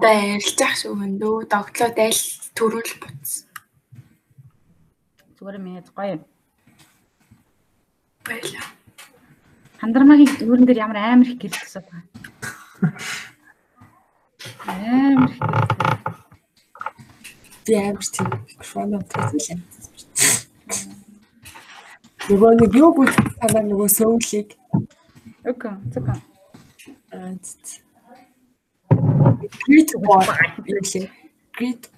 одоо ярилцах шүү хөндөө догтлоо дайл төрүүл буц. Зүгээр минь гоё юм. Баярлаа. Хандармагийн дүүрэн дээр ямар амар их гэрэл тасаад байгаа. Амар их гэрэл. Би амар тийм микрофон амтсан юм. Нөгөө нэг юу бүл танаа нөгөө сөүлийг Окей, зөв. аа Great War гэлээ. Great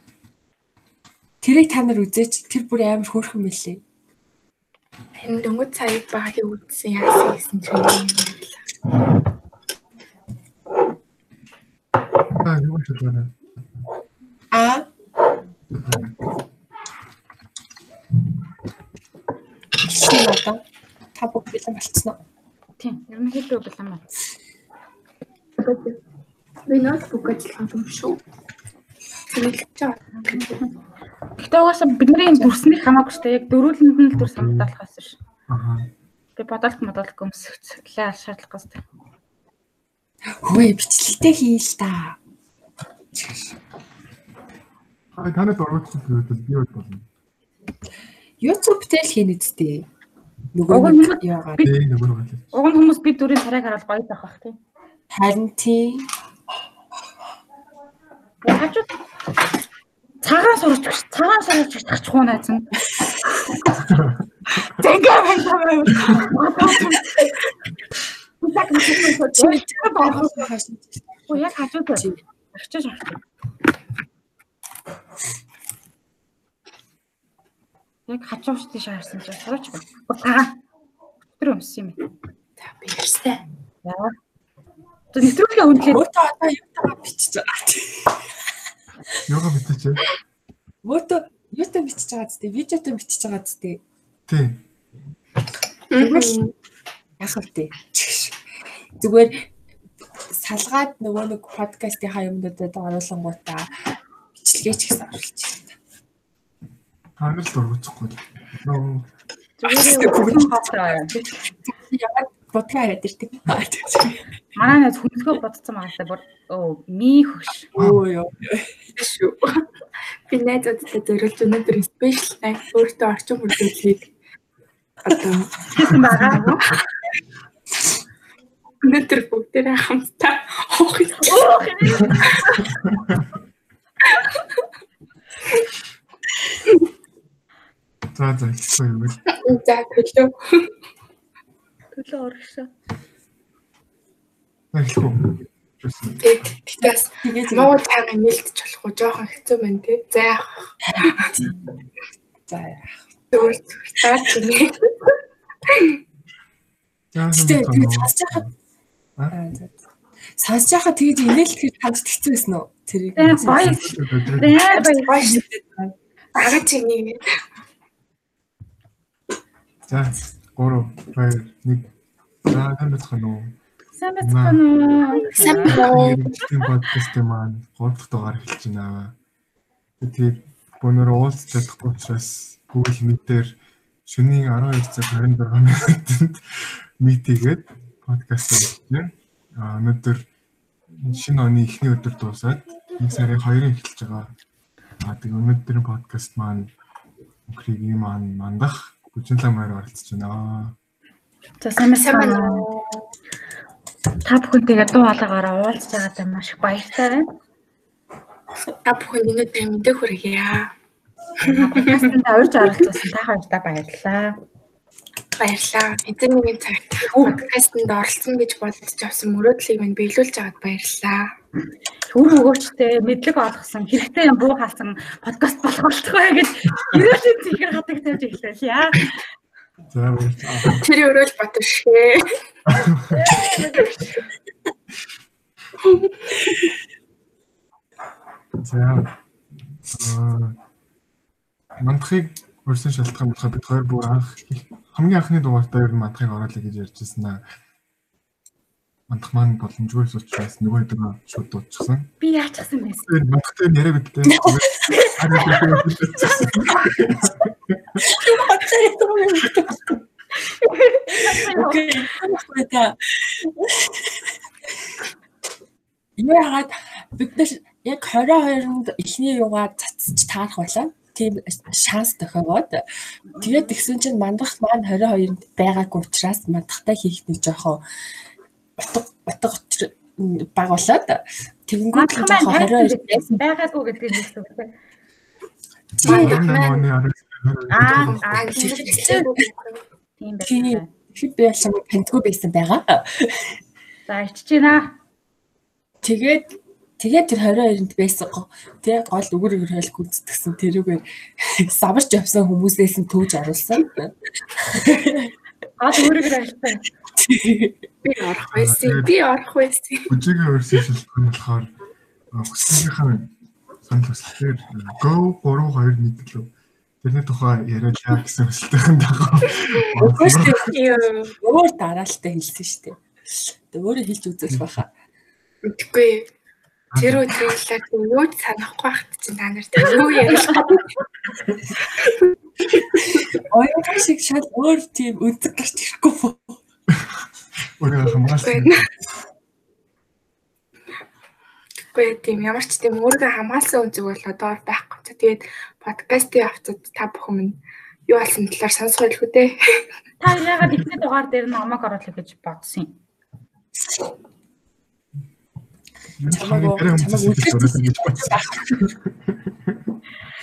Тэрийг та нар үзээч тэр бүр амар хөөрхөн мэлээ. Энэ дөнгөж цагийг багийг үзсэн яасан гэсэн чинь Аа, юу ч байна. Аа Шинэ одоо та бүх бэлэн болцсон уу? Тийм, ерөнхийдөө бэлэн байна. Би ноутбук ажиллах юм шүү. Гэтэ угаасаа бидний дүрсний хамаагүй шүү дээ. Яг дөрүүлэнд нь л дүрс хамгаалахаас ш. Аа. Би бодолт модолт гомсгчлээ шаардлага хэвчээ. Хөөе бичлэлтэй хийл та. Аа, танад орооч гэдэг би бод болно. YouTube дээр л хийнэ. Уг Нөгөө нь нэг яагаад. Уг нь хүмүүс би дүрийн царайг хараад гоё байх бах тийм. харин тийм Хажууд цагаан сурч цагаан сурч тачих уу найзан. Тэнгэр байна. Усак чи тэр байхаас хашиж Уу яг хажууд байна. Очиж авчих. Яг хажууд тийш харсан чинь сурч байна. Цагаан. Тэр өмсөн юм. За би ярьстай. Яа. Нэвтрүүлгээ үнэлээ. Мото одоо юу таа бичиж байгаа. Юугаа битээч. Мото юу таа бичиж байгаа зү? Видеотоо бичиж байгаа зү? Тий. Яах вэ? Зүгээр салгаад нөгөө нэг подкастынхаа юмнуудад оруулангуудаа бичлэгээ ч гэсэн оруулчих. Танил дургуцхгүй. Нөө Зүгээр хатаа. Ягаад бодгаа хараад ирдэг. Манай найз хүнсгөө бодсон магаасаа бүр оо ми хөш. Өө ёо. шүү. Би найзуудтай зориулж өнөөдөр спешиал найз өөртөө орчин бүрдүүлгийг одоо Хийсэн байгаа. өнөөдөр бүгдээрээ хамтдаа хоох юм. за за хэлсэн юм бэл. За төлөө. Төлөө оргишоо. Хэлэхгүй. Juste. Тэгтээс Тэгээд Монгол тайгаа нээлтж болох уу жоохон хэцүү байна тий. За яах за зүгээр зүгээр цаа тийм. Гэтэ тэгээд Аа, за. Сонсож байхад тэгээд инээл тэр танд хэцүү байсан уу? Тэрийг. Тэ гоё. Тэ гоё. Гоё шүү. Ага чи нэг За 3 2 1. За тань бацхан уу. Сайн байцгаана уу? сайн байна. Тийм подкаст маань 3 дахь дугаар эхэлж байна. Тэгээд бөөнөр уулзч чадахгүй учраас Google Meet-ээр шөнийн 12 цаг 26 минутанд хийгээд подкаст хийлээ. А өнөөдөр шинэ оны эхний өдөр дуусаад нэг сарын 2-ын эхэлж байгаа. А тэгээд өнөөдрийн подкаст маань Укригийн маань мандах Гүжинлэг маяг оролцож байна. За сайн сайн байна. Та бүхэнтэйгээ дуу хоолойгоор уулзж байгаадаа маш их баяртай байна. та бүхэн өнөөдөр мэдээ хүргье. Подкастт урьж оролцсон та хоёртаа баярлалаа. Баярлалаа. Эзэн нэгэн цагт подкастэнд оролцсон гэж бодож авсан мөрөөдлийг минь биелүүлж аваад баярлалаа. Түр өгөөчтэй мэдлэг олгосон хэрэгтэй юм буу хаасан подкаст болох болтгоо гэж ерөөлийн зихэр хатаг тавьж эхлэв яа. За баярлалаа. Тэр өрөөл батушхээ. За. Аа мандахыг өрсөн шалтгаан болохоо бид хоёр бүр анх хамгийн анхны дугаартаа ер нь мандахыг оруулъя гэж ярьжсэн аа. Мандах маань боломжгүй учраас нөгөө хэд шууд дуусчихсан. Би яачихсан бэ? Тэгээд мандахтай яриа бидтэй. Окей. Хөөе. Яагаад бид нар яг 22-нд эхний юугаар цацж таарах байлаа. Тийм шанс тохиогоод тэгээд тэгсэн чинь мандах маань 22-нд байгаагүй учраас мандахтай хийх нэг жоохон утга утга баг болоод тэгэнгүүт л жоохон 22 байсан байгаагүй гэдэг вэ? Мандах маань Аа аа тийм байна. Хэд би ялсан пентгүй байсан байгаа. За ичж байна. Тэгээд тэгээд тэр 22-нд байсан гоо. Тэ гол үгэр үгэр хайл гүнцдгсэн тэрүүгээр саварч явсан хүмүүсээс нь төвж оруулсан. Гол үгэр үгэр хайлсан. Би орох байсан. Би орох байсан. Бүжигийн өөрсдөө шилжих нь болохоор хүсэлийнхаа санал хүслээр go 3 2 мэдлээ. Тэрний тухай яриалаа гэсэн хүсэлтийн дагуу. Өөр дараалтаа хэлсэн шүү дээ. Тэгээ өөрөө хэлж үзэх байхаа. Үгүй. Тэр өдрөөлөд юу ч санахгүй байхад чинь та нар юу ярих Оюун шиг шал өөр тийм өнцөг гарч ирэхгүй бо. Өөрөө хамгаалсан. Гэхдээ тийм ямар ч тийм өөрийгөө хамгаалсан үнцэг бол одоо байхгүй. Тэгээд подкастын авцад та бүхэн минь юу болсон талаар сонсох байлгүй дээ. Та яагаад ихний дугаар дээр намайг оруулах гэж бодсон юм? Чамаг чамаг үлдэх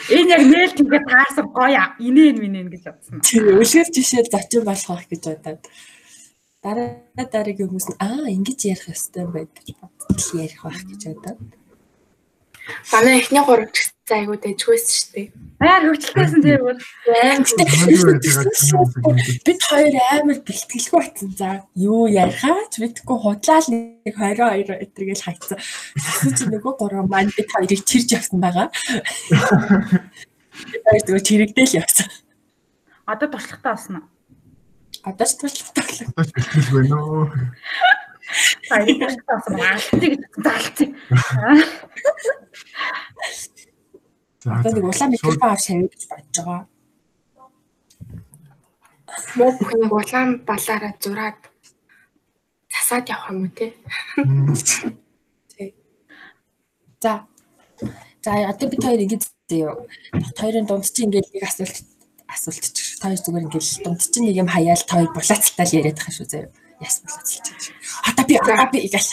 Энэ яг нээлт ингээд таарсан гоё инээн минэн гэж бодсон. Тийм үлгэр жишээ зочин болох байх гэж бодоод дараа дараагийн хүмүүс нь аа ингэж ярих ёстой юм байна гэж бодтол ярих байх гэж бодоод. Манай эхний гурав ч гэсэн айгуу дэжгүйс шүү дээ. Аа хөвчлээсэн тийм бол бид хоёр амар бэлтгэлгүй батсан. За юу ярихаач мэдгүй худлаа л нэг 22 өдргээл хайцсан. Чинь нөгөө гурав маань бид хоёрыг чирж явсан байгаа. Тэр зүгээр чирэгдэл явсан. одоо туршлагатай болсон уу? Одоо ч туршлагатай. Бэлтгэл байна уу? Баяр тасан алдтыг заалцсан. За. Одоо нэг улаан микрофон авч тавих гэж бодож байгаа. Муу бүхнийг улаан балаараа зураад засаад явах юм уу те? За. За одоо бид хоёр ингэж зөө. Хоёрын дунд чинь ингээд нэг асуулт асуулт чи. Хоёр зүгээр ингээд дунд чинь нэг юм хаяал той булаацтал яриад байгаа шүү зөө. Яс булаацлж байгаа. Одоо би одоо би гэл.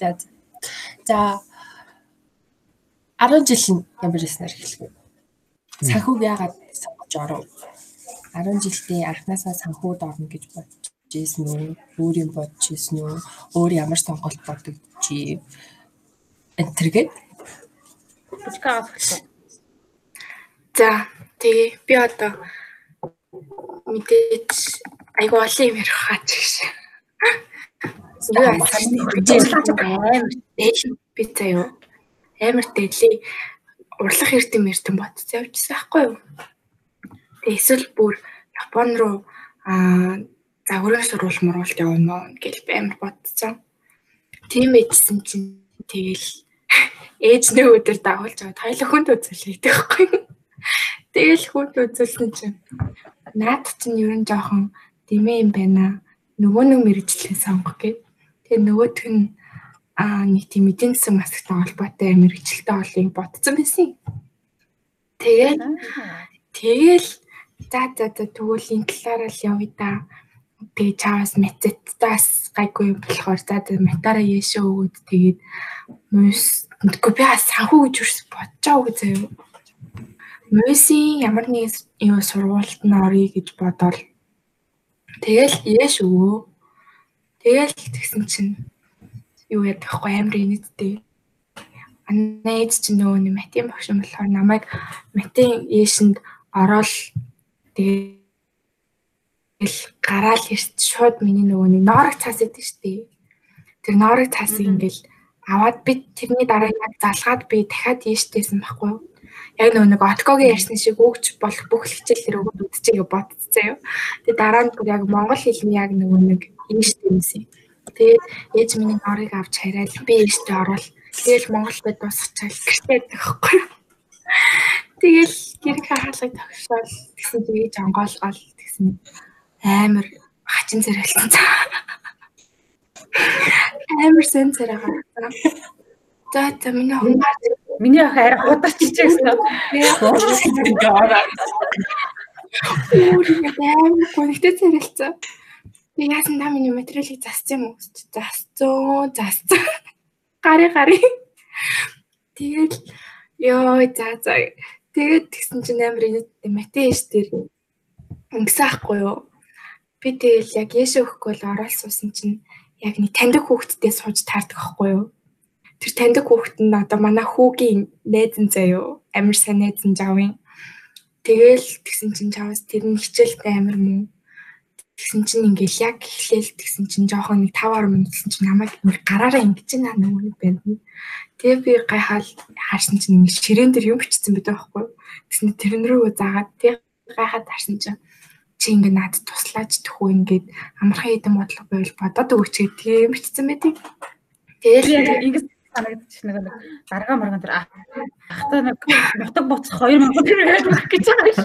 За. За 10 жил ямар яснаар вэ? Санхүүг яагаад сонгож оров? 10 жилдээ анхнаасаа санхүүд орно гэж бодож ийсэн үү? Өөр юм бодож ийсэн үү? Өөр ямар сонголт бодогдчих энтергээд Гэж гавхсан. За тэгээ би одоо мэдээж айгу олон юм ярих хаач гэж. Юу би заяа амар дээли урлах эрдэм эрдэм бодсон явчихсан байхгүй юу. Тэгээ эсвэл бүр Япон руу аа загварын сурвал муруулт явна гэж би амар бодсон. Тийм эжсэн чинь тэгэл ээж нэг өдөр дагуулж аваад хоёул хүнд үзүүлээ гэхгүй. Тэгэл хүнд үзүүлсэн чинь наад чинь ер нь жоохон дэмээ юм байна. Нөгөө нэг мэрэгчлээ сонгох гэв. Тэгээ нөгөөх нь аа нэг тийм эдийн засаг масагтай холбоотой мэрэгчлээ олыг бодсон байсан. Тэгээд тэгэл за за за тэгвэл энэ талаараа л явъя да. Тэгээ чаас метцтаас гайгүй болохоор за метараа яашаа өгөөд тэгээд мус Үгүй би санхүү гэж юус бодож байгаа заяа. Мөсийн ямар нэг юу сургуульд нь орё гэж бодоод тэгэл яаш өгөө. Тэгэл тэгсэн чинь юу ядах вэ амар инээдтэй. Манай эд чинь нөгөө нэг математик багш юм болохоор намайг математикийн ээшэнд ороод тэгэл гараал ирт шууд миний нөгөө нэг ноорог цаас идэв штэ. Тэр ноорог цаасыг ингээл аваад би тэрний дараа яг залгаад би дахиад ийштэйсэн байхгүй юу. Яг нэг Откогийн ярьсан шиг өгч болох бүх хичээлээр өгөөд үдчихээ бодцсон юу. Тэгээ дараа нь яг монгол хэлний яг нөгөө нэг ийштэйсэн. Тэгээд ээж миний орыг авч хараад би ийштэй орвол тэгэл монголд дуусчихал гэртээ байхгүй. Тэгэл гэрх хаалгыг тогшоол гэсэн тэгээд онгоолгоол гэсэн амар хачин зэрэлсэн. амар сайн царай гаргасан. За за миний хонгаар Миний ах арай худалч гэсэн. амар гонхтой царайлцсан. Би яасан та миний материалыг зассан юм уу? Засцсан, засцсан. Гари гари. Тэгэл ёо за за. Тэгээд тэгсэн чинь амар матеш дээр ингэсэн ахгүй юу? Би тэгэл яг яшаа өгөхгүй л ороод суусан чинь яг нэг таньдаг хүүхдтэй сууж таардаг ахгүй юу? Тэр таньдаг хүүхэд нь одоо манай хүүгийн найзан заяо. Амар сайн найзан жавын. Тэгэл тэгсэн чинь чавс тэр нь хичээлтэй амар муу. Тэгсэн чинь ингээл яг эхлээл тэгсэн чинь жоохон нэг 5 10 минут гэсэн чинь намайг нэг гараараа ингэж наа нөгөө байна. Тэгээ би гайхаал харсан чинь нэг ширээн дээр юм бичсэн байдаг байхгүй. Тэгсэн тэрэн рүү заагаад тэг гайхаад харсан чинь чи ингэ над туслаач төхөө ингээд амархан хэдэн бодлого байвал бодоод өгч гэдэг юм бичсэн байдаг. Тэгэл ингэж санагдчих нэг нэг дарга марган дээр ахтай нэг нутаг буцах 2000 төгрөг өгөх гэж байгаа ш.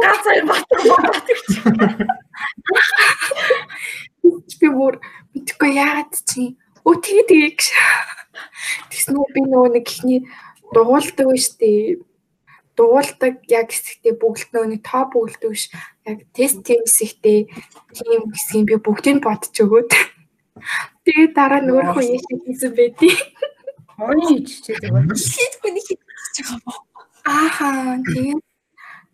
Гац хоёр батар бодоод гэж. Би бүр мэдгүй яагаад чи өө тэгээ тэгээ гэж. Тэснэ би нөгөө нэг ихний дугуулдаг биш үү? Дугуулдаг яг хэсэгтээ бүгд нөгөө нэг тоо бүгддэг биш. Яг тест тийм хэсэгтээ тийм хэсгийг би бүгдийг бодож өгөөд. Тэгээ дараа нөөрхөө яшиг хийсэн байдیں۔ Хооны иччээ зүгээр. Хийдгүй нэг хийж байгаа боо. Ааха тэгээд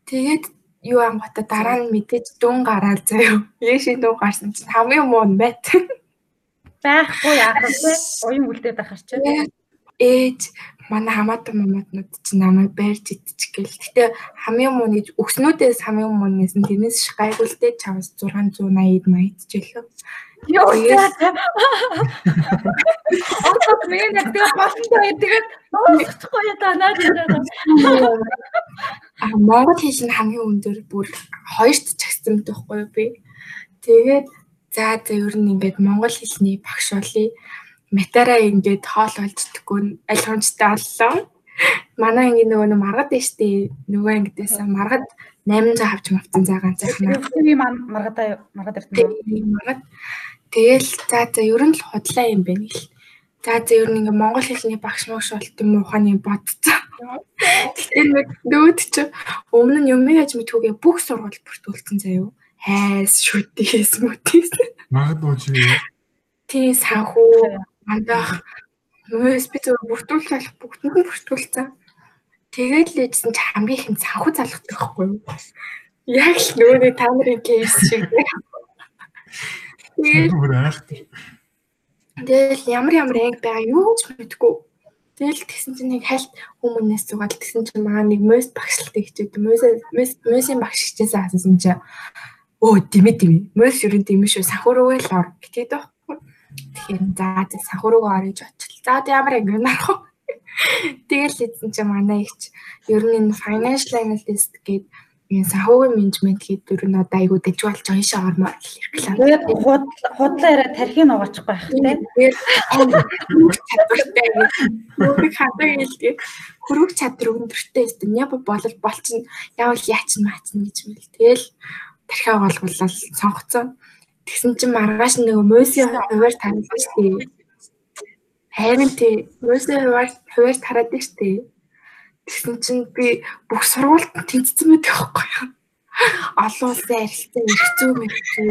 тэгээд юу ангата дараа нь мэдээж дүн гараад заяа. Яшин дүн гарсан чинь хамгийн муу нь бат. Байхгүй яах вэ? Уян үлдээд ахар чи. Ээж манай хамаатан маматнууд чинь намайг байрж идчих гээл. Гэтэ хамгийн муу нэг өкснүүдээс хамгийн муу нэс нь тэрнээс гайгүй л дээ чамс 680 80 жилөө. Йоо яа. Одоо миний нэг тэгээ болтой тэгээд ноосчихгүй та наад яриа. А Монгол хэл нь хамгийн өндөр бүр хоёрт чагсан байхгүй би. Тэгээд за за ер нь ингээд монгол хэлний багш болъё. Метараа ингээд хоол олждггүй аль хонцтой боллоо. Манай анги нөгөө нэг маргад дээ штэ. Нөгөө ангидээс маргад 800 авч мавцсан заа ганцхан. Би маргадаа маргад ирсэн. Маргад Тэгэл за за ер нь л худлаа юм байна гэл. За за ер нь ингээ монгол хэлний багш магш болт юм ухааны бодцоо. Тэгэхээр нэг нүүд чи өмнө нь юмыг аж мэдхүүгээ бүх сургууль бүртгүүлсэн заяо. Хайс шүтээс мүтээс. Магадгүй чи Тий санхүү нөөс би зөв бүртгүүлэх бүгдэнд нь бүртгүүлсэн. Тэгээд л ээжсэн чи хамгийн их санхүү залгадаг байхгүй юу? Яг л нөөний та нарын кейс шиг. Тэгэл ямар ямар анги байгаа юу ч мэдгүй. Тэгэл тэгсэн чинь нэг хальт хүмүүнээс зугаал тэгсэн чинь маа нэг мөс багшлалтай хичээд мөс мөсийн багш хичээсэн асуусан чинь өө димэ димэ мөс юу димэ шүү сахуруугаа л ор гэдэг байхгүй. Тэгэхээр за сахуруугаа орж очил. За одоо ямар анги нарах вэ? Тэгэл хэлсэн чинь манай ихч ер нь энэ financial analyst гэдэг энэ санхүүгийн менежмент гэдэг нь одоо айгуу дэж болж байгаа шээ ормоор реклам. Тэгээд худлаа яриа тархийг нугаачих байх тийм. нэг хатаа хэлдэг. Хөрөг чадвар өндөртэй өстө няа болол болчин яавал яач маацна гэж мэл. Тэгэл тархиа голгуулаад сонгоцсон. Тэгсэн чинь маргааш нэг мөсийн хуваар шүү дээ. Харин тий мөсийн хуваар хуваар тараад дээ Тэгсэн чинь би бүх сургуульд тэнцсэн мэт байхгүй юу? Олон улсын арилтсан эрхцүү мэрхцүү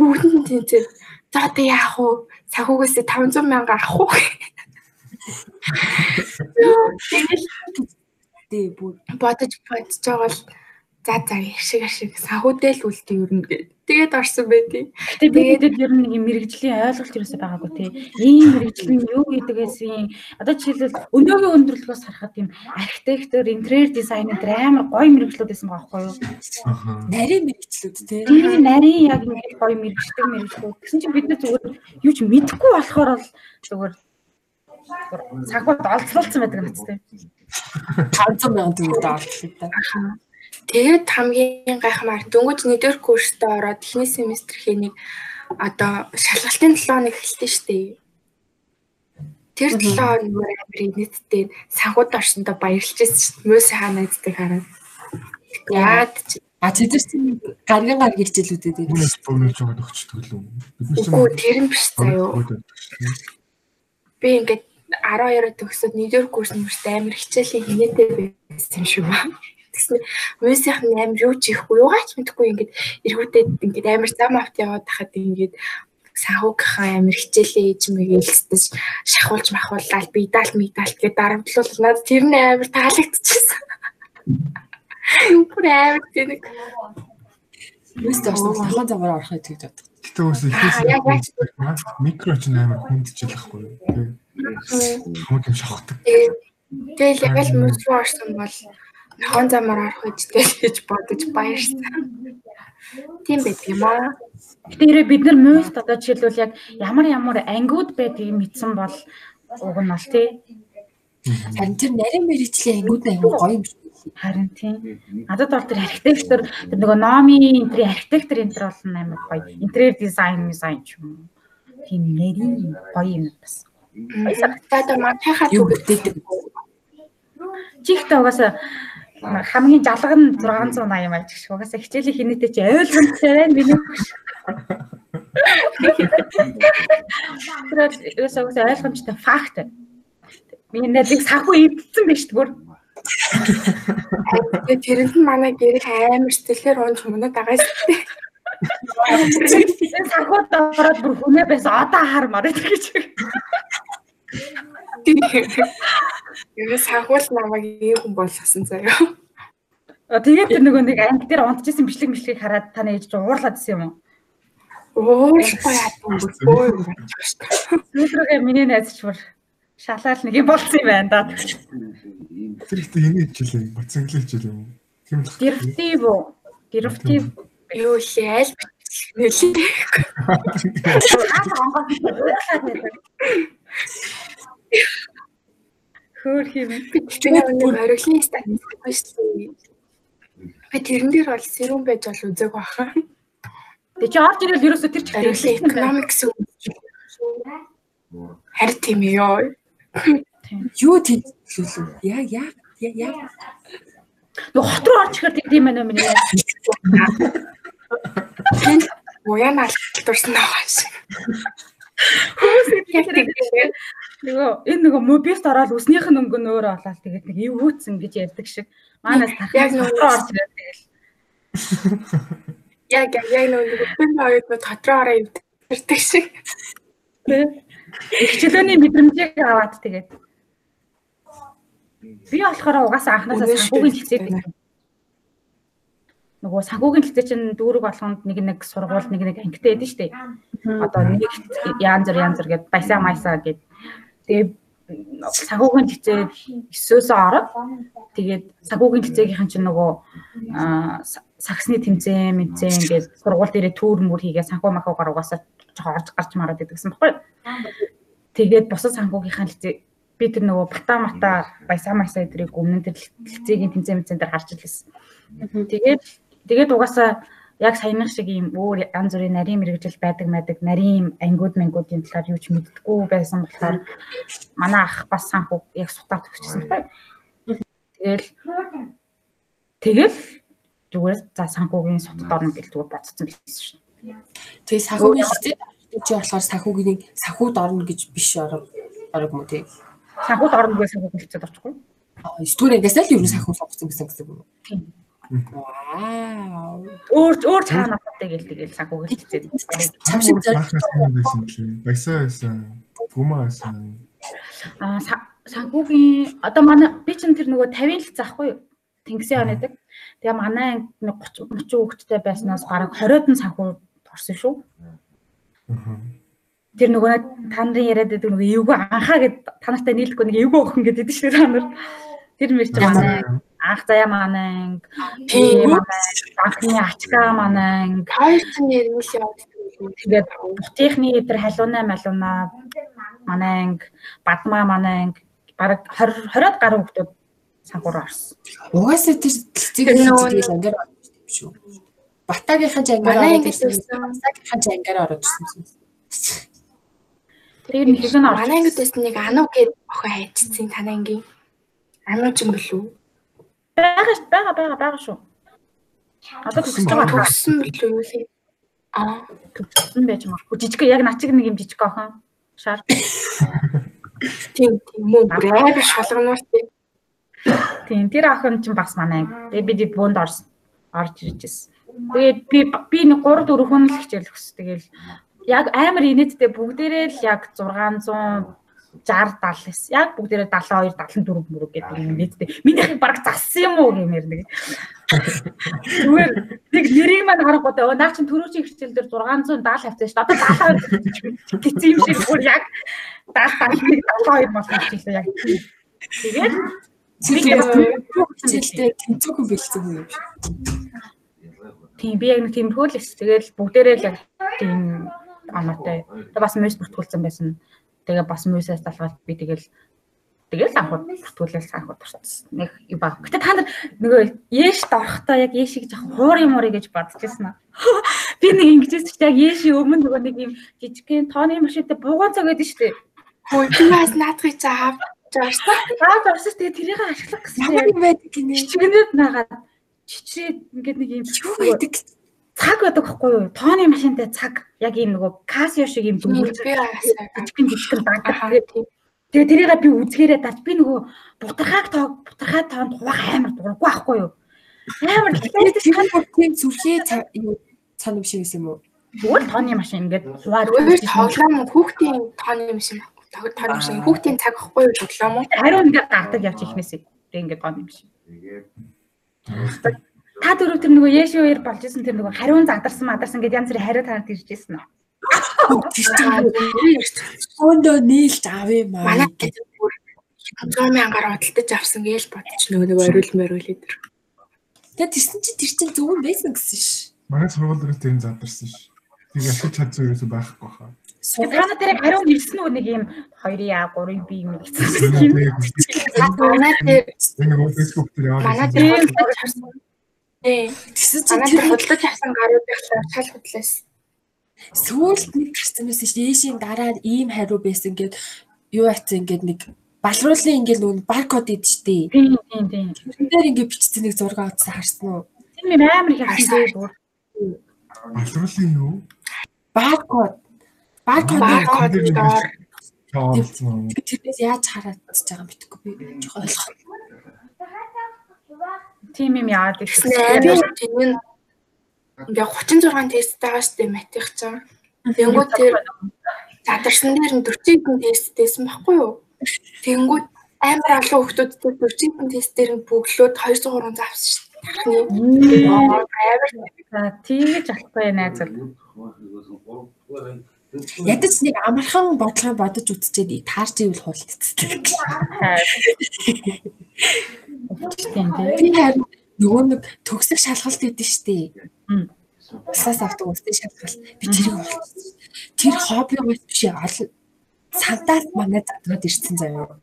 бүгдэнд тэнцээд за одоо яах вэ? Сахуугаас 500 мянга авах уу? Тэгэл тий бүр бодож бодож байгаа л за за шиг шиг сахуудэл үлдээ ер нь тэгээд орсон байдیں۔ Тэгээд бид ер нь нэг мэрэгжлийн ойлголт юусаа байгаагүй тий. Ийм мэрэгжил нь юу гэдгээсийн одоо жишээлбэл өнөөгийн өндөрлөгөөс харахад тийм архитектор, интерьер дизайн энэ амар гоё мэрэгжлүүд байсан байгаа байхгүй юу? Нарийн мэрэгжлүүд тий. Тийм нарийн яг ингэ гоё мэрэгждэг мэрэгжлүүд. Гэсэн чинь бид нар зүгээр юу ч мэдэхгүй болохоор л зүгээр цагууд олзлуулсан байдаг нацтай. 500 сая төгрөг олдлоо та. Тэгээд хамгийн гайхамшиг дөнгөж нэгдүгээр курстэ ороод эхний семестрийн нэг одоо шалгалтын 7 хоног эхэлсэн шүү дээ. Тэр 7 хоног амир нийтдээ санхуд орсондоо баярлж байсан шүү дээ. Мөс хаа найздаг хараад. Яад чи А тэдэрс гаргийн гар гэрчлүүдээ дээ. Үүнээс бөөнөж байгаа өгч төлөө. Үгүй тэр нь биш заяо. би ингээд 12-оор төгсөөд 1-р курс мөртөө амар хичээлийн хинээтэй байсан юм шиг байна. Тэгсэн мюзикх нь амар юу ч ихгүй юугаач мэдэхгүй ингээд эргүүтээ ингээд амар зам авт яваад тахад ингээд санхугийнхаа амар хичээлээ ээж мэгээлсдэж шахуулж махуулаад бидал медалт гэдэг дарамтлуул надад тэр нь амар таалагдчихсан. Бүр амар тэнэг. Юуст орсон талан замаар орох гэж боддог. Гэтэ ус ихээс микро ч амар хүндчихлэхгүй. Хамаг юм шахдаг. Тэгэл яг л мөс рүү орсон бол нохон замаар орох үедтэй гэж бодож баярсан. Тийм байт юм аа. Тэгэхээр бид нар муйст одоо жишээлбэл яг ямар ямар ангиуд байдгийг мэдсэн бол уг нь бол тий. Харин тэр нарийн мэрэгчлийн ангиуд аягүй гоё юм шиг. Харин тийм. Надад бол тэр архитектор тэр нөгөө номи энэ архитектор энэ төр бол амар гоё. Интерьер дизайн дизайн ч юм уу. Тийм нэрийн гоё юм бас. Тэгээд манайхаа зүгтдэг. Чихтэй угаасаа хамгийн жалга нь 680 маяг гэх шиг. Угаасаа хичээлийн хинэтээ чи ойлгомжтой байна миний гэж. Тэр угаасаа ойлгомжтой факт. Миний нэг санхүү эвдсэн биш бүр. Тэгээд тэрэнд нь манай гэрэх амар стилээр унж мөнө дагаас. Санхүү ороод бүр хүнээ байсан одоо хармаар гэж. Юу санхуул намайг ийм хүн болгосон заяа. Тэгээд тэр нөгөө нэг анги дээр унтчихсан бичлэг бичлэгийг хараад та нээж уурлаад исэн юм уу? Уурлахгүй юм бөө юм байна. Сүүдрүүгээ миний найз ч бүр шалаал нэг юм болсон юм байна да. Тэр ихтэй энийг хичээлээ. Бацанглаа хичээл юм уу? Тийм л. Директив үү? Директив Юу лээ аль нэлээ. Хөөх юм. Тэгээд нэг ориглын статистик байсан. Би тэрэн дээр бол сэрүүн байж бол үзег баха. Тэг чи орж ирэл ерөөсө тэр чихтэй Ориглын economics харин тийм ёо. Юу төлөвлөв? Яг яг яг Нөгөө хот руу орж ирэхээр тийм байна миний. Уян алдурсан байгаа шиг. Нөгөө энэ нөгөө мобилд ороод үснийх нь өнгө нөөрэ болоод тэгээд нэг эвгүүцэн гэж ярьдаг шиг. Манаас хот нөгөө- орж ирэл тэгэл. Яг яг нөгөө хүн хоёрт нь дотроо ороо ирдэг шиг. Хичээлөөний мэдрэмжийг аваад тэгээд би болохоор угаасаа анхнаасаа Үнэн санхүүгийн хичээд дээ. нөгөө санхүүгийн хичээ чинь дүүрэг болгонд нэг нэг сургууль нэг нэг ангитай байдаг шүү дээ. Одоо нэг янз бүр янз бүр гэд баясаа майсаа гэд тэгээд санхүүгийн хичээ 9-өөс ороод тэгээд санхүүгийн хичээгийнхэн чинь нөгөө аа, са- саксны тэмцээн мэдцэн гэд сургууль дээрээ түүр мөр хийгээ санхүү махуугаар угаасаа жоохон орж гарч мараад идэгсэн баггүй. Тэгээд бусад санхүүгийнхаа хичээ би тэр нөгөө бата мата баясаа майсаа эдрийг өмнө тэр хичээгийн тэмцээн мэдцэн дээр харж илсэн. Тэгээд тэгээд угаасаа яг саяных шиг ийм өөр янз бүрийн нарийн мэрэгжил байдаг байдаг нарийн ангиуд мангуудын талаар юу ч мэддэггүй байсан болохоор манай ах бас санхүү яг сутаа төгсчихсэн байна. Тэгэл тэгэл зүгээр за санхүүгийн сутад орно гэж зүгээр бодсон байсан шүү. Тэгээ санхүүгийн хичээл чи болохоор санхүүгийн санхүүд орно гэж биш орог орог мó тий. Санхүүд орно гэж санхүүгийн хэлцээд очихгүй. 9 дугаар ангиас л юу санхүү сонгосон гэсэн гэсэн юм. Тийм. Өөр өөр цаана наттай гэл тэгэл санхүүгийн хэлцээд. Чам шиг байсан чи. Баясаа байсан. Гүмаа байсан. Аа са- санхүүгийн одоо манай би чинь тэр нөгөө 50-ын л заахгүй юу? Тэнгисийн оноодаг. Тэгээ манай анги нэг 30 30 хүүхэдтэй байснаас бараг 20-од нь санхүү орсон шүү. Тэр нөгөө та нарын яриад байдаг нөгөө эвгүй анхаа гэд та нартай нийлэхгүй нэг эвгүй охин гэдэг шүү та нар. Тэр мэр чи манай анх заяа манай анги, Тийм. анхны анги, Хоёр чинь нэрмэл явдаг. тэгээд бутихны тэр халуунаа малуунаа манай анги, бадмаа манай анги бараг 20 20-од гаруй хүүхдүүд санхүүр орсон. Угаасаа тэр ангиар орж ирсэн юм шүү. Батагийнхаа Манай ороод ирсэн. Батагийнхаа ч ангиар ороод ирсэн. Тэр нэг нь орсон. Манай ангид байсан нэг ануу гээд охин хайчсан танай ангийн. Ануу ч юм болов ш- байгаа байгаа байгаа шүү. Одоо төгсөж байгаа. Төгссөн болов уу лээ. Аа. төгссөн байж магадгүй. Жижиг яг начиг нэг юм жижиг охин. Шар. Тийм тийм мөн амар шалгануур тийм. Тийм тэр охин чинь бас манай бид буунд орж орж ирж байсан. Тэгээд би би нэг 3 4 хүн л хичээл өгс. Тэгэл яг амар инээдтэй бүгдээрээ л яг 600 60 70 эс. Яг бүгдээрээ 72 74 мөрөг гэдэг юм нийтдээ. Минийхийг баг зассан юм уу гэмээр нэг. Зүгээр нэг нэрийг маань харахгүй даа. Наа чин төрөөчийн хичээл дээр 670 хавцсан шүү. Одоо 70 гэсэн юм шиг бүр яг 70 71 72 болсон хичээлээ яг. Тэгээд хичээлдээ тэнцүүхэн бэлдсэн юм. Тийм би яг нэг тиймэрхүү л эс. Тэгэл бүгдээрээ л яг тийм амартай. Тэгээ бас мэс бүртгүүлсэн байсан. Тэгээ бас мөсөөс талгаад би тэгэл тэгэл анхууд бүртгүүлээс анхууд турцсан. Нэг юм ба. Гэтэ та нар нөгөө яэш дорхтой яг яэшиг жоох хуур юм уу гэж бодчихсон аа. Би нэг ингэжсэн чинь яг яэши өмнө нөгөө нэг юм жижигхэн тооны машинтай буугаан цаг байдаг шүү дээ. Хөөе би бас наадхыг заав. Жаарсан. Аа зорсож тэгээ тэрийг ашиглах гэсэн. Ямар юм байдаг гинэ. Чичгэнэд нагаад чичрээд ингээд нэг юм Юу байдаг? Цаг байдаг байхгүй юу? Тооны машинтай цаг яг ийм нөгөө касио шиг юм дүнгийн жижигэн жижигэн дагдаг. тийм. Тэгээ тэрийг би үзгээрээ даж би нөгөө бутархааг тоо бутархаа тоонд хуваах амар дурггүй байхгүй юу? Амар Тэгээд тэгээд тэр бүртийн зүрхээ цан юм шиг юм уу? зүгээр тооны машин ингээд хуваад Өөр тоглоом хүүхдийн тооны юм шиг байхгүй. Тог тооны юм шиг хүүхдийн цаг ахгүй юу тоглоом уу? хариу ингээд гардаг явж ихнээсээ. Тэгээ ингээд тооны машин. Та дөрөв тэр нөгөө Яши хоёр болж исэн тэр нөгөө хариун задарсан мадарсан гэдээ янз бүрийн хариу танад ирж ирсэн үү? Өндөө нийлж авъя маа. Манай 100 мянгаар худалдаж авсан гэж бодчих нөгөө нэг ориул мөрөөл өдр. Тэгээд тэрсэн чи тэр чинь зөв юм байсан гэсэн ш. Манай сургууль дээр тэр нь задарсан ш. Тийг ашиг чадсан ерөөсөй байхгүй хаа. Тэгээ нар тэр хариу ирсэн үү нэг юм 2-ийн 3-ийн би юм гэсэн. Манай дээр дээр манай дээр худалдаж авсан. Тий. Тэрсэн чи Манай тэр худалдаж авсан гаруудынхаа шал худлаас. сүүлд нэг гарсан байсан ш. Ээшийн дараа ийм хариу байсан гэд юу яцсан ингээд нэг балруулын ингээд нөгөө баркод идэв штэ. Тийм тийм тийм. Тэрэн дээр ингээд бичсэн нэг зураг авсан харсан уу? Тэр юм амар их харсан. Балруулын юу? Баркод. Баркод Баркод тэрнээс яаж хараад байгаа юм би жоохон ойлгох. Тийм юм гэсэн. амар тэнэн ингээ 36 тест байгаа штэ математик цаа. Тэнгүүд тэр задарсан дээр нь 40 хэдэн тест байсан байхгүй юу? Тэнгүүд амар олон хүмүүс тэр 40 хэдэн тест дээр нь бөглөөд 200 300 авсан штэ. Амар тийгэж болохгүй найз бол. Ядаж нэг амархан бодлого бодож үзчихэд таарч ивэл хуулцдаг. Тийм тийм. Би харин нөгөө нэг төгсөх шалгалт штэ. Мм. Усаас авдаг усны шалгалт. Би тэрийг болчихсон. Тэр хобби биш олон сантаас манай задраад ирсэн заяа.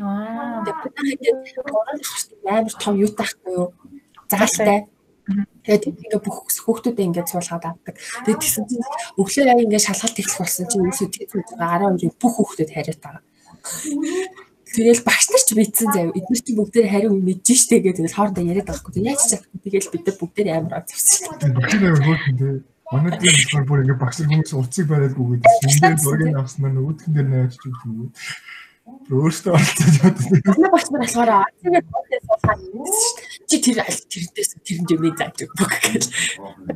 Аа. Тэгээд ингээд амар том юу таахгүй юу? Заалтай. Тэгээд ингээ бүх хүүхдүүдээ ингээ суулгаад авдаг. Тэгээд тэгсэн чинь өглөө яг ингээ шалгалт эхлэх болсон чинь ерөөсөө тэгээд 12-ийн бүх хүүхдүүд хариуд байгаа. Тэгэл багш нар ч мэдсэн заяа. Эдгээр чинь бүгдээр хариу мэдж штэ гэдэг тэгэл хоорондоо яриад байгаа хгүй. Яаж ч чадахгүй. Тэгэл бид нар бүгдээр амар онцгсон. Бид нэр хөөсөн дээ. Манай дээр болохоор бүр ингээ багш нар хүмүүс уцыг бариадгүй гэдэг. Шинээр зургийг авснаар нөгөөдхөн дээр найж чиг юм. Өөртөө оролцож явдаг. Манай багш нар болохоор тэгээд бодсон суулгаад чи тэр аль тэрнээс тэрэн жимээ зааж өгөх гэл.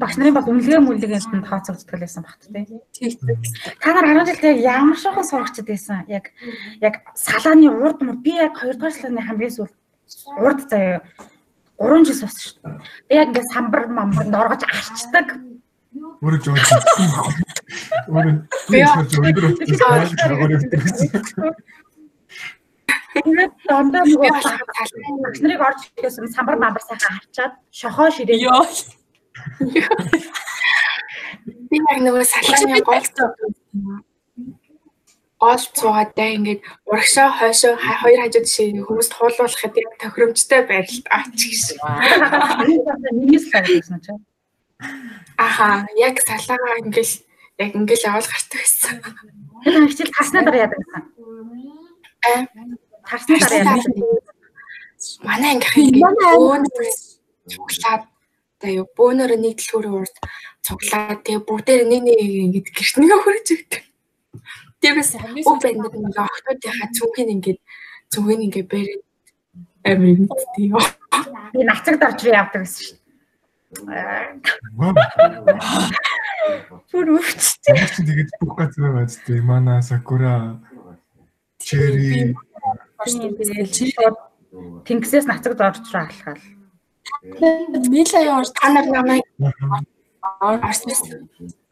Багш нарын бас үнэлгээ мүлгээнтэнд тооцоогддог байсан багт тий. Тийм. Та нар 10 жилдээ ямар шохон сурагчд байсан? Яг яг салааны урд мөр би яг 2 дугаар салааны хамгийн сүүл урд заяа 3 жил суусан шүү дээ. Би яг ингээд самбар мамбарнд оргож арчдаг. Өөрөө жоо. Өөрөө би утсан. Тэгээд дандаа нөгөө багш нарыг орж ирэхээс самбар мамбар сайхан харчаад шохоо ширээ. Йоо. би яг нөгөө салааны гол гол цуугаад бай ингээд урагшаа хойшоо хоёр хажууд шиг хүмүүст хуулуулахад яг тохиромжтой байралд авч гэсэн. Нэгээс л байсан ч. Аха, яг салаагаа ингээл яг ингээл авал гардаг байсан. Тэр хичээл таснаа дараа яадаг гэсэн. Аа, Тарсны дараа. Манай ангийнхан Манай бөөнөр цуглаад тэгээ бөөнөр нэг дэлгүүрийн урд цуглаад тэгээ бүгдээр нэг нэг ингэж гэрт нэг хөрөж өгдөг. Тэрээс бүх банд ингээ охтуудынхаа зүгийн ингээ зүгийг ингээ бэрээ амир юм тийм. Би нацагд орж явдаг гэсэн шүү. Бүр өвчтэй. Тэгээд бүх газар байгаа зү Имана, Сакура, Чери Тэнгисээс нацагд орж алхаал. Милая орж та нар намайг орсон.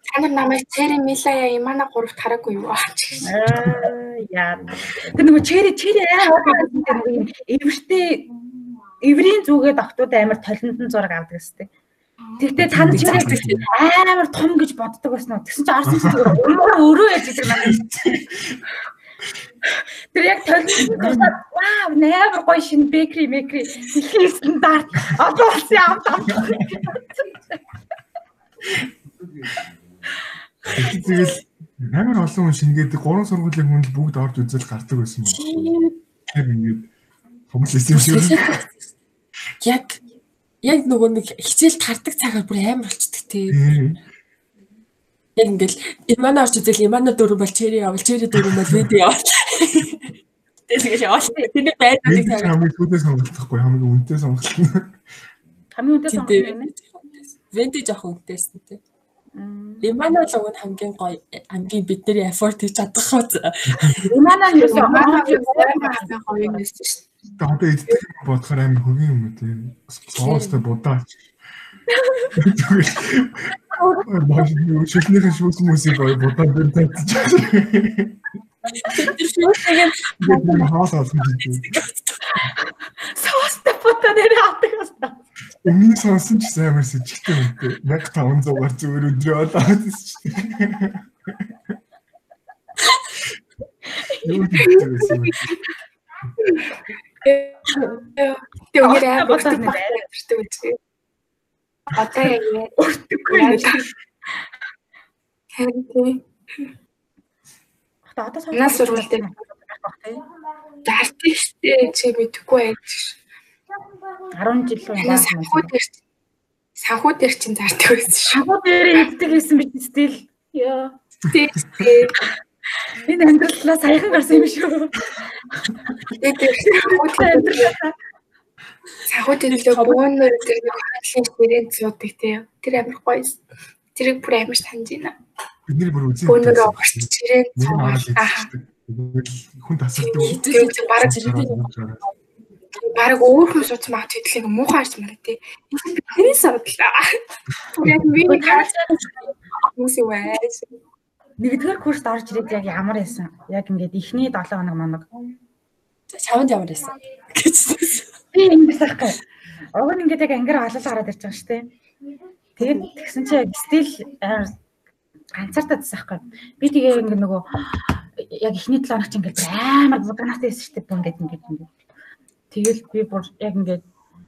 Та нар намайг Цэри Милая Имана гуравт хараагүй юу? Яа. Тэр нөгөө чэри чэри аа эвэртэй эврийн зүгээд октод амар толиндон зураг авдаг өстэй. Тэгтээ тань чэри амар том гэж боддог байсан уу? Тэгсэн чинь орсон чинь өмөр өрөө яж гэдэг надад. Тэр яг толиндон вау нээр гоё шин бекри мекри дэлхийн стандарт одоо болсон юм дам. Тэгэл амар олон хүн шингээд гурван сургуулийн хүн л бүгд орж үзэл гардаг байсан юм. Тэр ингээд хүмүүс юм шиг. Яг яг нөгөө нэг хичээл тардаг цагаар бүр амар болчдөг тий. Яг ингээл Имана орж үзэл Имана дөрөв бол чэри явал чэри дөрөв бол видео явал. Тэгээд явал тэний байдгийг цагаар хамгийн сүүдэс сонголтохгүй хамгийн үнэтэй сонголт. Хамгийн үнэтэй сонголт юм. Венди жоохон үнэтэйсэн тий. Имана л уг хамгийн гоё хамгийн бидний effort хийж чадах уу. Имана юу гэсэн хамгийн гоё юм шүү дээ. Одоо эддэг бодохоор амар хөгийн юм уу тийм. Соостой будаач. Шилнийхэн шүүс хүмүүсийг гоё будаа дээр тавьчих. Тэр шүүсийг нь олсон тийм. Соостой будаа дээр авдаг байна. Өмнө сонсон ч амар сэжигтэй үнэтэй. 1500-аар зүгээр өдрөө олоод шүү дээ. Юу гэсэн юм бэ? Тэг үнээр амар баттай байдаг үгүй. Одоо яг өртөггүй юм. Хэрэг Одоо нас сургуультай дартыг штэ чи мэдэхгүй байж. 10 жил Танай санхүү дээр санхүү дээр чинь зардаг байсан шүү. Санхүү дээр иддэг гэсэн биз стил. Яа. Тийм. Энэ амьдралаа саяхан гарсан юм шүү. Тэгээд санхүү дээр л бөөнөр дээр нэг хаалын ширээнд суудаг тийм. Тэр амар гоё. Тэрийг бүр амар санаж байна. Бидний бүр үзээ. Бөөнөр огт ширээнд суугаад. Хүн тасалдаг. Тэгээд бараг зэрэг бараг өөр хүн сууц маа тэтлийг муухай харж мараа тий. Тэрээс авдлаа. Яг миний хүмүүс юу вэ? Нэгдүгээр курст орж ирээд яг ямар байсан? Яг ингээд эхний 7 хоног моног. Чавд ямар байсан? Би ингэж байхгүй. Уг нь ингээд яг ангир алал гараад ирж байгаа шүү дээ. Тэгээд тэгсэн чи яг стил ганцаартай тасахгүй. Би тэгээ ингээд нөгөө яг эхний 7 хоног чи ингээд амар буданаатай байсан шүү дээ. Бүр ингээд ингээд ингээд Тэгэл би бүр яг ингээд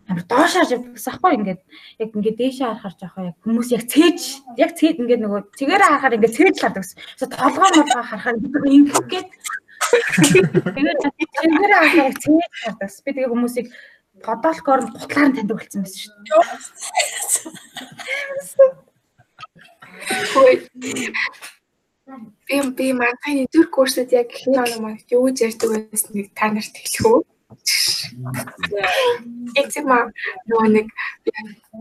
амар доош харж явдагсан хгүй ингээд яг ингээд дээшээ харахаар жоохоо яг хүмүүс яг цээж яг цээд ингээд нөгөө цэгээрээ харахаар ингээд цээж л хардаг гэсэн. So толгой молгоо харахаар ингээд тэгээд цэгээрээ харахаар цээж хардаг. Би тэгээ хүмүүсийг подолкоор нь гутлаар нь таньдаг болсон байсан шүү дээ. Би би манай дөрөв курсад яг ихний оноо маань юу ярьдаг байсныг та нарт хэлэх үү? Эцэма нөгөө нэг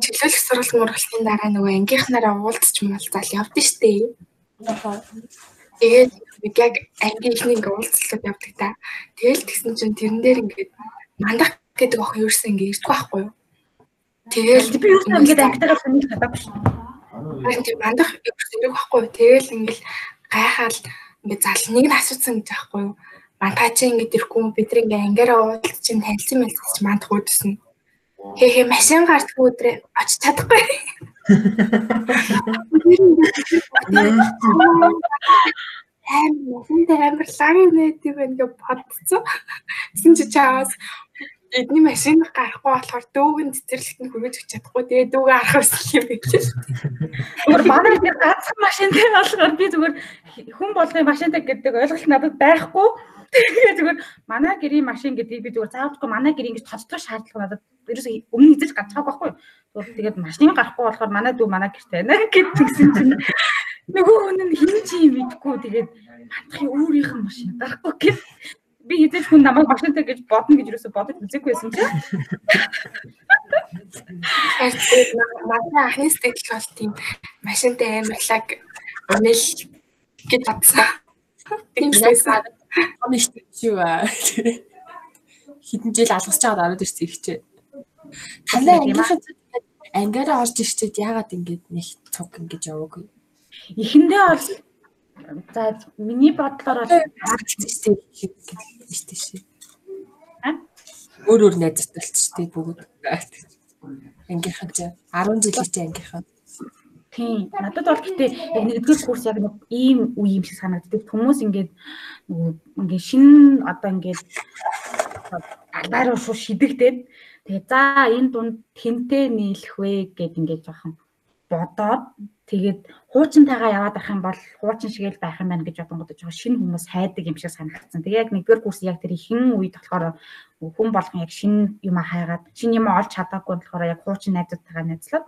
чөлөөлөх сургалт мургалтын дараа нөгөө ангийнхнаараа уулзч муулзаал явдсан штэ. Тэгээд яг анги ихний ингээ уулзлаад явдаг та. Тэгэл тэгсэн чинь тэрэн дээр ингээд мандах гэдэг охин ерөөсөө ингээ ирдэг байхгүй юу? Тэгэл би юу ингээд ангитайгаар нэг хатаагүй шүү. Тэгээд мандах ерөөсөө ирдэг байхгүй юу? Тэгэл ингээл гайхаал ингээ зал нэг нь асуусан гэж байхгүй юу? мантаа чи ингэж ирэхгүй бид нэг ангиараа уулзч чинь танилцсан мэлцэж мандах үүдсэн. Хээ хээ машин гардгүй өдрөө очиж чадахгүй. Аим мөхөндөө амар нэт юм байна гэж бодцсон. Тэсэн чи чаас эдний машин гарахгүй болохоор дүүгэн цэцэрлэгт нь хүргэж өгч чадахгүй. Тэгээ дүүгээ арах байсан юм билээ. Зүгээр манай тэр ганцхан машинтай болохоор би зүгээр хүн болгоны машинтай гэдэг ойлголт надад байхгүй. Тэгээ зүгээр манай гэрийн машин гэдгийг би зүгээр заавалгүй манай гэрийн гэж тоцдог шаардлага надад ерөөсөө өмнө эзэж гарцаагүй байхгүй. Зүгээр тэгээд машин гарахгүй болохоор манай дүү манай гэрт байна гэд тэгсэн чинь Нөгөө хүн нь хин чи юм мэдгүй тэгээд мандахын өөрийнх нь машин гарахгүй гэв. Би хэзээ ч хүн намайг машинтай гэж бодно гэж юусоо бодож үзээгүй байсан чи. Тэгээд манай анхны сэтгэл бол тийм машинтай амьдлаг өнөл гэж бодсон. Тийм байсан. Оны шүү. Хэдэн жил алгасч байгаад ороод ирсэн ихчээ. Танай ангийнхаа ангиараа орж ирчээд яагаад ингэж нэг цуг ингэж яваагүй. Эхэндээ бол за миний бодлоор бол аргалцчихтэй гэдэг шээ. Өөр өөр найзтай болчихтэй бүгд. Ангийнхаа чи 10 жилийн чи ангийнхаа. Тийм. Надад бол гэтээ яг нэгдүгээр курс яг нэг ийм үе юм шиг санагддаг. Хүмүүс ингээд нөгөө ингээд шинэ одоо ингээд албаар шууд шидэгдээд тэгээ за энэ дунд тэнтэй нийлэх вэ гэд ингээд жоохон бодоод тэгээд хуучинтайгаа яваад байх юм бол хуучин шиг л байх юм байна гэж бодонгод жоохон шинэ хүмүүс хайдаг юм шиг санагдсан. Тэгээ яг нэгдүгээр курс яг тэр ихэн үед болохоор хүн болгон яг шинэ юм хайгаад шинэ юм олж чадаагүй болохоор яг хуучин найзуудтайгаа найзлаад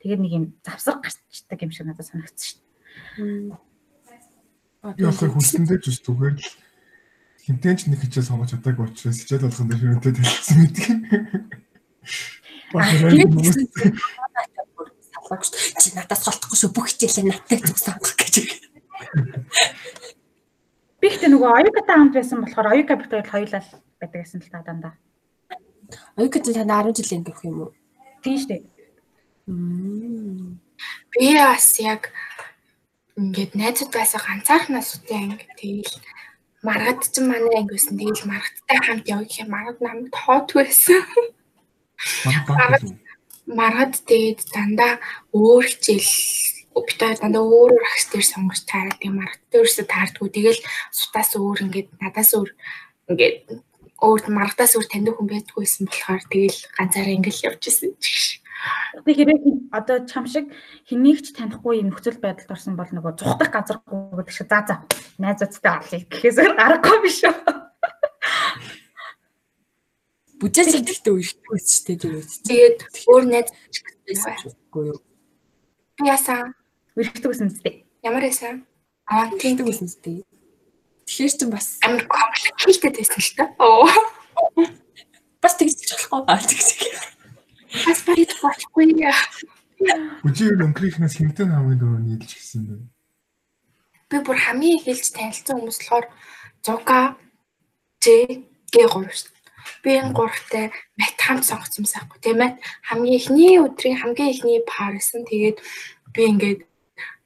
тэгээд нэг юм завсар гарчдаг юм шиг надад санагдсан шүү дээ. Яг хүсэндээ ч зүгээр л хинтэн ч нэг хичээл сонгож чадаагүй учраас хичээл болгон дээр хөрөнтэй талсан гэдэг. Салгаач чи надаас голтохгүй шүү бүх хичээлээ надтай зүг сонгох гэж. Би ихтэй нөгөө оюукатай хамт байсан болохоор оюука битээр хоёулаа байдаг гэсэн л та дандаа. Оюукатай тань 10 жилийн гэх юм уу? Тийм шүү дээ. Би бас яг ингээд найзууд байсан ганцаархнаас үтэй анги тэгэл маргад ч манай анги байсан тэгэл маргадтай хамт явах юм маргад намайг тоот байсан. Маргад тэгээд дандаа өөр хичээл битээ дандаа өөр өөр агш дээр сонгож таарад тийм маргад дээрсээ таардгүй тэгэл сутаас өөр ингээд надаас өөр ингээд өөр маргадаас өөр таньдаг хүн байдгүйсэн болохоор тэгэл ганцаараа ингээл явж исэн ч Тэгээ хэрэг одоо чам шиг хэнийг ч танихгүй юм нөхцөл байдалд орсон бол нөгөө зүхтах газаргүй гэдэг шиг за за найзуудтай орлоо гэхээс аргагүй биш үү. Бүжээ сэтгэлтэй үерхтэй ч тийм тийм. Тэгээд өөр найз байхгүй юу? Би ясаа үерхтэй гэсэн үстэй. ямар ясаа? Аа тийм гэсэн үстэй. Тэгэхээр ч бас амар комплекстэй байсан л та. Оо. Бас тэгж болохгүй аа тэгж. Бас барид болохгүй яа. Бүжиг өнгөрийнхнээс хэмтэн хамгийн дөрөв нийлж гисэн бэ. Би бүр хамгийн их хэлж танилцсан хүмүүс болохоор Зука, Ж, Г3 шүү дээ. Би энэ гуравтай мат хамт сонгоцсон байхгүй тийм ээ. Хамгийн ихний өдрийн хамгийн ихний парсэн. Тэгээд би ингээд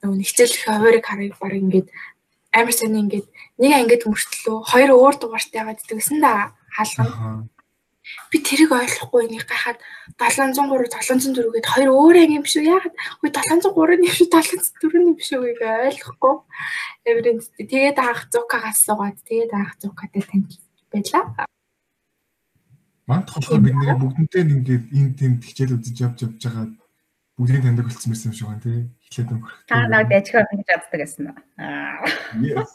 нөгөө нэгцэл хуваарыг харыг баг ингээд амар сайн ингээд нэг ангид мөртлөө хоёр өөр дугаартай яваад идэгсэн да хаалгана. Би тэрийг ойлгохгүй нэг гахаад 703 704 гээд хоёр өөр анги юм шүү. Яагаад үгүй 703 юм шүү 704 юм шүү гэж ойлгохгүй. Эврэн тэгээд анх зукагаас суугаад тэгээд анх зукатай танил байлаа. Манд болохоор бид нэг бүгднтэй ингээд энэ тийм хичээл үзэж явж явж байгаа бүгдийн таньдаг болсон байсан юм шиг байна тий. Эхлээд өнгөрөх. Та наад ажихаар ингэж чаддаг гэсэн үү? Аа. Yes.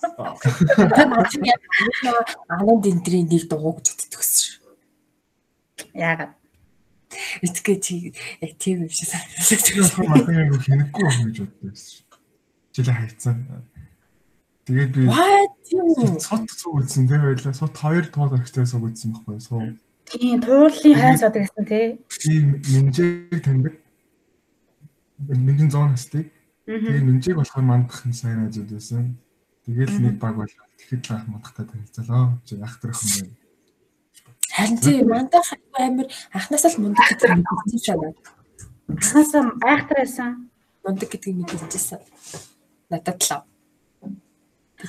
Анан дэнтрийн нэг дууг зүтгэсэн шүү. Яагаад? Эцгээ чи яг тийм юм шиг санагдсан. Манай яг хинэхгүй байна гэж боддог байсан. Жилээ хайцсан. Тэгээд би What юу? сот цуг үзсэн тийм байлаа. Сот хоёр туул агчтай сууг үзсэн байхгүй суу. Тийм, туулын хайн садаг гэсэн тий. Тийм минжээг таньдаг. Минжин зоон хэстэй. Тэгээд минжээг болохоор мандах юм сайн ажил байсан. Тэгээд нэг баг болоо. Тэгэхэд л ах мандахтай танилцалаа. Чи ахтрах юм байна. Харин тийм мандах амар анхнаасаа л мундаг гэдэг мэдсэн шанаа. Анхнаасаа айхтар байсан. Мундаг гэдгийг мэдчихсэн. Надад л.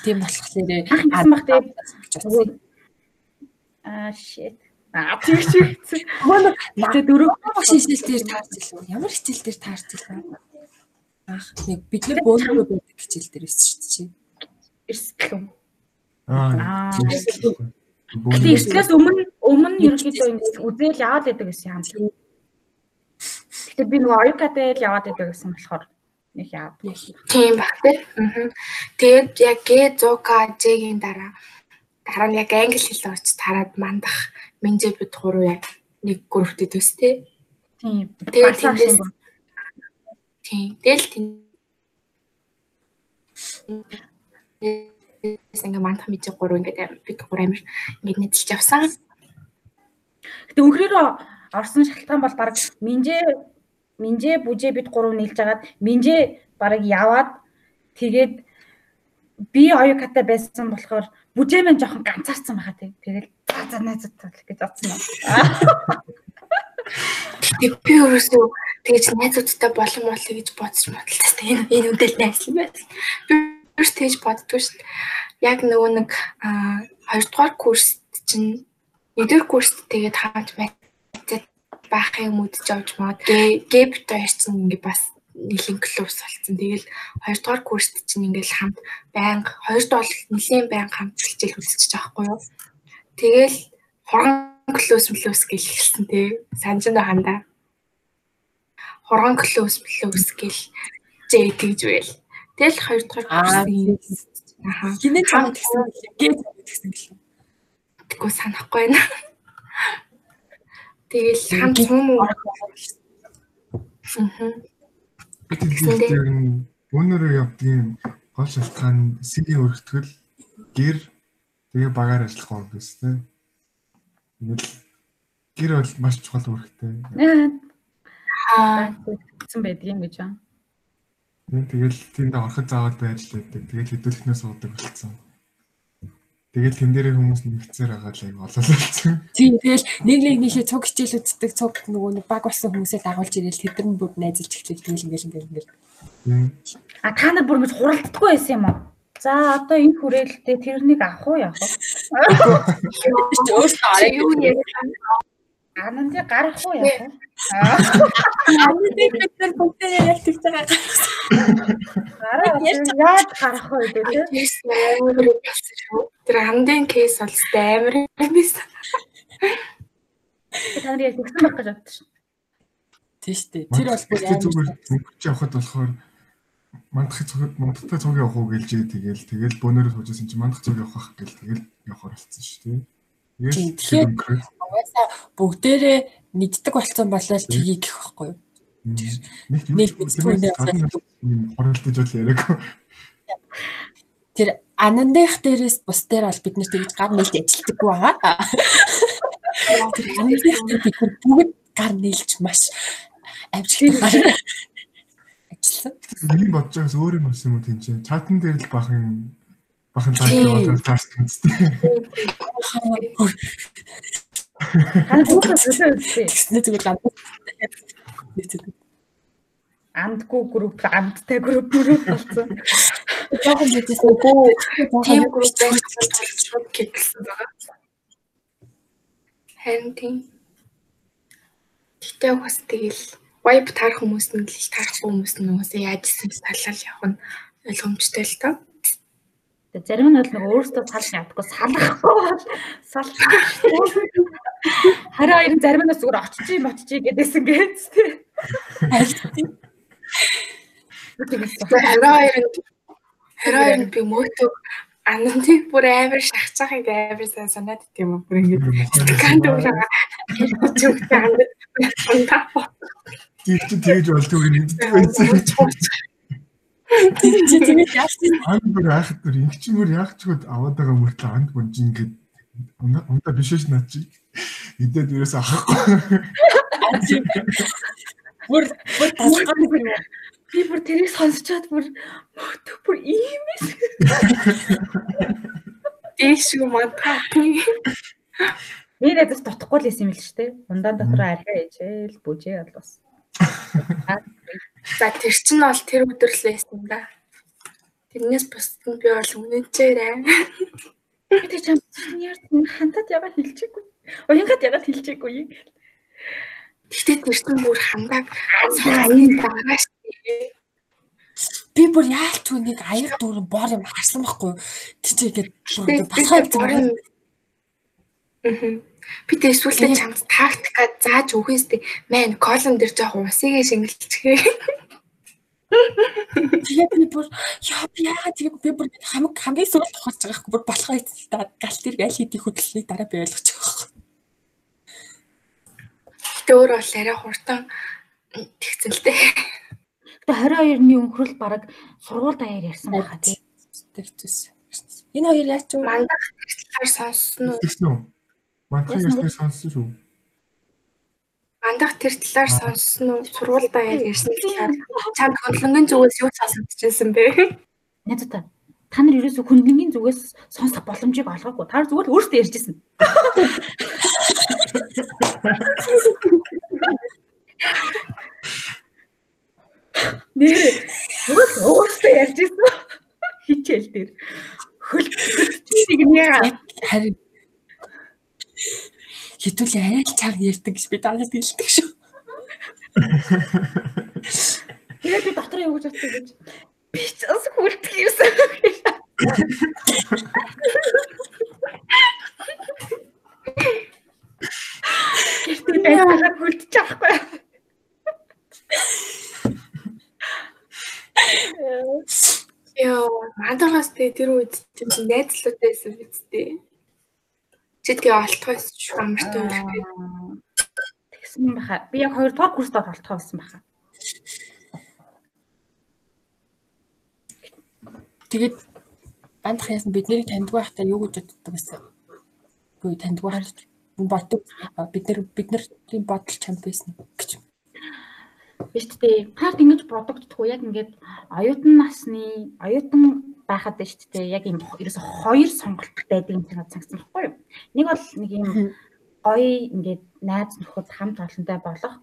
Тийм болохоор анх бах тэгээд аа shit. Аа тэгч үгсэн. Манай Гэтэ дөрөв хичээл дээр таарч илүү. Ямар хичээл дээр таарч илүү. Ах нэг бид нар бөөнөрөө байдаг хичээл дээр ирсэн шүү дээ чи. эрсдлэн. Аа. Гэтэ эрслээс өмнө өмнө ерөнхийдөө ингэж үзэл яваад байдаг гэсэн юм. Гэтэ би нөгөө оюукатай л яваад байдаг гэсэн болохоор нэг яа. Тийм баг тийм. Тэгээд яг Г 100к Ж-ийн дараа дараа нь яг англи хэл орч тараад мандах менжэ бид гурав яг нэг групптэй төс тээ. Тийм. Тэгээд тиймээс тийм. Тэгэл тийм. ингээ мандах мэдээ гурав ингээд бид гурав амир ингээд нэдэлж явсан. Гэтэ өнхрөөр орсон шалтгаан бол баг минжээ минжээ бүжээ бид гурав нийлж агаад минжээ баг яваад тэгээд би оюкатай байсан болохоор бүжээ мэн жоохон ганцаарсан байхаа тий. Тэгээд за за найзуудтай гэж бодсон юм. Тэг би өөрөөсөө тэгж найзуудтай болон болъё гэж бодож бодлоо. Энэ энэ үдэл найс юм байна. Би өөрөөс тэгж боддгоо дээ. Яг нөгөө нэг а хоёрдугаар курст чинь нэгдүгээр курст тэгээд хааж байцаад байх юм үдж авч маад гэп хоёр чинь ингээ бас нэлийн клубс болсон. Тэгэл хоёрдугаар курст чинь ингээл хамт байнга хоёрт бол нэлийн байнга хамт хичээл үзчихэж байгаа хгүй юу. Тэгэл хурган клубс клубс гэл эхэлсэн тий. Санаж нь хандаа. Хурган клубс клубс гэл жээ тэгж байл. Тэгэл хоёрдугаар курс Аа. Хинээ цаад гэсэн гээ гэсэн гэлээ. Тэггүй санахгүй байна. Тэгэл хамт юм уу? Аа. Тэгэхээр өнөөрөө явдгийн гол шалтгаан сигийн өргөтгөл гэр тэгээ багаар ажиллах гоо гэсэн тийм. Ингээл гэр бол маш чухал үүрэгтэй. Аа гэсэн байдгийн гэж байна. Тэгэл тэнд ороход заавал байж л байдаг. Тэгэл хэдүүлэхнээ суудаг болсон. Тэгэл тэн дээрээ хүмүүс нэгцээр байгаа л аяг олоолсон. Тийм тэгэл нэг нэг нийлээ цуг хичээл үздэг цуг нөгөө нэг баг болсон хүмүүсээ дагуулж ирэл тэдэр нь бүр найзалж эхлэв тэгэл ингээл ингээл ингээл. А та нар бүр ингэж хуралддаггүй байсан юм уу? За одоо энэ хүрээлэлтэй тэрнийг авах уу яах вэ? Өөртөө арай юу нэг Ананди гарах уу яах вэ? Ананди бид бүгдээ ялтж байгаа. Гараа яаж гарах вэ гэдэг. Тэр андын кейс бол амар юм байсан. Та нар яг тэгсэн байх гэж бодсон шүү. Тийм шүү дээ. Тэр бол бүр амар зүгээр явахад болохоор мандах цог мандахтай цог явах уу гэлжээ тэгэл тэгэл бөөнөрөө суужсэн чинь мандах цог явах гэл тэгэл явахаар болсон шүү дээ. Тэгэхээр угаасаа бүгдээрээ нэгддэг болцсон болол тгий гэх байхгүй юу? Нэг мэдгүй хоролдож бол яриаг. Тэр анандах дээрээс бус дээр бол бид нэр тэгж гар нээлж ажилтдаггүй байгаа. Тэр анандах дээр бид бүгд гар нээлж маш амжилттай ажилласан. Миний бодож байгаас өөр юм болсон юм уу тийм чинь. Чатан дээр л бахан бахан таа яваад таарсан үстэй. Тэгснэ зүгээр лам. Амдгүй групп, амдтай групп мөрөд болсон. Жохон бидээс нөгөө тийм групп киклсэн байгаа. Харин тийм. Гэтэ бас тэгэл вайб таарах хүмүүс нь л таарахгүй хүмүүс нь хүмүүсээ яаж исэн талал явах нь ойлгомжтой л тоо. Тэгээ зарим нь бол нэг өөрөөсөө салж ядахгүй салахгүй бол салах. Харин хоёр зарим нь зүгээр очиж мотчих гэдээсэн гэж тий. Харин харин би мөөтөг ананти бүр амар шахацахыг амар сайн санаад ит юм бүр ингэ канд ураа чүгтэй андаа Тэг чи тэгж болдгоо мэддэг байсан. Тэг чи тэгэж яасан анд бүр айхад бүр ингэ чи бүр яах ч гээд аваад байгаа мөртөө анд бүр чи ингэ ундаа биш ш наа чи. Идээд юуээс авахгүй. Бүр бүр тасгал Би бүр тэрийг сонсчоод бүр мөтө бүр ийм эс. Дэшгүй мантаа. Нэг дэс дутхгүй л юм л шүү дээ. Ундаан дотор архиа ээжэл бүжээ бол бас. За тэр чинь бол тэр юм да. Тэрнээс бусд нь би бол үнэнчээрээ. Би тэг чам яар хантад ягаад хэлчихгүй. Уянгад ягаад хэлчихгүй. Гэтэ тэр чинь бүр хандаг сайн байгаа шүү. Би бүр яалч үнийг аяр дүүрэн бор юм харсан байхгүй. Чи ингээд басгаа юм. Би тэг эсвэл чамд тактика зааж өгөхөөстэй мэн колон дээр жоох усыг шингэлчихээ. Тэгээд би бүр яа би яагаад тийм би бүр хамаг хамгийн сүүлд тохиолж байгаа хгүй бүр болохоо эцэлтэй гал тэр аль хэдийн хөдөлсөнийг дараа би ойлгож байгаа. Тэ өөр бол арай хурдан дээ. Тэгээ 22-ны өнхрөл баг сургууль даяар ярьсан байхаа тий. хэцүүс. Энэ хоёр яач вэ? Мандах талаар сонссон уу? Тэгсэн үү? Мандахын ярьсныг сонссон шүү. Мандах тэр талаар сонссон уу? Сургуультай яг ярьсан талаар чамд хөндлөнгөн зүгээс юу сонсогдчихсэн бэ? Найз та та нар ерөөсө хүндлэнгийн зүгээс сонсох боломжийг олгоогүй. Та нар зүгээр л өөрсдөө ярьжсэн. Нэр зүгээр л өөрсдөө ярьжсэн. Хичээл дээр хөлтгийг нэ Харин хитүүлийн арай л чаг ярьдаг гэж би данаас хэлдэг шүү. тэгээд би дотор юу гэж бодсон гэж би ч бас хөлтг юмсан. Гэртээ байгаад хөлтөж авахгүй. Йоо, мандагаас тэ тэр үед тийм найзлуутай байсан биз дээ. Чидгээ олтгоос шүү амартай байх гээ. Тэгсэн баха. Би яг 2 дугаар курст олтгоо болсон баха. Тэгээд бандах яасан бид нарыг таньдаг байхдаа юу гэж боддог байсан. Үгүй таньдаг байхдаа боддог бид нар бид нар тийм бодол чамд байсан гэж. Биш тээ. Хард ингэж продуктдгүй яг ингээд оюутан насны оюутан байхад шүү дээ. Яг юм ерөөсө хоёр сонголт байдаг юм санаад санагдсан байхгүй юу? Нэг бол нэг юм гоё ингээд найз нөхөд хамт олонтой болох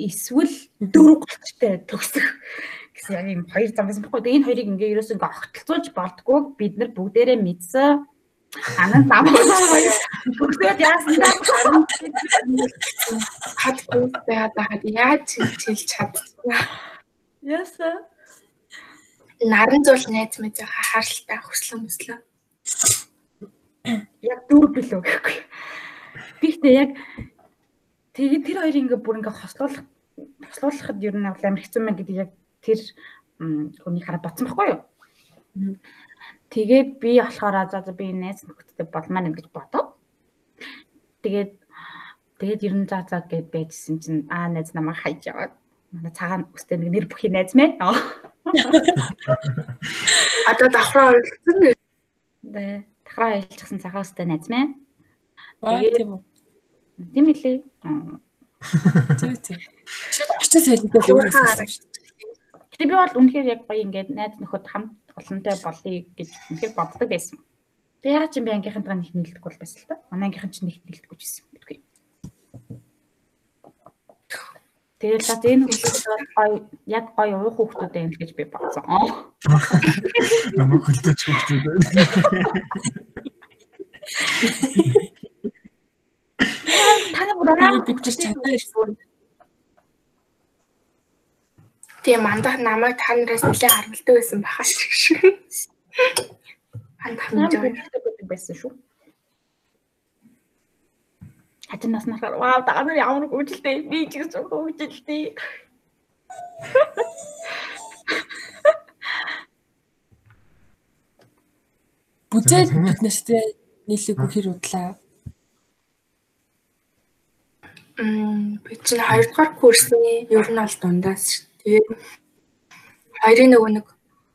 эсвэл дөрөв голчтой төгсөх гэсэн яг юм хоёр зам байсан байхгүй юу? Энэ хоёрыг ингээд ерөөсө ингээд огтлцуулж болдгоо бид нар бүгдээрээ мэдсэн Анаа нам бүгдээ яасан хад бүгд байгаад яаж хэлж чадчихна. Яса. Наран зуул найз мэд харалтай хөслөн мөслөө. Яг дүүр билүү гэхгүй. Гэхдээ яг тэгээд тэр хоёрыг ингээ бүр ингээ хослуулах хослуулахад ер нь амар хэцүү мэн гэдэг яг тэр хүний хараа бодсон байхгүй юу? Тэгээд би болохоор за за би найз нөхдөд болмаа нэ гэж бодоод тэгээд тэгээд ер нь за за гэд байжсэн чинь аа найз намайг хайж яваад манай цагаан үстэй нэг нэр бүхий найз мэ. Одоо давхраа ойлцсон нэ. Тэ давхраа ойлцсон цагаан үстэй найз мэ. Баа тийм үү. Тийм үлээ. Тийм тийм. Очиж солидол өөр байсан шүү дээ. Гэтэ би бол үнэхээр яг гоё ингээд найз нөхөд хамт олонтой болъё гэж үнэхээр боддог байсан. Тэгээ яагаад чи би ангийнхантайгаа нэг нийлдэхгүй бол байсан л та. Манай ангийнхан ч нэг нийлдэхгүй ч байсан гэдэггүй. Тэгээд за энэ хүмүүс бол гоё яг гоё уух хүүхдүүд юм гэж би бодсон. Намайг хөлтөж хүүхдүүд байна. Таны бүрээ бичиж чадсан. Тийм мандах намайг та нараас нэлээд харамлдаг байсан баха шиг. Мандах Намайг байсан шүү. Хатан нас нахаар вау та нар ямар хөвгөлтэй би ч гэсэн хөвгөлтэй. Бүзээд биднэртэй нийлээгүй хэр удлаа. Мм би чинь 2 дугаар курсны ер нь бол дундаас шүү. Тэгээд хоёрын нөгөө нэг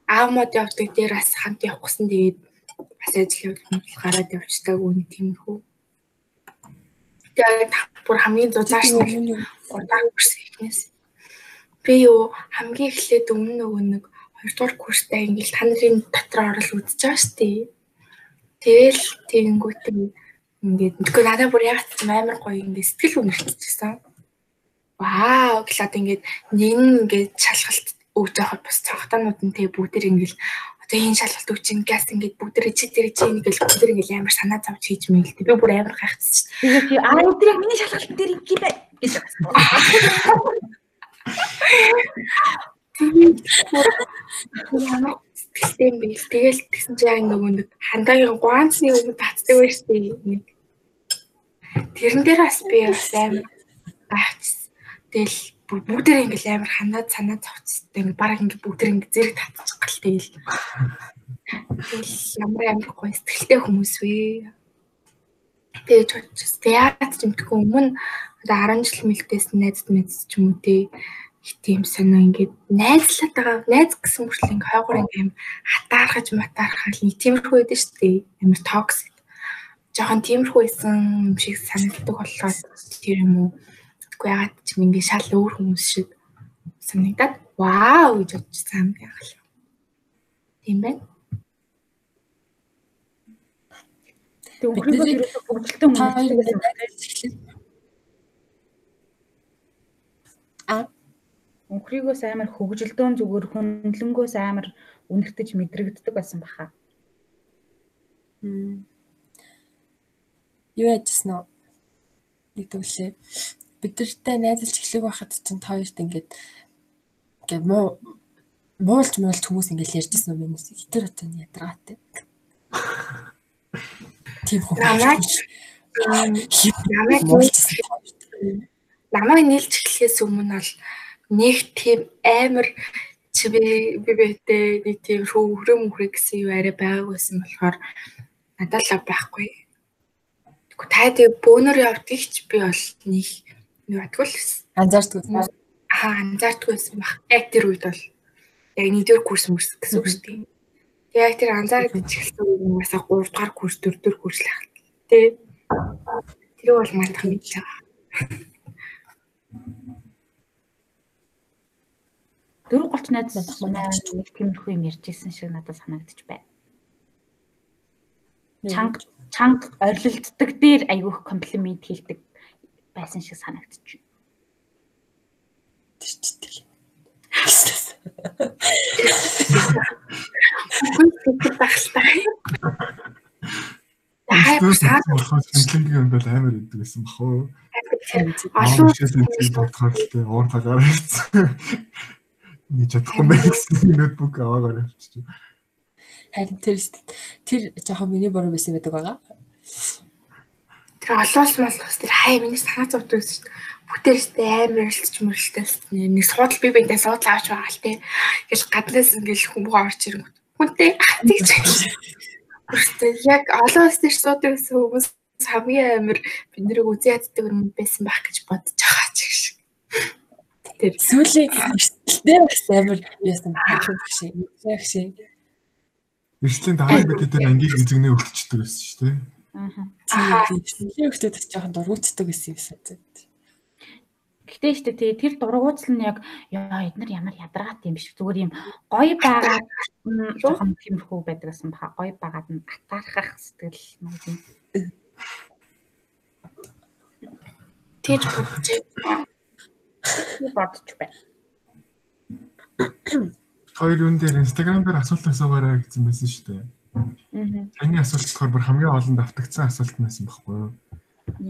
аав мод явдаг дээр бас хамт явах гэсэн тэгээд бас явуулах гараад явцдаг үн тиймэрхүү. Тэгээд бүр хамгийн дулааш нь удаа курс ихнээс би юу хамгийн эхлээд өмнө нөгөө нэг 2 дугаар курстай ингээл та нарын дотор орол үзэж байгаа шүү дээ. Тэгэл тэгэнгүүтээ ингээд мэдгүй надад бүр яг амар гоё ингээд сэтгэл үнэрччихсэн. Вау гэлээд ингээд нэг нь ингээд шалгалт өгж байхад бас цогтонууд нь тэг бүгдэр ингээд одоо энэ шалгалт өгч ингээс ингээд бүгдэр чи тэр чи ингээд бүгдэр ингээд амар санаа зовж хийж мэйл тэг. Би бүр амар гайхчихсан. Тэгээд чи аа өдөр миний шалгалт дээр ингэ бай гэж сэтгэлтэй юм бэ? Тэгэл тэгсэн чи яг нөгөө нэг хандагийн гуанцны өмнө татдаг байж тээ нэг. Тэрэн дээр бас би бас амар гайхчихсан. Тэгэл бүгдээ ингээл амар ханаад санаа зовцтой ингээ бараг ингээ бүгдээ ингээ зэрэг татчих гал тэгэл. Тэгэл ямар амар гоё сэтгэлтэй хүмүүс вэ? Тэгэж бодчихсон. Яг ч юмтгүй өмнө одоо 10 жил мэлтэйсэн найзд мэдс ч юм уу те тийм сонио ингээд найзлаад байгаа найз гэсэн мөрчлөө ингээд хойгоор ингээд хатаархаж матаархал нэг тиймэрхүү байдаг шүү дээ. Амар токсик. Жохон тиймэрхүү исэн юм шиг санагддаг болохоор тэр юм уу. Тэгэхгүй ягаад ч юм ингээд шал өөр хүмүүс шиг санагдаад вау гэж бодчихсан юм яах вэ? Тийм байна. Тэг өнгөрөөгөө ерөөсөө бүгдэлтэй хүмүүс А Өнхрийгөөс амар хөгжилдөөн зүгээр хүндлэнгөөс амар үнэртэж мэдрэгддэг байсан баха. Юу яжсэн нь нэг төвлээ. Бидэртэй найзалж эхлэх байхад чинь та хоёрт ингээд ингээд муу муулж муулж хүмүүс ингээд ярьжсэн юм юм. Хитэр отон ядраатай. Тийм хүмүүс. Намайг намайг нийлж эхлэхээс өмнө бол нэг тийм амар чи би би битээ нэг тийм хөврөм мөхрө гэсэн юу арай байгааг байсан болохоор надад л байхгүй. Тэгэхгүй та тэг бөөнөр явдгийг ч би бол нэг юу адгүй л анзаардгүй. Аа анзаардгүй байсан баг. Яг тэр үед бол яг нэгдүгээр курс мөрс гэсэн үг шүү дээ. Яг тэр анзаардаг ч гэсэн бас 3 дугаар курс 4 дугаар курс л ахал. Тэ. Тэр бол мандах мэдж байгаа. Дөрөв голч найз надах манай нэг тиймэрхүү юм ярьжсэн шиг надад санагдчих байна. Чанга чанга орилддаг дээр айгүйх комплимент хийдэг байсан шиг санагдчих. Тэжтэй. Хүн багтаа. Аа саад болохоос хэмжээний юм бол амар идэг гэсэн бах уу. Олон энэ бодохоор л тэ уурхаа гарчихсан. Нэг чадахгүй байх гэсэн ноутбук аваагаар явчих. Харин тэр тэр жоохон миний буруу байсан байдаг байгаа. Тэр олоос молоос тэр хай миний санаа зовдөг гэсэн шүү дээ. Бүтээрстэй амар өрөлтч мөрөлттэй нэг суудал би бинтээ суудал авч байгаа л тий. Ингээл гаднаас ингээл хүмүүст орж ирэнгүүт. Хүнтэй тэгж Өөртөө яг олоос тэр суудаг гэсэн хүмүүс хамгийн амар бид нарыг үзий яддаг юм байсан байх гэж бодож байгаа ч гэх шиг. Тэр сүүлийн эрсдэлтэй бас амар яасан байх шиг. Яг шиг. Эрсдлийн дараа бид тэр ангийг эзэгнээ өгчдөг байсан шүү дээ. Аа. Тийм. Өгчдөд жоохон дургуутдаг байсан юм шиг. Гэхдээ ихтэй тий тэр дургуутал нь яг яа эднэр ямар ядаргаат юм биш зүгээр юм гоё байгаа жоохон тиймэрхүү байдаг гэсэн баха гоё байгаад нь атаархах сэтгэл нэг юм Тэгж бодож бодож байна. Хоёр үн дээр Instagram дээр асуулт асуугаарай гэсэн байсан шүү дээ. Таны асуулт болохоор бүр хамгийн олон давтагдсан асуулт байсан байхгүй юу?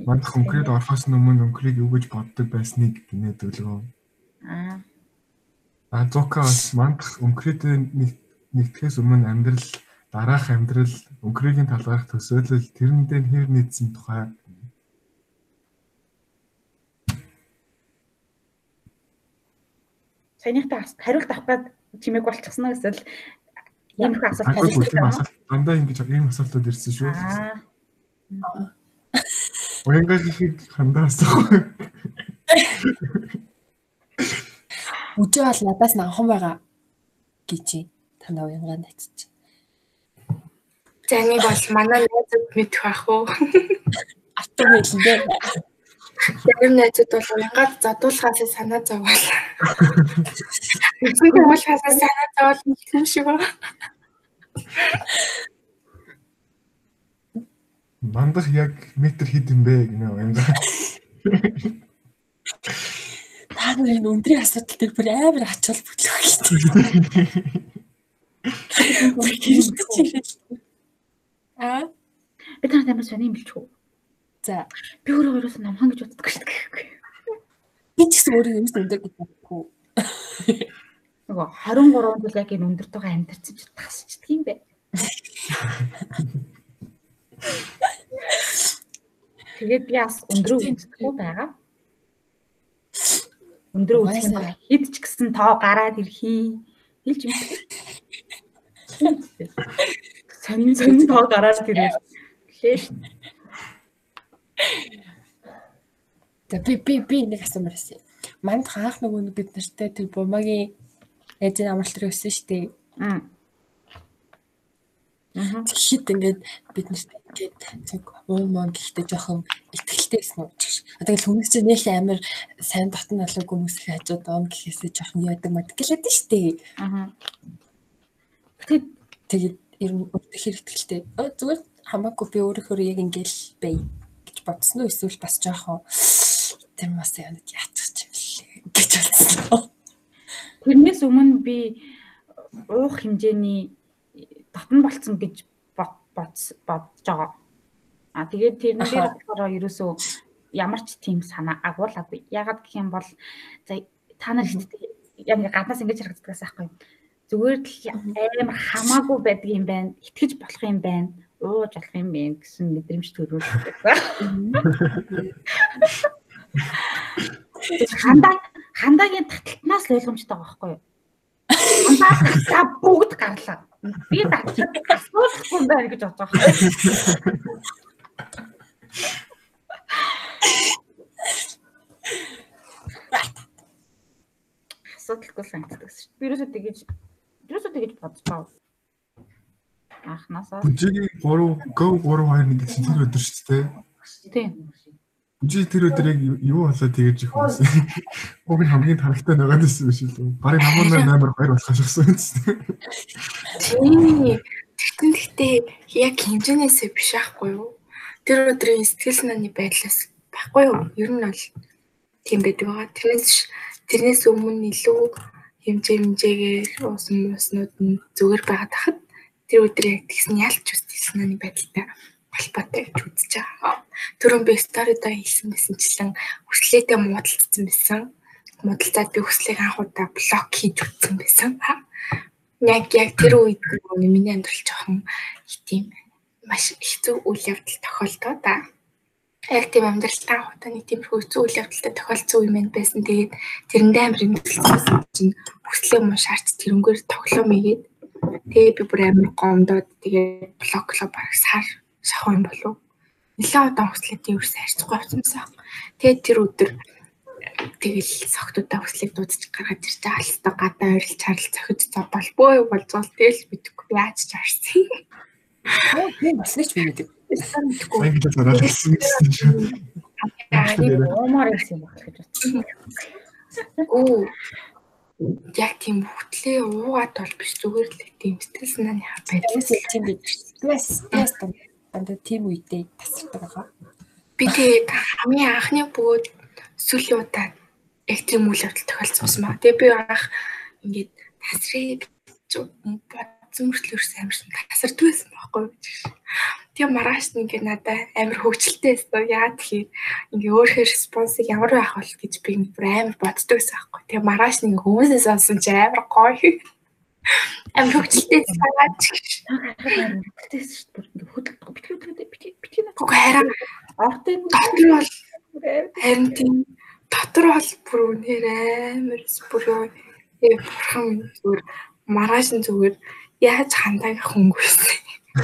Мандах өнгөрөөд орохоос өмнө өнгөрийг юу гэж боддог байсныг гинэ дөлгөө. Аа. А бас мандах өнгөрөөд нэгтгэхээс өмнө амьдрал дараах амьдрал өнгөрөөгийн талаарх төсөөлөл тэрэндээ хэр нийцсэн тухай Саяныхтай хариулт авах гээд чимээг болчихсон уу эсвэл ийм их асуулт асуулт дандаа ингэж ийм асуултууд ирсэн шүү. Уянга хийх хандаасаа. Үжи бол надаас намхан байгаа гэж танаа уянгаа найцчих. За нэг бол манай найзууд мэдэх байх уу? Артур хэлэндээ. Зарим найзууд бол уянгаад задуулахаас санаа зовоол. Эцэг уулахаас санаа зовоол юм шиг байна. Мандах яг метр хэд юм бэ гинэ уянгаа. Та нарын өндрийн асуудал дээр бүр амар ачаал бүтлэх хэрэгтэй. Аа би танад амар сони юм билч үү? За Би өөрөө өөрөөс намхан гэж боддог шүү дээ. би ч гэсэн өөрөө юмс өндөр гэж бодохгүй. Нөгөө 23 жил яг энэ өндөртөөгөө амьдэрсэн чи тасчдаг юм бэ? Тэгээд би бас өндрөө үзэхгүй байгаа. Өндрөө үзэх бол хэд ч гэсэн тоо гараад ирхий. Хэлж юм. Сонин сонин тоо гараад ирээ. Лээ. За би би би нэг асуумаар байсан. манд хаах нөгөө нэг бид нартай тэр бумагийн эзэн амралтар өссөн шүү дээ. Аа. Аа. Тэгэхэд ингээд бид нартай ингээд цаг уу мөн гэхдээ жоохон ихтгэлтэй байсан уу гэж. Одоо л хүмүүс чинь нөх амар сайн дотн алууг хүмүүс их хажууд он гэхээсээ жоохон яадаг мад гэлээд шүү дээ. Аа. Тэгээд ер нь өөртөө хэр ихтгэлтэй. Зүгээр хамаагүй би өөрөөр яг ингээл бай гэж бодсон уу эсвэл бас жоохон тийм бас яа нэг яачих юм лээ гэж бодсон. Тэрнээс өмнө би уух хэмжээний дотн болцсон гэж бодож байгаа. А тэгээд тэрэн дээр болохоор ерөөсөө ямар ч тийм санаа агуулаагүй. Ягаад гэх юм бол за та нар яг гаднаас ингэж харагддагаас аахгүй. Зүгээр л амар хамаагүй байдаг юм байна. Итгэж болох юм байна. Ууж болох юм байна гэсэн мэдрэмж төрүүлдэг байсан. Хандаа хандаагийн таталтнаас ойлгомжтой байгаа байхгүй юу? Хандаа бүгд гарлаа. Би асуулахгүй байна гэж бодож байгаа. Асуудалгүй санагддаг шүү. Би юусоо тэгэж юусоо тэгэж бодож байгаа. Анхнаасаа. Бүжигийн 3 go 3 2 1 гэсэн тэр өдөр шүү дээ. Тийм. Бүжи тэр өдөр яг юу болоо тэгэж их хүмүүс. Уг нь хамгийн тарагтай байгаа гэсэн биш үү? Барыг намайг амар хоёр болох шахсан юм чинь. Тийм. Тэгтэн гэхдээ яг хэмжээнээсээ биш аахгүй юу? Тэр өдрийн сэтгэл санааны байдлаас байхгүй юу? Ер нь бол тийм байдаг байгаа. Тэрнээс тэрнээс өмнө илүү хэмжээ хэмжээгээр уусан мууснууд нь зүгээр байгаад хахад тэр өдөр яг тэгсэн ялч үстэй санааны байдалтай холбоотой гэж үзэж байгаа. Түрүүн би сторидо хэлсэн байсанчлан хүслээтэй муудалцсан байсан. Муудалцаад би хүслийг анх удаа блок хийж үтсэн байсан. Яг яг тэр үед миний амьдрал жоохон тийм маш хэцүү үйл явдал тохиолдоо да. Яг тийм амьдралтай нэг тийм хэцүү үйл явдалтай тохиолдсон юм байсан. Тэгээд тэрэндээ амар имзэлсэн чинь хүслээ муу шаарч тэрнгээр тоглоом игээд тэгээ би бүр амар гомдоод тэгээ блоклоо баг сар юм болов. Нилээ удаан хүслээ тэрс харьцахгүй авчихсан. Тэгээд тэр өдөр тэгэл согтуудаа хүслийг дуудаж ирж байгаа алстаа гадаа ойрлж харал цохиж зодол бөө болцоол тэгэл бидэхгүй яаж ч харсан. Оо тийм бас нэг ч мэдээ. Англи зараад хэлсэн юм. Аа уумаар ирсэн байх гэж бодсон. Оо яг тийм хөтлөө уугаад бол биш зүгээр л тийм сэтгэл санааны байдлаас тийм бид стресс стресс дандаа тийм үедээ тасардаг байгаа. Би тэгээд хамгийн анхны бөгөөд сүүлийн удаа яг тийм үйл явдал тохиолдсон ба. Тэгээ би анх ингээд тасрыг бодсон мөртлөөс амарсан тасардгүй байсан байхгүй гэж. Тэгээ маргааш нь ингээд надад амар хөвгчлөлтэй байсан. Яагаад тэгэхээр ингээ өөрөөр респонсыг ямар байх бол гэж би бүр амар боддог байсан байхгүй. Тэгээ маргааш нь ингээ хүмүүсээс сонсон чи амар гоё. Амар хөвгчлөлтэй санаад ч гэж. Хөвгчлөлтэй шүү дээ. Хөдөлгөөн битгий битгий битгий битгий. Уг хараа ортын дотор бол харин тийм дотор бол бүр үнээр амар бүр. Ээ бурхан зүгээр маргааш нь зүгээр яаж хандааг хөнгөсөн. Яа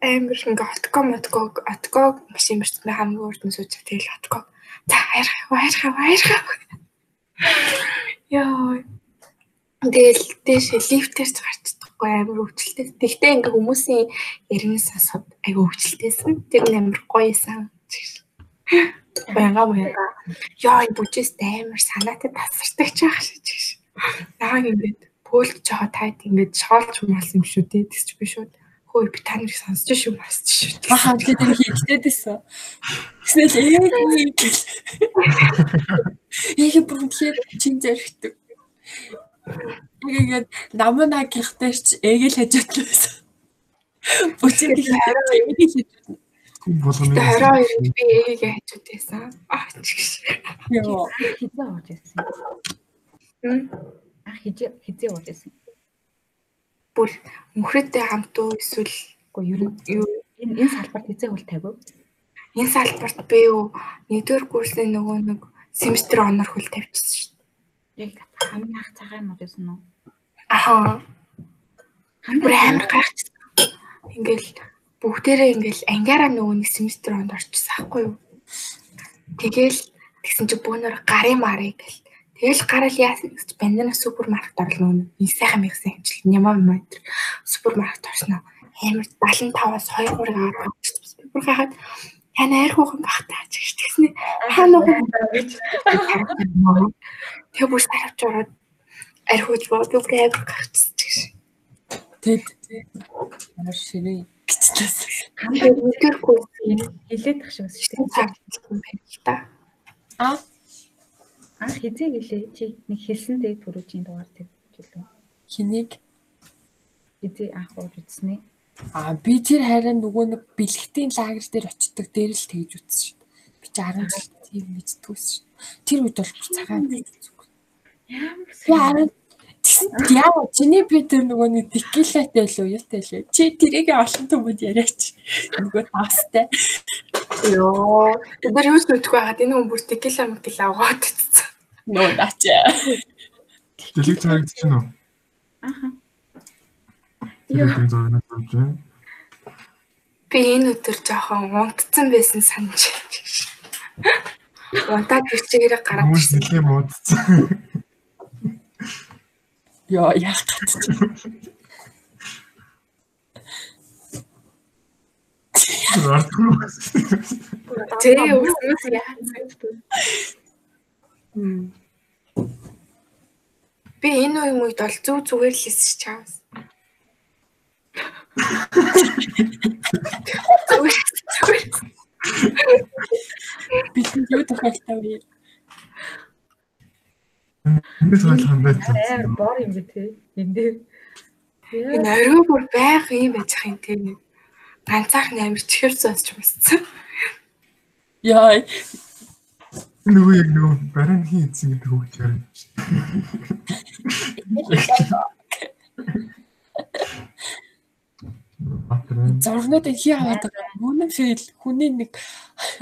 амар ингээ отко мотко отко машин бэрчмэ хамгийн урд нь сууж тэгэл отко. За хайрхаа хайрхаа хайрхаа. Яа. Тэгэл дэш лифтээр ч гарчдаггүй амар өвчлөлтэй. Тэгтээ ингээ хүмүүсийн яринаас асууд айгүй өвчлөлтэйсэн. Тэр амар гоёсан. Баянга баянга. Яа энэ бүжээс амар санаатай тасардаг ч ах шиг. Яагаад ингэж пөөлж байгаа тайд ингэж шоолж хүмүүс юм шүү дээ. Тэсч би шүү. Хөөе би та нарыг сонсож шүү масч шүү. Ахаа би тэр хийгдээд байсан. Тэснэ л яг яг бүгдээр чин зэрэгтэй. Тэгээд намнаагийнхтай ч эгэл хажууд л байсан. Хийх болгоно. Хараа хоёр би ээгээ хажууд байсан. Аа чигш. Йоо хизээ орж ирсэн. Ах хизээ хизээ орж ирсэн. Бүр мөхрөдтэй хамт уу эсвэл Уу ер нь энэ энэ салбарт хизээ бол тавив. энэ салбарт би юу нэгдүгээр курсын нөгөө нэг семестр онор хөл тавьчихсан шүү дээ. Яг хамгийн анх цагаан мод байсан уу? Ахаа. Бүр амар гайхчихсан. Ингээл бүгдээрээ ингээл ангиараа нөгөө нэг семестр онд орчихсан аахгүй юу. Тэгэл Тэгсэн чи бөөнөр гарын марыг гэл. Тэгэл гарал яасан гэж бандана супермаркет орлоо. Энэ сайхан мэгсэн хэмжил нямаа мэтр супермаркет орсноо. Амар 75-аас 2 3 аваад бүр хахад тань айр хүүхэн багтаач гэж тэгснэ. Хаана уу гэж. Тэгээ бүр саравч ороод айр хүүж бод бүр амар гарчсан гэж. Тэгэд ямар ширээ гिचлээс Хамдаа өдөргүй Хилээд тах шиг шин цаг юм байна л та. аа анх хизээ гэлээ чи нэг хэлсэн тэг түрүүчийн дугаар тэг жилүү. хэнийг Хизээ анх ууж үзснээ. аа би тэр харин нөгөө нэг бэлгтийн лагер дээр очдог дээр л тэгж үзсэн шүү дээ. Би чи 10 жил тийм мэддгүйсэн шүү. Тэр үед бол цагаан үзсэн. Ямар Би харин тэгсэн яа чиний би тэр нөгөө нэг текилатай л уу яатай л чи тэрийг олон түмэд яриач нөгөө таастай Йоо. Тэр юу ч мэдгүй байгаад энэ хүн бүр текила мекила аваад идсэн. Нөө Дэлэг цагт чинь үү? Аха. Байна. Би энэ өдөр жоохон унтцсан байсан санаж байна. Унтаад ирчээрээ гараад Хүмүүс ирсэн. нэлийн муудсан. ёо яах гэж. Тэгээ өснөөс яасан. Би энэ үеийн үед бол зүг зүгээр л хэлсэн чаавс. Зүгээр зүгээр. бид юу тохиолтой вэ Эндээс ойлгох юм байна. амар бор юм бэ те. Энд дээр. Энэ орой бүр байх юм байж ах юм тийм. Ганцаархан амир чихэр сонсч мэдсэн. ёо Нөгөө яг нөгөө барин хий эзэн гэдэг үг. Батрын зургнууд хий аваад байгаа үнэн фейл хүний нэг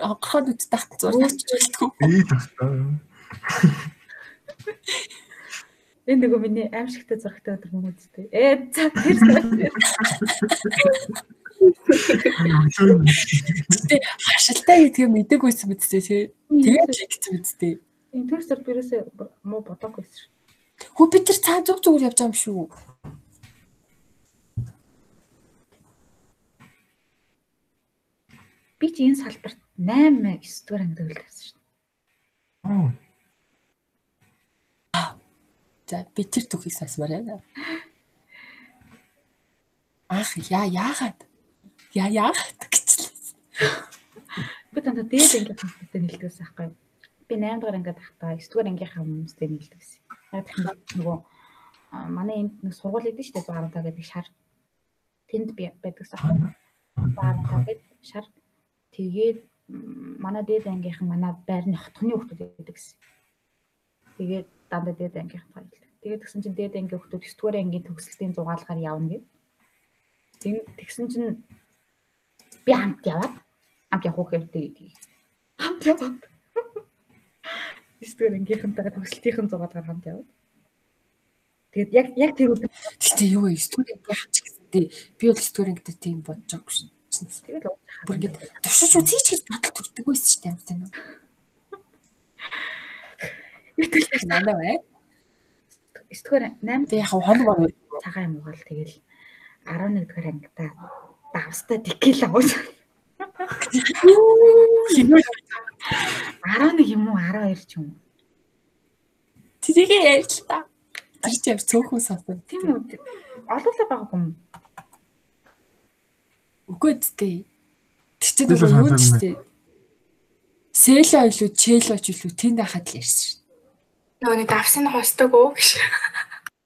онгорхоод үзтэх зургаач болтгоо бий тахтаа. Энэ нөгөө миний аимшигтай зурагтай өдөр юм үзтээ. Ээ за тэр Тэ хашилтаа гэдгийг биз дээ тий. Тэгээд л гэсэн биз дээ. энэ тэр зур бирээсээ муу бодоагүйсэн шүү. Хөө би тэр цаа зүг зүгээр явж байгаа юм шүү. Би чи энэ салбарт 8 9 дугаар ангид үлдсэн шүү. За би тэр түүхийг сонсмоор байна. Ах яа яагаад? Яа яагаад гэчлээ. Би танд дээд ангид хүмүүстэй нэлдэгсэн аахгүй. юу? Би 8 дугаар ангид тахтаа 9 дугаар ангийнхаа хүмүүстэй нэлдэгсэн. Яг тийм нөгөө манай энд нэг сургууль идэв шүү дээ 115 гэдэг шар. Тэнд би байдагсан аахгүй. 115 гэдэг шар. Тэгээд манай дээд ангийнхан манай байрны хотхны хүмүүс байдаг гэсэн. Тэгээд дандаа дээд ангийнхан баярлаа. Тэгээд тэгсэн чинь дээд ангийн хүмүүс 9 дугаар ангийн төгсөлтийн зугаалгаар явна гэв. Тэг- Тэгсэн чинь би хамт яваад хамт явах хэрэгтэй. Хамт яваад. 9 дугаар ангийнхантайгаа төгсөлтийн зугаалгаар хамт яваад. Тэгээд яг яг тэр өдөр Гэтэ юу вэ? Студент яах ч гэсэн тий. Би бол студент гэдэг тийм бодож байгаагүй шин. тэгээд Бүр ингэ төвшөж үзье ч гэж бодол төрдөг байсан шүү дээ амт энэ. Итэл Нандаа бай. 9 дугаар 8 Тэг яг хоног баг цагаан юм угаал тэгэл 11 дугаар ангита давстай текила уус. хинөө 11 юм уу 12 ч юм уу. тэрийг ярьж л та. Тэр чи яг цөөхөн сонсон. Тийм үү? Олоолаа байгаагүй юм. Үгүй дээ. Тэр чинь нөгөө юу ч дээ. Сэло илүү чэлоч илүү тэнд хахад л ярьсан шүү. Нөгөө нэг давсан хостог уу гэж.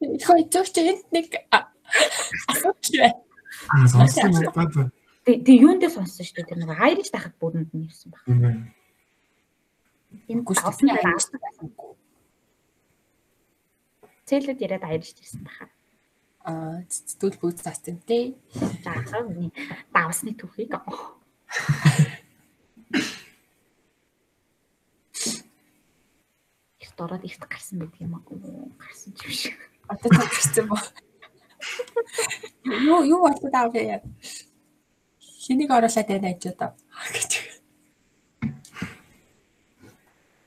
Их хоёрч энд нэг а- асууж байна. Аа сонссон байна. Тэг тэг юунд дээр сонссон шүү дээ тэр нэг айрч тахад бүрэнд нь ирсэн баг. Энэ давсан шүү. дээр цэлэд яриад айрч ирсэн баха. Аа зүтгэл бүгд цаасан тий. За хаа миний давсны түүхийг. Их дороод ихт гарсан байдаг юм аа. Гарсан ч юм шиг. Одоо та гэрсэн ба. Юу юу болоод аа бэ? Хэнийг оруулаад байна гэж одоо. гэж.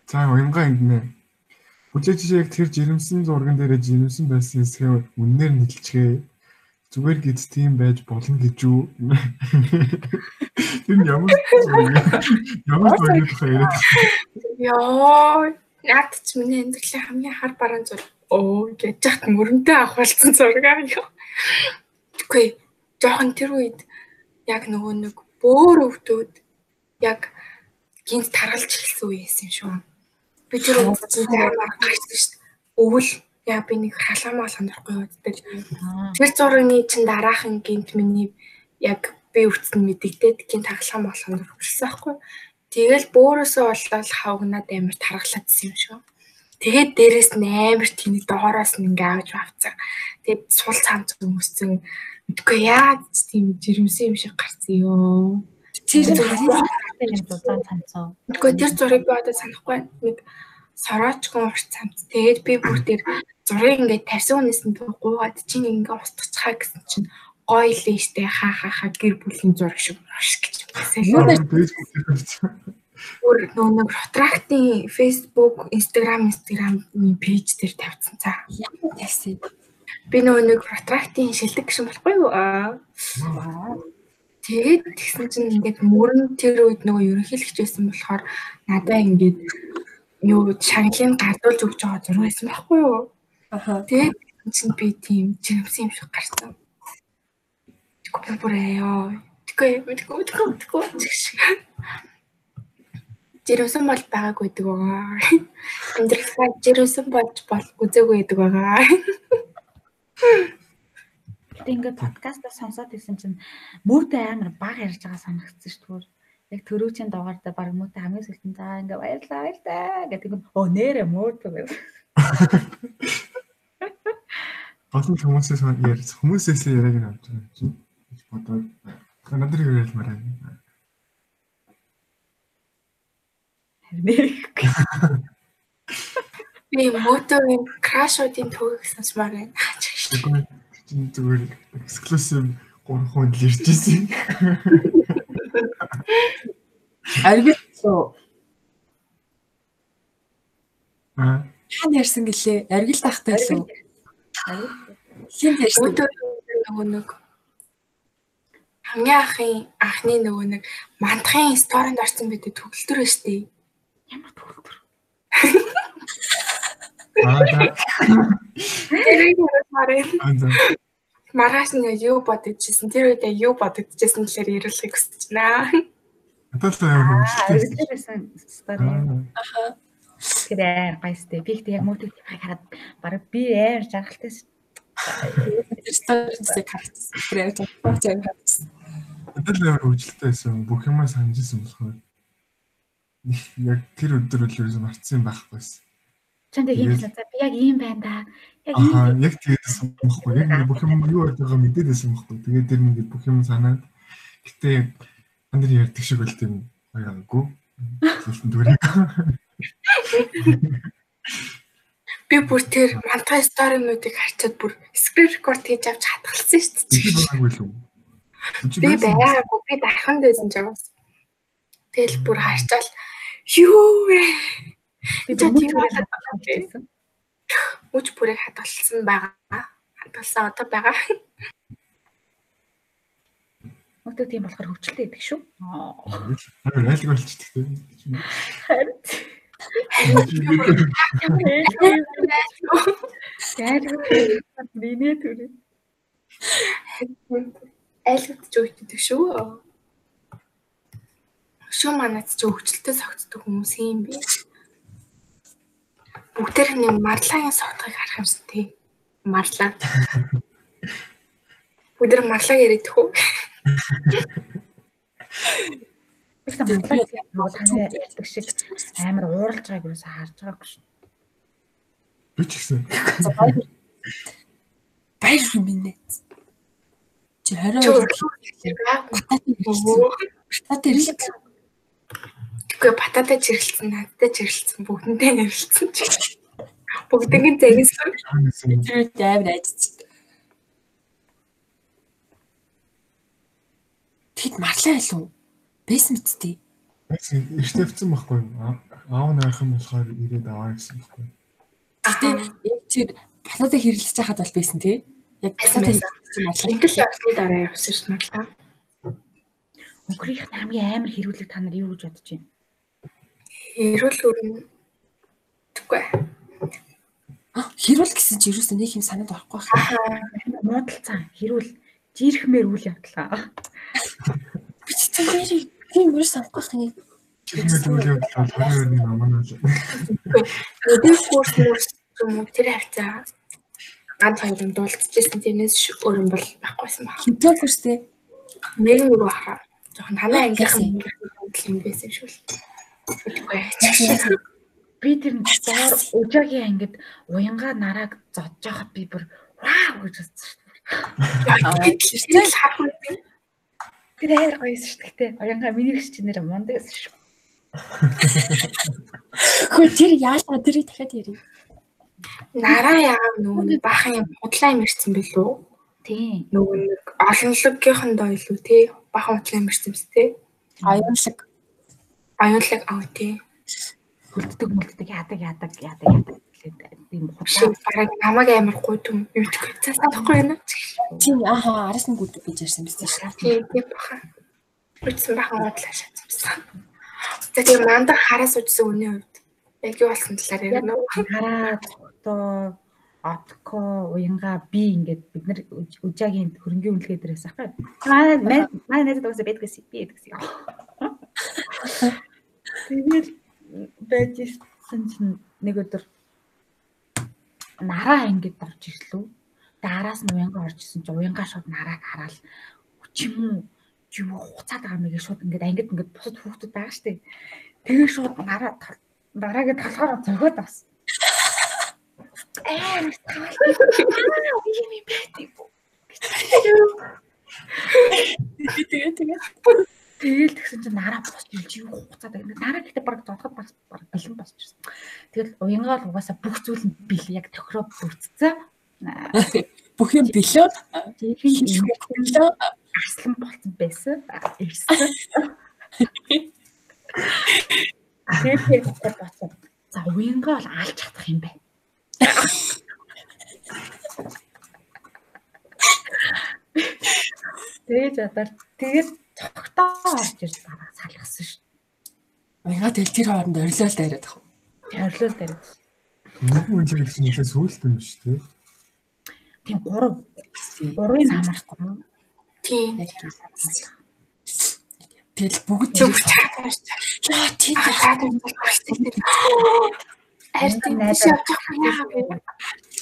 За уянга ингэнэ. Жишээ яг тэр жирэмсэн зурган дээрээ жирэмсэн байсан хэсгээ үннээр нийлчихээ. Зүгээр гэд тийм байж болно гэж юу? Тэр ямар ямар зүйл хэрэг. Йоо, наад ч миний амьдралын хамгийн хар бараан зур. Оо гэж яхад мөрөнтэй авахалцсан зургаа ёо. Үгүй, жоохон тэр үед яг нөгөө нэг бөөр өвдөөд яг гинт таргалж эхэлсэн үе юм шүү. Би тэр үедээ амар гарсан шүү дээ. Өвөл яа би нэг халамаа сонирхгүй үздэг. Тэр зургийн чинь дараахан гинт миний яг би өвцөн мэдэгдээд гинт халамаа болох сонирхсан байхгүй. Тэгэл бөөрөөсөө болоод хавгнаад амар таргалаадсэн юм шүү. Тэгээд дээрэс нь амар тэнэг доороос нь ингээ авч авцаа. Тэгээд сул цаамц хүмүүсцэн мэдгүй яа тийм жирэмсэн юм шиг гарсан ёо. Тэр зургийг дулаан цанцаа. Мэдгүй тэр зургийг би одоо санахгүй нэг сороочгон урт цамц. Тэгээд би бүр тэр зургийг ингээд тавьсан хүнээс нь гуугаад чинь ингээ устгацхаа гэсэн чинь гоё л штэ ха ха ха гэр бүлийн зураг шиг маш гэж байсан. Өөр нөө нэг Ротрактын Facebook, Instagram, Instagram-ийн пэйж дээр тавьсан цаа. Ямар тавьсан? Би нөө нэг Ротрактын шилдэг гişүн болохгүй юу аа. Тэгээд тэгсэн чинь ингээд мөрөн тэр үед нөгөө ерөнхийлөгч байсан болохоор надаа ингээд юу шагналыг гардуулж өгч байгаа зураг байсан байхгүй юу? Аха. Тэгээд чинь би тийм жирэмсэн юм шиг гарсан. Тэгвэл бүр яа. Тэгвэл мэдгүй мэдгүй мэдгүй чиг. Жирэмсэн бол байгаагүй гэдэг байгаа. Амьдралаа жирэмсэн болж бол үзээгүй гэдэг байгаа. Гэтэ ингээд подкастаа сонсоод ирсэн чинь мөөтэй амар баг ярьж байгаа санагдсан шүү дээ. Яг төрүүчийн дугаар дээр баг мөөтэй хамгийн сүүлтэн за ингээ баярлаа баярлаа гэдэг нь оо нэрэ мөөтэй гэж. Олон хүмүүсээс ярьж хүмүүсээс яриаг нь авч байгаа чинь. гэж бодоод надад ирэл мараа. Харин Би мотогийн крашуудын төвийг сонсмаар байна. Тэгвэл чинь зүгээр эксклюзив 3 хүн л ирж ирсэн. Аргил Аа. хаана ярьсан гэлээ? Аргил тахтай лөө. Хин ярьсан? Нөгөө нэг хамгийн анхын анхны нөгөө нэг мандахын сторинд орсон байдаг төгөлтөр дээ. ямар төгөлтөр. Аа. Тэрийг хараад Аа. за. Маргааш нь юу бодогдчихсэн тэр үед юу бодогдчихсэн гэхээр ирүүлэхийг хүсэж байна. Надад л стори. Аа. Тэр амар гайстай. Би ихтэй яг мөөтэй хараад баг би амар жаргалтай сторисыг харагдсан. Тэр яг тооцоо харагдсан. Надад л амар хөвгөлтэй байсан. Бүх юмаа санджсэн болохоор яг тэр өдөр үл ерөөс марцсан байхгүйсэн. Юм хэлсэн. За би яг ийм байна да. Яг ийм Аа, яг тэгээдсэн байхгүй. Яг бүх юм юу байгааг мэдээдсэн байхгүй. Тэгээд тэр нэг бүх юм санаад гэтээ андэр ярьдаг шиг бол тийм байгаагүй. Хэлсэн дүрийг. Би бүр тэр мантаа сторинуудыг харчаад бүр скрин рекорд хийж авч хатгалсан шүү дээ. байгаагүй л үү? Чи Би байгаагүй би дарханд байсан ч байгаас. Тэгэл бүр харчаал юу вэ? Би тийм болоод байсан. Үж бүрийг хадгалсан байгаа. Хадгалсан одоо байгаа. Мөөтэй тийм болохоор хөвчлээ гэдэг шүү. Аа. Харин айлг болчихдаг. Харин миний төрөө. Айлгад ч өгдөг шүү. Шүү манад ч хөвчлөлтөд согтдог хүмүүс юм би. Бүгдээр нэг марлагын согтгийг харах юмсан тий. Марлаа. Бүгдээр марлаа яриад хөө. Ихсэн бодлоо бол таны ярьдаг шиг амар ууралж байгааг юусаа харж байгаагүй шүү. Би ч гэсэн. Баяр юм минь. Чи 20 Чөө. батат Тэгэхгүй бататай чирлэлсэн, надтай чирлэлсэн, бүгдэндээ нэрлэлсэн чи. Бүгднийг загисан. Тэр амар айдсан. Тэгэд марлаа илүү. Бэс мэдтий. Эртнэвцэн байхгүй юу? аав нарах юм болохоор ирээд аваа гэсэн байхгүй. Гэтэ яг тэр баталгаа хэрэглэж байхад бол байсан тий. Яг байсан. хэрэглэж байгаа Интэл явсны дараа явсан шүү дээ. Өнгөрийнх нь хамгийн амар хэрүүлэг та нар юу гэж бодож байна? Эрүүл өрн тэггүй. Хэрүүл гэсэн чи ерөөсөө нэг юм санаад орохгүй байна. Муудалцаа хэрүүл жирхмээр үйл явдлаа. Би ч тэр тийм юу санахгүй байна. Үйл явдал бол 22-ны намаа л. Өдөр курс юм уу тэр хавцаа ганц хоёрын дуулцчихсэн тэрнээс өөр юм бол байхгүйсэн баг. Хинтээ курстэй. Мэрэг нөгөө хаа. Жохон танай ангийнхан юм байсан шүү л. Би тэр доор өжөөгийн ангид уянга нарааг зодж байхад би бүр вау гэж үзсэн. Тэр л харах үгүй. Тэр хайр гоё шүү дээ. Уянга миний гэрч нэр мундаг гэсэн шүү. Хөө тэр яалаа тэрийг дахиад ярив. Нараа яа нөгөө нэг баахан юм худлаа юм ирсэн билүү? Тийм. Нөгөө нэг олонлогийнхондоо илүү тий баахан худлаа юм ирсэн биз тий? Аюулаг. Аюулаг аа тий. Хөлддөг мөлддөг яадаг яадаг яадаг яадаг тийм Шиг худлаа. бараг намайг амар гуйдум юм тэггүй. Цаасахгүй байна. Тийм ааха араас нь гүдэг гэж ярьсан биз дээ. Тий тий бахан. Үтсэн бахан худлаа шатсан. За тийм мандах хараас үжсэн үний хувьд яг юу болсон талаар ярина уу? Хараа тогтоо отко уянга би ингээд бид нар үж- үжаагийн хөрөнгөний үнэлгээ дээрээс ахгүй. Манай манай найзад уусаа байдгаас би гэдгсэн. Тэгээд байжсэн чинь нэг өдөр нараа ингээд орж ирлээ. Дараас нь уянга орж исэн чинь уянга шууд нарааг хараад чим үү юу хуцаад байгаа маяг шууд ингээд ангид ингээд бусад хүүхдүүд байгаа штеп. Тэгээ шууд нараа нараагийн талхаараа зөгөөд авсан. Аа, нэг юм юм байдаг. Тэгээ тэгээ. Тэгэл тэгсэн чинь нараа босч ирж юу хуцаад байгаа. Нараа гэхдээ баг зодоход баг баг бэлэн босч ирсэн. Тэгэл уянгаа л угаасаа бүх зүйл нь бил яг тохироо бүрдсэн. Бүх юм бэлөө. Бэлөө. аслан болцсон байсан. Ирсэн. Тэгээд бодсон. За уянгаа бол алж чадах юм байна. Тэгээд ядаар тэгээд тогтоо орж ирж бараа салгасан шүү. Уяга тэл тэр хооронд орилол дайраад ах. Төрлөл дээр. Нэг үйл гэсэн нь сүүлд юм шүү дээ. Тийм 3 3-ын самарсан. Тийм. Тэгэл бүгд тэр чатаа шүү. яа тийм Хаад юм бол хэрэгтэй. Хайртай биш явах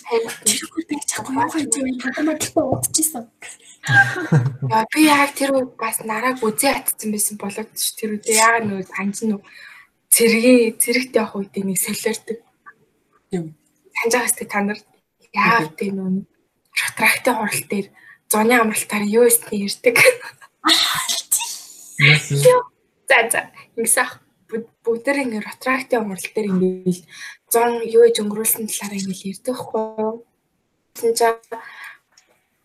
тэргүй би яа тийм хадамаа тэгтээ удчихсан. Яа би яг тэр үед бас нарааг үзээ атсан байсан болоод ш тэр үед яг нэг санаж нь цэргийн цэрэгт явах үед нэг солиордог. Юм. Санаж байгаа сте та нар яав тэ нүүн шатрахтай хурал дээр зуны амралтаар юу истний ирдэг. За за ингэсах бүгд ингэ ретрактын хурал дээр ингээл 100 юу ээж өнгөрүүлсэн талаар ингээл юу. Тэгсэн чинь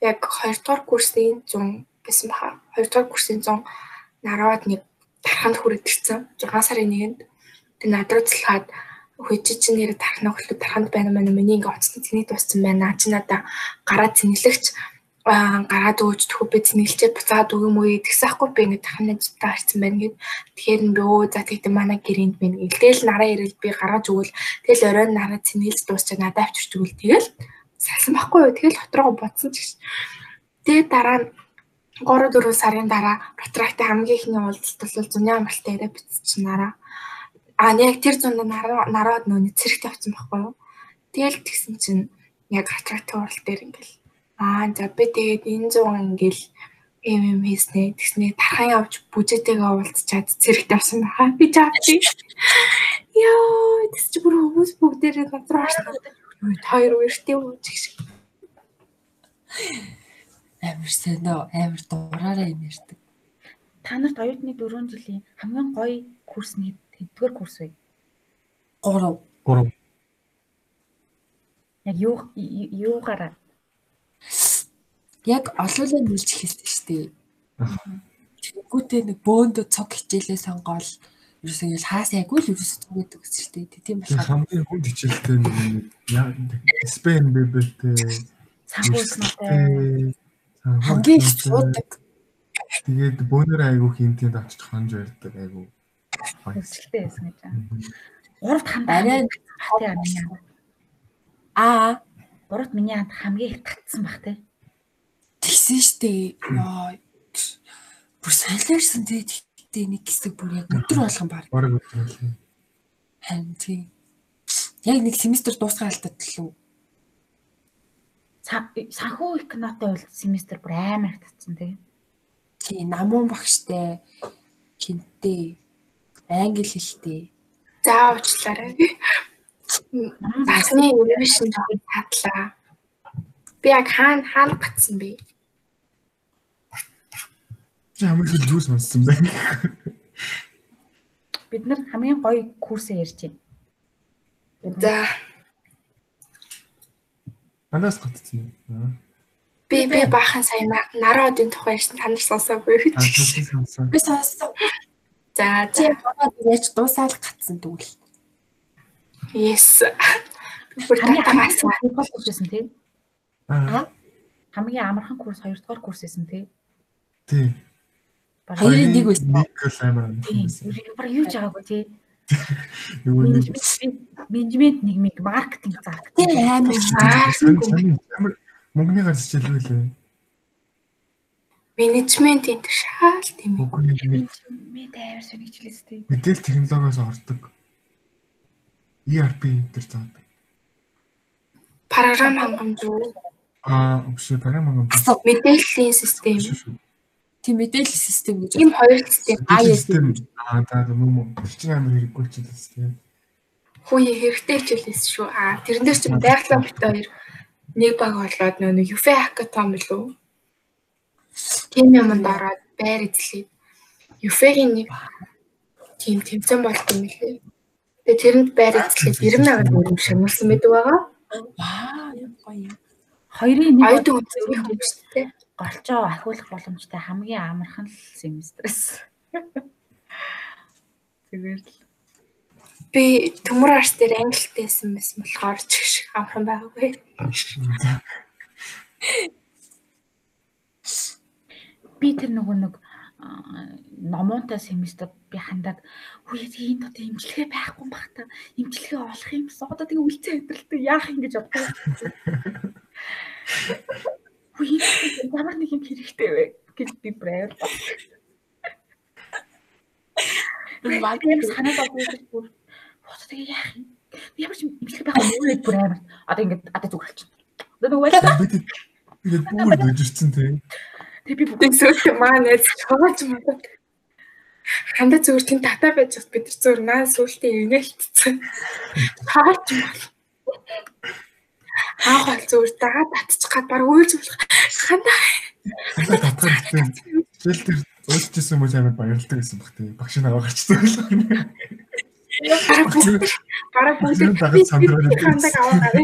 яг 2 дугаар курсын 100 гэсэн баха. 2 дугаар курсын 100 нараад нэг тарханд хүрээд ирсэн. 6 сарын нэгэнд тэг надруу цэлхаад хөөчи чи нэр тархнаа хөөлтөд тарханд байна маа миний ингээ оцсон цэнийг дууссан байна. Чи надаа гараа цэнгэлэгч гараад өгч тхүү би цэнгэлчээ буцаад өгюм уу тэгсэхгүй би ингээ тархны зутаа харцсан байна гэд. Тэгэхээр би өө за тэгтээ манай гэрээнд байна гэл. Тэгэл нараа ирэл би гаргаж өгвөл тэгэл оройн нараа цэнгэлж дуусчаа надад авчирч өгвөл тэгэл салсан байхгүй юу. Тэгэл дотроо бодсон ч гэж. Тэгээд дараа нь 3 4 сарын дараа Ротракт хамгийн ихний уулзалт бол зуны амралтай яриа биччихнараа. А яг тэр зунд нараад нөө цэрэгт авсан байхгүй юу. Тэгэл тэгсэн чинь яг Ротрактын урал дээр ингээл аа за би тэгээд энэ зуун ингээл юм юм хийснэ. Тэгснэ тархан явж бүжээтэйгээ уулзчаад цэрэгт авсан баха. Би жаавчи. Яа, тэс чи бүр хүмүүс бүгдээрээ надруу харсан. Хоёр үртэй үү гэх шиг. Амар сэнэ амар дураараа юм ярьдаг. Та нарт оюутны 4 жилийн хамгийн гоё курс нь хэддүгээр курс вэ? 3 3 Яг юу юугаараа яг олоолаа нийлж эхэлсэн шүү дээ. Тэгвэл нэг бөөндө цог хичээлээ сонгоол ерөөсөө ингээл хаасайгүй л ерөөсөө зүгээд өгсөлтэй тийм Тэгээ болохоор хамгийн хүнд хичээлтэй нэг Спен бэбэтэй Санхүүснтэй. хамгийн их цуудаг Тэгээд бөөнөр айгу хинтэнд очиж хонж барьдаг айгу. хөвчлөлтэй байсан гэж байна. Гуравт ханд Арай хатаа ханд. аа Гуравт миний ханд хамгийн их татсан бах те. Тэгсэн штэ ёо бүр солиорсон тэгээд нэг хэсэг бүр яг өдөр болгон баг Бараг өдрөл. харин тийм яг нэг семестр дуусган алдаад л үү Сан- Санхүү экономтой бол семестр бүр амар их татсан те. тий намуун багштай хинтээ англи хэлтэй За уучлаарай. Насны ревишн жоохон татлаа. Би яг хаана хаана гацсан бэ? Ямар их жуус монсон бэ? Бид нар хамгийн гоё курсээ ярьж байна. За Анаас гатцсан юм. би би баахан сая на- народын тухай ярьсан танаар сонсоогүй. Тийм сонсон. би сонссон За чи хамаад яаж дуусаал гацсан тэгвэл yes. Хамгийн хамгийн гол курс байсан те. Аа Хамгийн амархан курс 2 дугаар курс байсан те. тий. Хоёрын нэг байсан. Нэг л амар. Бараг юу ч байгаагүй те. Нөгөө нэг Менежмент нэг мэг маркетинг зах. тий амар амар мөнгөний гарч хичээлгүй лээ. менежмент энэ шаал тийм ээ. Менежмент амар сонирхчлээс те. мэдээлэл технологиос ордог. ERP дээр заадаг. Програм хангамж уу? Аа өшөө програм асуу Мэдээллийн систем. Тийм мэдээлэл систем гэж Ийм хоёр систем систем аа даа мөн мөн чинь амар хэрэггүй ч юм систем. хүү хэрэгтэй хичээлээс шүү. Аа тэрэн дээр чинь байгалийн бит хоёр нэг баг болоод нөө юфэ хакатон билүү? Тийм юмд ороод байр эзлээд юфэгийн нэг тийм тэмцэн болт юм лээ. Тэгээ тэрэнд байр эзлээд 98 өрөм шагнуулсан байдаг байгаа. аа юм гоё юм Хоёрын нэг Оюутан үндэсний хүмүүстэй. Голчоо ахиулах боломжтой хамгийн амархан л семестрээс. Зүгээр л Би төмөр арс дээр англитэйсэн байсан болохоор ч их амархан байгаагүй. би тэр нөгөө нэг номонтой семестр би хандаад үе тийм одоо имчилгээ байхгүй бах та имчилгээ олох юмсан одоо тэгээ үлцэн өдрөлтөө яах юм гэж боддог. Үе ямар нэг юм хэрэгтэй вэ гэж би брэйр баг. Яг санаад авдаг бүр одоо тэгээ яах юм? Ямар ч имчилгээ байхгүй юу бүр амар. Одоо ингэ одоо зүгээр болчихно. Одоо нөгөө байлаа. Бид бүр дожирцэн тий. Тэгээ би Тэг сүйт маа найз чогооч модод. Хандаа зүгээр тийм тата байж бас бид нар зүгээр наа сүултээ инээлтцэн. Таач маа. Хаах бол зүгээр дагаад татчих гад баг үйлж болох. Хандаа Хандаа. Хичээл дээр уулзчихсан хүмүүс амар баярлдаг гэсэн баг тий. Багш наваа гарчдаг л. бараг бүгд дагаад сандраа. хандаг аваад.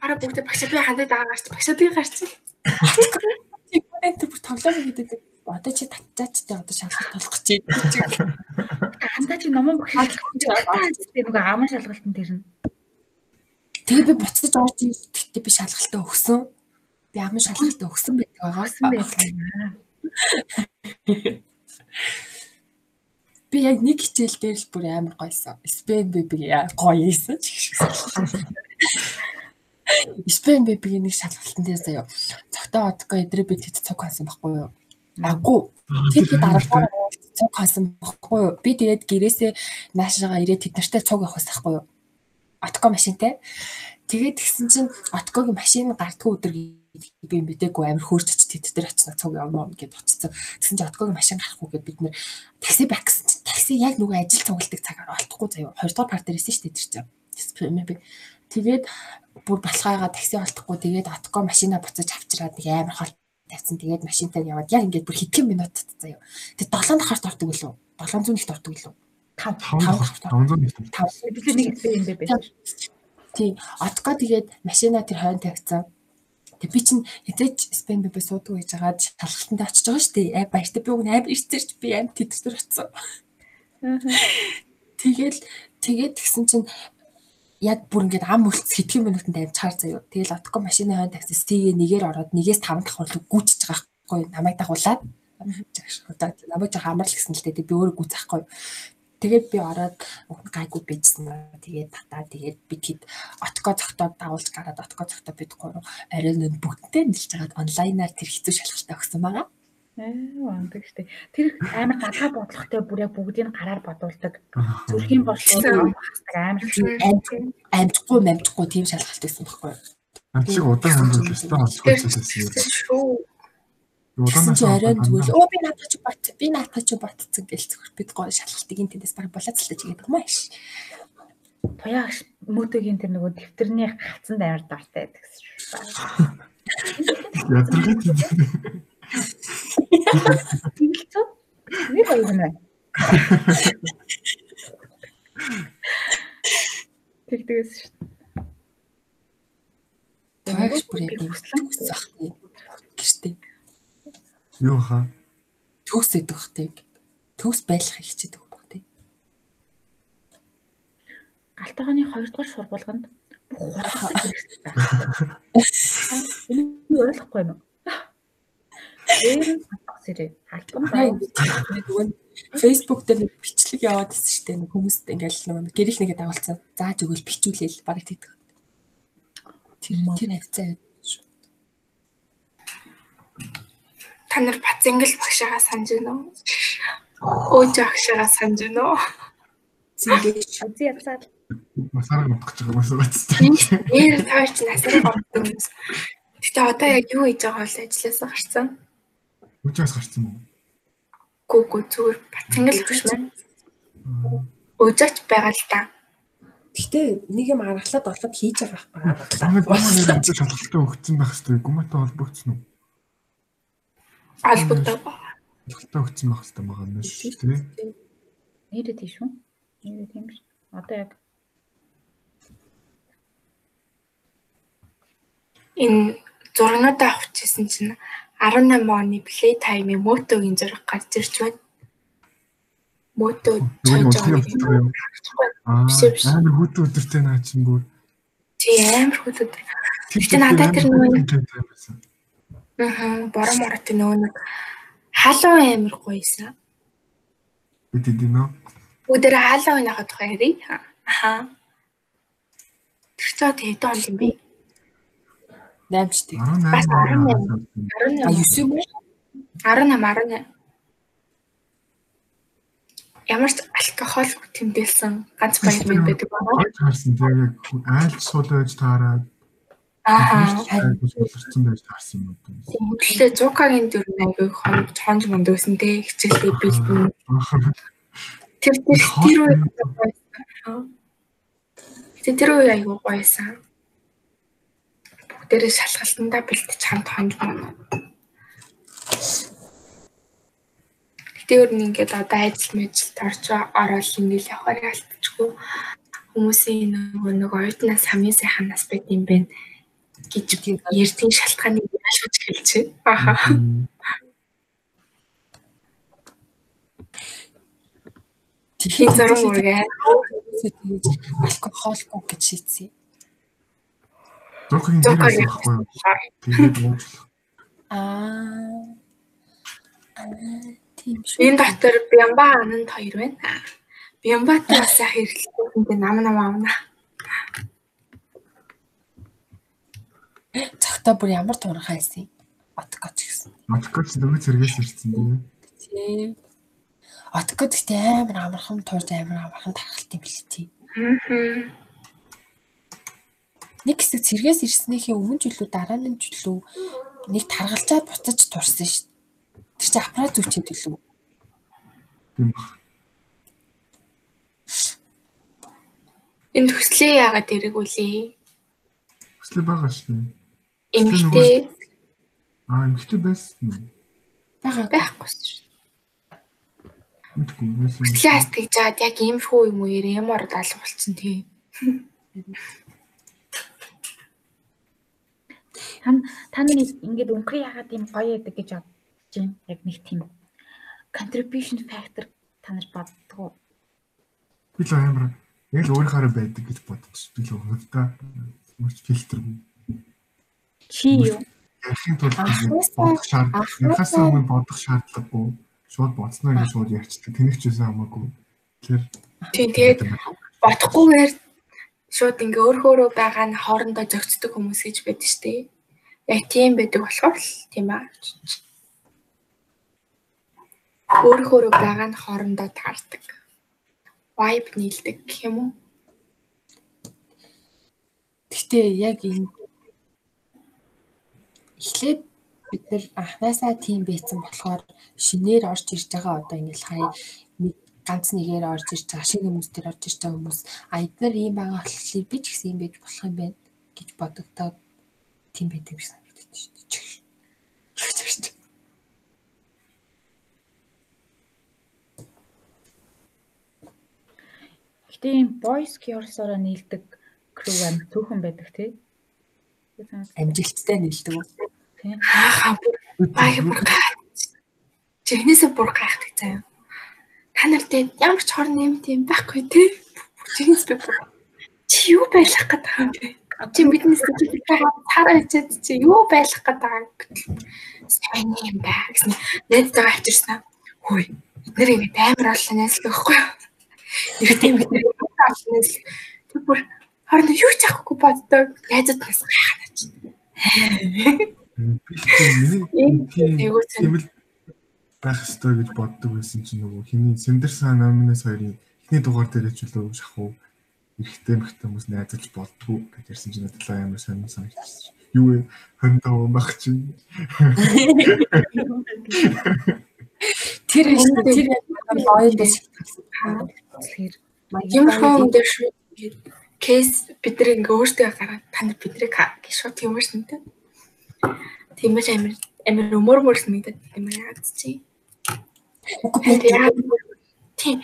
Бараг бүгд багш би хандаа дагаа гарч багш би гарч. Тэгвэл бүр тоглоом хийдэг. Одоо чи татчаач тэ одоо шалгалт толох гэж байна. андаа чи номон багш тэгээ нөгөө аман шалгалтын тэр нь Тэгээ би буцаж орж. Тэгтээ би шалгалтаа өгсөн. Би амын шалгалтаа өгсөн байдаг байгаа. Би яг нэг хичээл дээр л бүр амар гойсон. Спен бэби гоё ийсэн ч шиг. Спен бэбигийн нэг шалгалтын дээр заяа. Цогтоо одгоо эдрээ би тэт цог хасан байхгүй юу? Агуу. Тэр хэд аргагаар цог хасан байхгүй юу? Би тэгээд гэрээсээ наашаага ирээд тэд нартай цог явах байсан байхгүй юу? Отко машинтай. Тэгээд тэгсэн чинь Откогийн машин гардгүй өдөр би мэдээгүй амар хөөрч ч тэд дээр очино цог явмаа гэд очсон. Тэгсэн чинь Откогийн машин гарахгүй гэд бид нэр такси байх гэсэн чинь такси яг нөгөө ажил цугладаг цагаар олдохгүй заяа. Хоёр дахь парт дээрээс шүү дээ тэр чинь. Тэгээд бүр болохоогоо такси олдохгүй тэгээд Отко машинаа буцаж авчираад нэг амар хол тавьсан. Тэгээд машинтай яваад яг ингээд бүр хэдхэн минут заяа. Тэгээд 7 дахарт ордог билүү? 700 л ордог билүү? 5 5 500 нэг. 5 Би л нэг юм бэ байсан. Тий. Отко тэгээд машина тэр хойно тавьсан. Тэг би чинь хэзээч спен бибе суудаг гэж хагаад шалгалтанд очиж байгаа шүү дээ. Аа баяртай би уг амар ирсэрч би амар тэтгтэр очсон. Тэгэл тэгээд тэгсэн чинь яг бүр ингээд ам үлц хэдхэн минутанд амжихаар заяа. Тэгэл отко машины хойно таксис тгээ нэгээр ороод нэгээс 5 давхар гүйчих байгаа хгүй намайг дагуулад одоо намайг жоо амрал гэсэн л дээ би өөрөө гүйцэхгүй. Тэгээд би ороод өхөн гайгүй bijсэн. Тэгээд татаа тэгээд би тэгэд отко цогтоод дагуулж гараад отко цогтоо бид гурав ариун нь бүгдтэй нэлж хагаад онлайнаар тэр хэцүү шалгалтаа өгсөн байгаа. Аа штэ. Тэр амар гадаа бодлоготой бүр яг бүгдийг гараар бодуулдаг. Зүрхийн бодлого амар амжихгүй амжихгүй тийм шалгалт байсан байхгүй юу? Амжиг удаан хандвал өстой холцгооч байсан юм. Удаанаас арай зүгээр. Оо би наадах чи бат. Би наадах чи батцсан гэл зөвхөн бид гоё шалгалтыг энэ тэндээс баг болоцолтой чигээд байгаа маш. Туяа мөдөгийн тэр нөгөө дэвтэрний гацсан амар дуртай байдаг шүү. Ядаргат юм. Тэгэлцүү. Нэг хоёр нэ. Тэгдэгээс шүү. Тагш бүр яг үслэн үсэх юм. Гэртээ. Юу хаа? Төгс идэх хтэй. Төгс байлах хичээдэг баг тий. Галтайгааны 2 дугаар сургуулганд бүх хурцсан хэрэгтэй байна. Энэ ойлгохгүй юм уу? Өөр сэрээ халтган байна. Facebook дээр бичлэг яваад байсан шүү дээ. Хүмүүст ингээл нэг гэрэл нэгэ дагуулсан. Зааж өгөөл бичүүлээл барыг тэгдэг. Тэр тэр хавцаа Та нар Бацэнгэл багшаагаа санаж байна уу? Өөж багшаагаа санаж байна уу? зингээ Үзий язаад Масараа нутгаж байгаа юм байна. Нэр таар чи насаар гомдсон юм. Гэтэ одоо яг юу хийж байгаа вэ? Ажлаасаа гарсан. Үжээс гарсан юм уу? Гүү гүү зүгээр Бацэнгэл багш маань өөжөж байгаа л та. Гэтэ нэг юм аргалаад болоод хийж байгаа байхгүй. Амжилт шалгалтаа өгсөн байх хэрэгтэй. Гомонтой холбогдсон уу? Албатай ба. Шалгалтаа өгсөн байх хэрэгтэй байгаа юм шүү дээ. нэрээ тийш үү? Нэрээ тийм ш. Одоо яг Энэ зургнуудаа авчихсан чинь 18 оны play time-ийн мотогийн зураг гарч ирж байна. Юм бэ? Аа, амар хөдөө өдөртэй наа чинь бүр. Чи амар хөдөд. Гэтэ надад тэр байсан. Аа, бороо морот нөгөө нэг халуун амар гойсон. Бид идэв нөө. Өдөр халуун нахад тухай ярий. Аха. Тэр цаа хэдэн он юм бэ? 8 штеп. 18. Бас 18. А 18. 9 юм уу? 18 18. Ямар ч алкогол тэмдэглэсэн ганц баяр байдаг байна. Харсан тийм яг айлч суулж таараад Аа. суулсан байж таарсан юм уу? Хөдлөлөө Зукагийн дүр аягүй хоног хонж монд өсөн те хичээлээ бэлдэн. Тэр тэр тэр үе. Тэр үе аягүй гоёсан. Бүгдээрээ шалгалтандаа бэлтэж хамт хонж монд. Тэр нь ингээд одоо ажил мэжилд орж ороод ингээл явахаар ялтчихгүй хүмүүсийн нөгөө нэг оюутнаас хамгийн сайхан нас байт юм бэ гэж ярьдгийн шалтгааныг ялгаж хэлж байна. Аха. Тийм зарим үргээ. алкогольгүй гэж шийдсэн. Зургийн нэр байхгүй юу? Тэгээд. Аа. Тийм шүү. Энэ дотор Бямба ананд хоёр байна. Бямбатай бас яг хэрэглэхдээ нам нам аавна. Цагтаа бүр ямар туурхай байсан юм. Откоч гэсэн. Маткоч дөрөв зэрэгээс ирсэн тийм. Тийм. Откоч гэхдээ амар амархан туурж амар амархан тархалт юм бэл тий. Аа. Нэг хэсэг цэргээс ирснийхээ өмнө жилүү дараагийн жилүү нэг таргалзаад буцаж турсан шүү. Тэр чинь аппарат. Тийм баг. Энэ төслөө яагаад эргүүлээ? Хүслээ байгаа шүү. Эмэгтэй Аа, эмхтэй байсан. Бага байхгүй шүү. Мэдгүй. Хөтлөө хаст гэж жаад яг иймэрхүү юм уу ямар алга болцсон тий. та та нар ингээд өнхөр ягаад юм гоё яадаг гэж бодож байна. Яг нэг тийм contribution factor та нар боддгоо би л амар яг л өөрийнхөө байдаг гэж бодож би л хөвдөө мөрч фильтргүй. Чи юу? Ярихын тулд бодох шаардлага. Ярихаас өмнө бодох шаардлагагүй. Шууд бодсноо гэж шууд ярьчихдаг. Тэнийх ч үсэн хамаагүй. Тэгэхээр Тийм тэгээд бодохгүйгээр шууд ингээ өөрхөөрөө байгаа нь хоорондоо зөгцдөг хүмүүс гэж байдаг шүү дээ. Яг тийм байдаг болохоор л тийм аа. Өөрхөөрөө байгаа нь хоорондоо таардаг. Vibe нийлдэг гэх юм уу? Гэхдээ яг энэ эхлээд бид нар анханасаа тийм байсан болохоор шинээр орж ирж байгаа одоо ингээл хай нэг ганц нэгээр орж ирж байгаа шинэ хүмүүс төр орж ирж байгаа хүмүүс а эдгээр ийм байгаа болохоор би ч гэсэн юм байж болох юм байна гэж бодогдоод тийм байдаг гэж санагдаж байна. Гэтэ ийм boys girls-ороо нийлдэг crew амт түүхэн байдаг тий. Амжилттай нийлдэг үү? Тий. Аахаа баяа бүр Жигнэсээ бүр гайхдаг заяа. Та нар тэгээд ямар ч хор нэм тийм байхгүй тий. Жигнэс би бүр чи юу байлах гэдэг юм бэ? Чи биднээс чи цаараа хичээд чи юу байлах гэдэг юм сайн юм байна гэсэн. Найзтайгаа авчирсан. Хөөе. Эдгээр ингэ амар олон найзлах байхгүй юу? Ирэх тийм бид олон найзлах. Тэг бүр харин юу ч авахгүй боддог. Найзууд нас гайханаач. Би миний тийм л байх ёстой гэж боддог байсан чинь нөгөө хиний Сэндерсэн номинес хоёрын эхний дугаар дээр ч үлээ шахуу эрэгтэй мэгтэй хүмүүс найзалж болдгоо гэж ярьсан чинь надад амар сонир санагдчихсан. Юу вэ? 25 баг чинь. Тэр тэр лойд гэж Тэгэхээр юм хон дээр шүү. Кейс бид ингээ өөртөө гараад та нар биднийг гэж шууд юм шин тэ. Тийм ч амир амир өмөр мөрс мэдээд юм яагаад чи. Тийм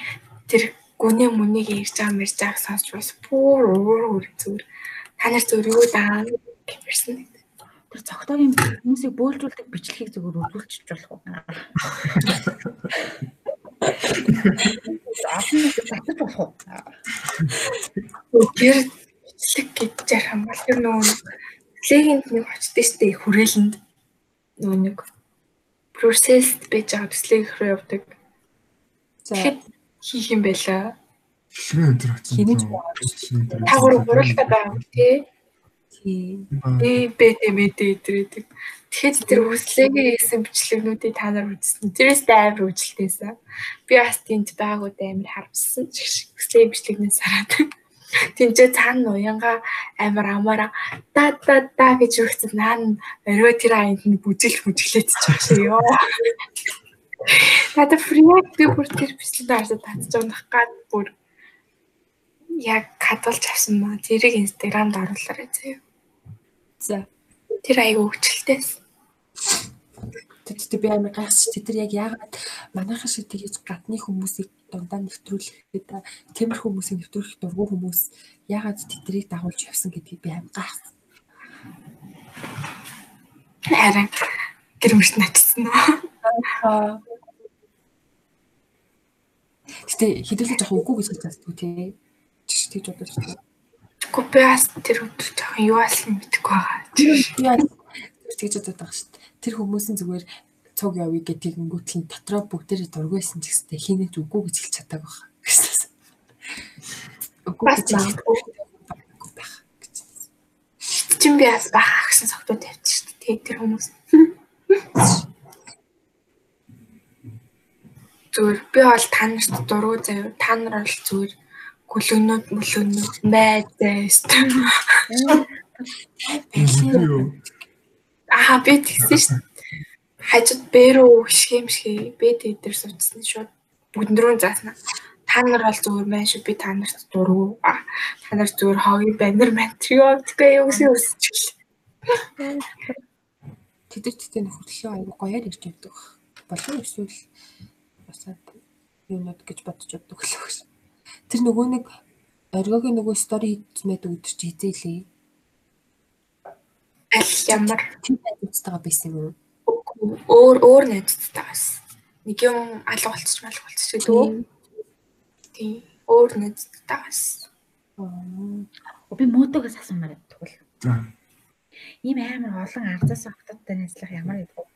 тэр гүнээ мүнийг ярьж байгаа мэрж байгааг сонсч бас бүр өөр зүгээр. Та нар юу даа гэмэрсэн. Тэр цогтойгийн хүмүүсийг бөөлжүүлдэг бичлэгийг зүгээр үзүүлчих болох уу? Аасны татчих болох уу? Тэр бичлэг гэж ярих юм бол тэр нөгөө легенд нэг очдөө штэ хүрээлэнд нөгөө нэг процессд байж байгаа төслийг рүү явдаг. За хийх юм байла. Шинэ өдөр очсон. Хинэж Та гурав гуралтай байгаа тий. тий. Э бэдэ мэдээ идрээдэг. Тэгэхээр тэр хүслээгээ хийсэн бичлэгнүүдийг та нар үзсэн. Тэрээс амар үжилтээсэн. Би бас тэнд байгууд амар харамссан. Хүслээ бичлэгнээс хараад. Тинчээ цаана уянга амар амаараа да да да гэж өгсөн. Наан орой тэр аянд нь бүжил бүжиглээд чаашаа ёо. Надад фриак би бүр тэр бичлэг харсад татж унах гад бүр яг хадгалж авсан маа. Тэрийг инстаграмд оруулаарай заяа. За. Тэр аяг өгчлөлтээс. Тэгтээ би амар гайхсан. Тэд нар яг яагаад манайхан шиг тэгэж гадны хүмүүсийг дундаа нэвтрүүлэхэд тиймэрхүү хүмүүсийг нэвтрүүлэх дургүй хүмүүс яагаад тэднийг дагуулж явсан гэдгийг би амар гайхсан. Харин гэрмэрт начсан уу? Гэтэ хэдүүлээ жоох үгүй гэж байгаа тий. Чиш тэгж бодож байна. Бас тэр өдөр жоохон юу алсан мэдэхгүй байгаа. Би яа тэгж бодож байгаа шүү дээ. Тэр хүмүүсийн зүгээр цуг явъя гэдгийг өнгөтл нь дотроо бүгдээрээ дургүйсэн ч гэстэй хийнэж үгүй гэж хэлж чадаагүй байна. Гэсэн. Үгүй гэж хэлэхгүй байх гэж. Чин би бас баха гэсэн цогтоо тавьчих шүү дээ. Тэр хүмүүс. Зүгээр би бол та нарт дургу заяа. Та нар бол зүгээр гөлөнөд мөлөнөд майдээс. Аа би тэгсэн шүү дээ. Хажууд бэрөө шимшгэ бэ дээр суудсан шууд бүгдрөө заасна. Та нар бол зүгээр мэн шүү би та нарт дургу. Та нар зүгээр хогийн банер материалгүй юу гэсэн үсчихлээ. Тэд тэд хөтлөө аягүй гоёар ирж явдаг. Болов эсвэл басаад юунод гэж бодож явдаг л гэж. Тэр нөгөө нэг оргиогийн нөгөө стори хиймэд өдөр чи хизээлээ. Аль ямар тийм найзтайгаа байсан юм? Өөр өөр найзтайгаа байсан. Нэг юм алга болчих малга болчих гэдэг үү? Тийм. өөр найзтайгаас. Би мөөдөгөөс асуумаар. За. Ийм амар олон ардаас октодтой найзлах ямар гэдэг вэ?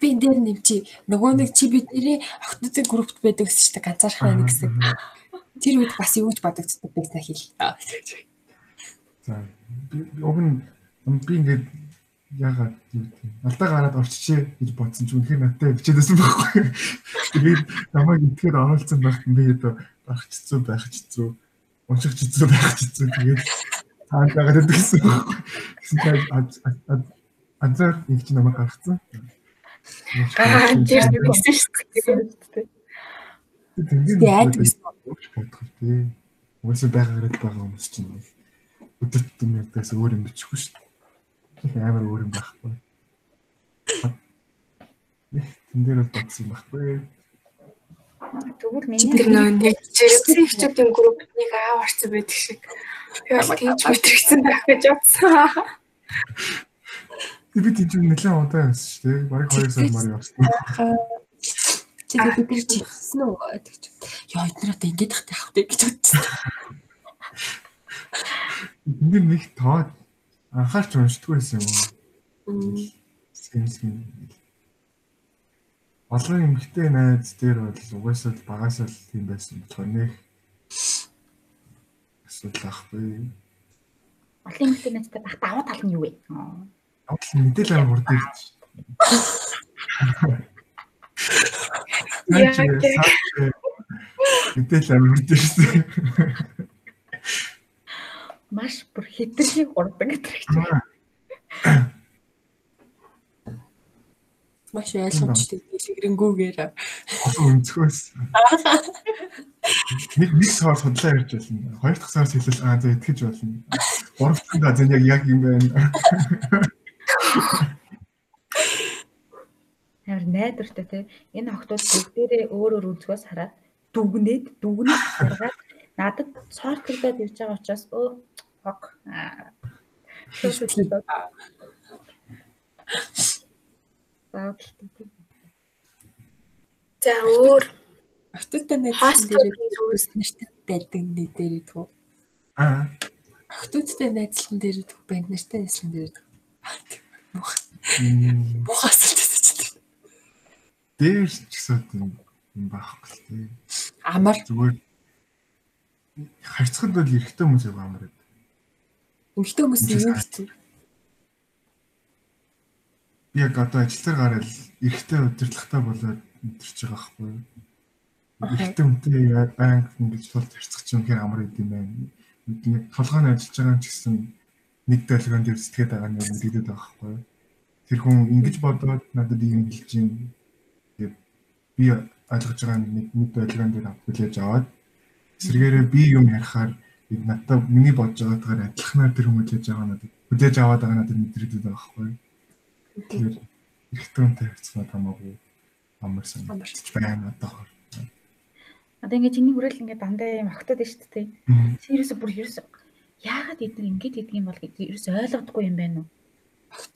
Би энэ дээр нэмчи. Нөгөө нэг чи бидний охтуудын группт байдаг гэсэн чинь ганцаарх байна гэсэн. Тэр үед бас юу ч бодогддог байсан хэл. За. Би уг нь би ингээд ягаад юу юм. Алдаа гараад орччихээ гэж бодсон ч үнэхээр надтай бичээдсэн байхгүй. Тэгээд намайг итгэхээр оруулсан байх би одоо гарах хэцүү байх хэцүү. Унших хэцүү байх хэцүү. Тэгээд цаанд байгаа гэсэн байхгүй. Гэсэн чинь азар их ч намайг гаргацсан. Аа тэр нэгсэн шүү дээ. Тэгээд яад гэсэн бодох тий. Уусаа байгаараа байгаа хүмүүс чинь өдөрт юм ядаас өөр юм бичихгүй шүү дээ. Амар өөр юм байхгүй. Тэн дээр бол бодсон байхгүй. Тэгвэл Тэр миний нөө нэг жирэмсэн хчүүдийн групп нэг аав орсон байдаг шиг. Би бол тийж мэдрэгсэн байх гэж бодсон. Би тийж нэлээд удаа явсан шүү дээ. Бараг 2 сар мар явсан. Тэгээ бид нар чихсэн үү гэдэг чи. Яа эдгээр одоо ингэж тахтай явах гэж бодсон. Энд нэг тоо анхаарч уншдаггүй байсан юм. Сэнсгэн. Олон эмгтэй найз дээр бол угаасаа л багасаа л тийм байсан болохоор нэг асуудал ахгүй. олон эмэгтэй найзтай байх даваа тал нь юу вэ? Авал мэдээлэл хурд ирж. Яа, Мэдээлэл амар хурд хэтэрхий хурдан гэдэг чинь. Маш ойлгомжтой шигрэнгүүгээр. Олон өнцгөөс. Нэг нэг сар судлаа ярьж байна. Хоёр дахь сараас хэлэл аа за итгэж болно. Гурав дахь да зэн яг яг юм байна. Ямар найдвартай те. Энэ охтууд бүгдээрээ өөр өөр өнцгөөс хараад дүгнээд дүгнээд хараад надад сортлогдоод ирж байгаа учраас өө ок. Аа. Заавал За өөр Охтуудтай найз Хостел дээр үс нартай байдаг нэг дээр идэггүй. Аа. Охтуудтай найзлан дээр идэх банд нартай найзлан дээр идэх. Бухаас л тэсэж. Дээр ч гэсэн юм байхгүй л тий. Амар Зүгээр харьцахад бол эрэгтэй хүмүүс амар эмхтэй хүмүүс хэцүү. Би яг одоо ажиллаар гараад эрэгтэй удирдлагатай болоод өдөрч байгаа байхгүй юу? Эрэгтэй хүнтэй яг банк ингэж тул зарцах чинь үнэхээр амар идэм байна. Нэг толгойн ажиллаж байгаа ч гэсэн нэг долгион дээр сэтгэхэд байгаа нь мэдээд байгаа байхгүй юу? Тэр хүн ингэж бодоод надад ийм хэлж юм. Тэгээд би ойлгож байгаа нэг нэг долгион дээр хүлээж аваад эсвэргээрээ би юм ярихаар энэ надад миний бодож байгаагаар адилханаар тэр хүлээж аваа надад хүлээж аваад байгаа надад мэдрэгдээд байгаа байхгүй? Тэгэхээр эрэгтэй хүнтэй харьцах хамаагүй амар санагдаж байна одоо. Одоо ингээд чиний хүрэл ингээд дандаа юм огтод шүү дээ. Мгм. Сериус бүр ерөөс яагаад эдгээр ингэж хийдэг юм бол гэж ерөөс ойлгодоггүй юм байна уу?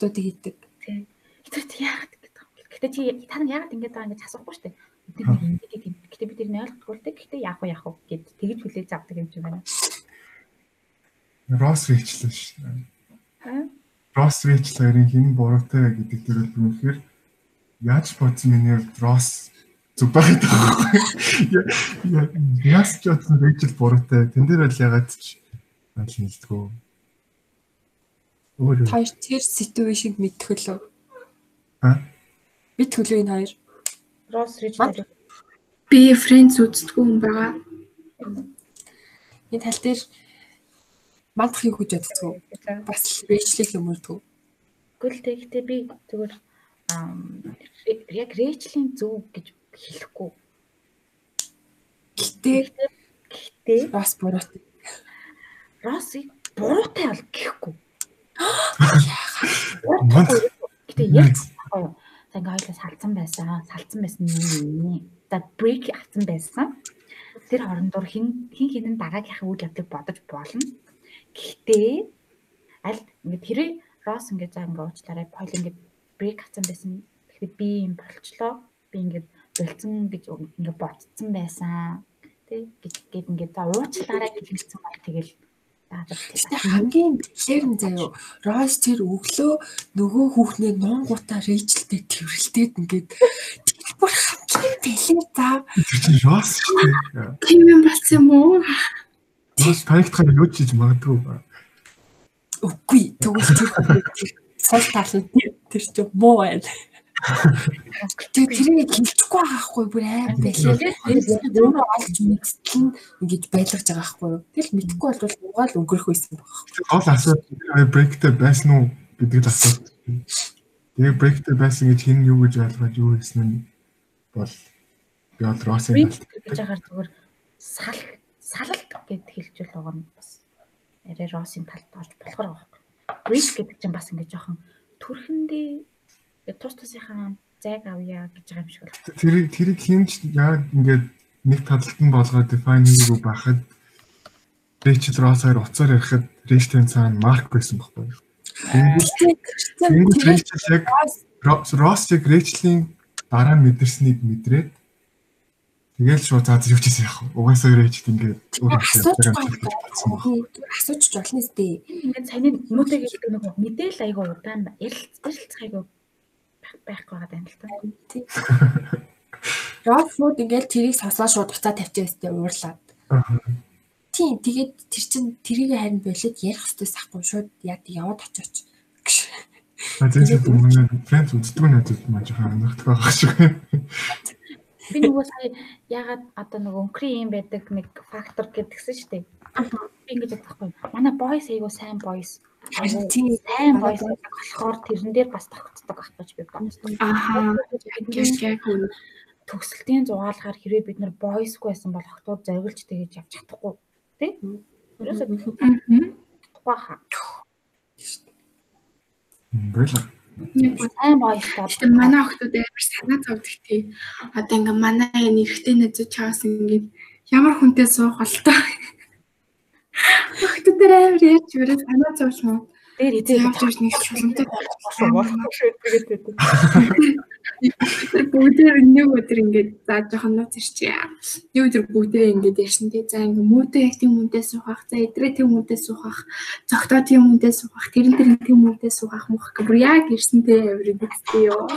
Идэг. Тэ. Эдгээр чи яагаад ингэж байгаа юм бэ? Гэтэ чи та нар яагаад ингэж байгаа гэж асуухгүй шүү дээ. Бид нар ингэж хийдэг юм. Гэтэ бид тэрний ойлгохгүй л дээ. Гэтэ яах вэ яах вэ гэд тэгж хүлээж авдаг юм чинь байна. Росс ричлээ шүү дээ. Аа. Росс ричл хоёрын хин буруутай гэдэг дээр би үнэхээр яаж бодсон миний Росс зүг байгаад байгаа байхгүй. Яаж ч бодсон ричл буруутай. Тэн дээр бол ягаад ч аль хэлдэггүй. Өөр Хоёр тэр ситүэйшнд мэдэх лөө. Аа? Бид төлөө энэ хоёр. Росс Рич би фрэндс үздэггүй юм байгаа. Энэ тал дээр мандах юу гэж бодцгоо. Бас рэйчлэх юм уу? Гүйл тэгтээ би зүгээр яг Рэйчлийн зөв гэж хэлэхгүй. Гэтэ Гэхдээ бас буруутай. Россыг буруутай бол гэхгүй. Гэтэ яг ингээ хоёлаа салцсан байсан. Салцсан байсан юм. За брейк авсан байсан. Тэр хоорондоор хин хин хинэн дараагийнхаа үйл явдлыг бодож болно. Гэхдээ аль ингээ тэрий Росс ингээ за ингээ уучлаарай. Хоёул ингээ брейк авсан байсан. Гэхдээ би юм болчлоо. Би ингээ болцсон гэж ингээ бодсон байсан. тий гэж гээд ингээд за уучлаарай гэж хэлсэн баг тэгэл хамгийн бэлэр нь заяо Рос тэр өглөө нөгөө хүүхнээ нонгуудаа рейжлтэй тэрвэрлтээд ингээд бүр хамгийн бэлэр заа. Тэр чинь Рос шүү дээ. Тийм юм болсон юм уу? Рос танигдахаар юу ч хийж магадгүй ба. Үгүй тэгвэл тэр сул тал нь тэр чинь муу байна. Тэгээ тэрийг хилдэхгүй байхгүй бүр аим байлээ. Өөрөө олж мэдтэл ингэж байлгаж байгаа байхгүй юу. Тэгэл мэдэхгүй бол угаал өнгөрөх байсан байхгүй. Гол асуудал брейктэй байсан уу гэдэг л асуудал. Тэгээ брейктэй байсан гэж хэн юу гэж ойлгож юу гэсэн нь бол би бол Росын гэж ягаар зүгээр сал салалт гэд хэлжүүл байгаа нь бас арай Росын талд болж болохоор байгаа байхгүй. Брейк гэдэг чинь бас ингэж жоохон төрхөндөө тус тусынхаа зайг авъя гэж байгаа юм шиг байна. Тэр тэрийг хинч яг ингээд нэг талд нь болгоод define хийгээгүй байхад Rachel Ross-аар уцаар ярихад Rachel цаана Mark байсан байхгүй юу? Тэнгүүд Rachel яг Ross яг Rachel-ийн дараа мэдэрснийг мэдрээд Тэгэл шууд заа зэвчээсэн яах вэ? Угаасаа Rachel ингээд өөр асууж асууж болно сте. Ингээд саяны нүдэ гэдэг нэг мэдээл айгуу удаан ярилцах айгуу байхгүй байгаа юм л та. Род шууд ингээл тэрийг сонсоо шууд буцаа тавьчихсан юм уурлаад. Тийм тэгээд тэр чин тэрийг харин болоод ярих хэвчээс ахгүй шууд яг яваад очооч. А тэгээд өмнө фрэнд үздэг надад маань жоохон анхдаг байгаа шиг. Би нөгөө сая ягаад одоо нөгөө өнгөрийн юм байдаг нэг фактор гэдгсэн шүү дээ. Би ингэж бодохгүй. Манай бойс айгуу сайн бойс тийм сайн бойс болохоор тэрэн дээр бас тогтдог ах гэж би бодсон. Аа. Төгсөлтийн зугаалгаар хэрвээ бид нар бойсгүй байсан бол охтууд зориулж тэгэж явж чадахгүй тий? Ерөөсөө тухай хаа. Бэлээ. Сайн бойстой. Гэтэ манай охтууд амар санаа зовдөг тий. Одоо ингээ манай энэ эрэгтэй найзууд чаас ингээ ямар хүнтэй суух бол таа Охтууд амар яаж өрөө санаа муу. Дээр эзээ явж ирж нэг шулантай болсон болохгүй шүү тэгээд тэр бүгдээр нэг өдөр ингээд за жоохон нууц ирчихье. Нэг өдөр бүгдээ ингээд ярьсан тий. За ингээд муутай яг тийм хүнтэй суухах, за эдрээ тийм хүнтэй суухах, цогтоо тийм хүнтэй суухах, тэрэн тэр тийм хүнтэй суухах мөх гэх бүр яг ирсэн тий аврыг үзтээ ёо.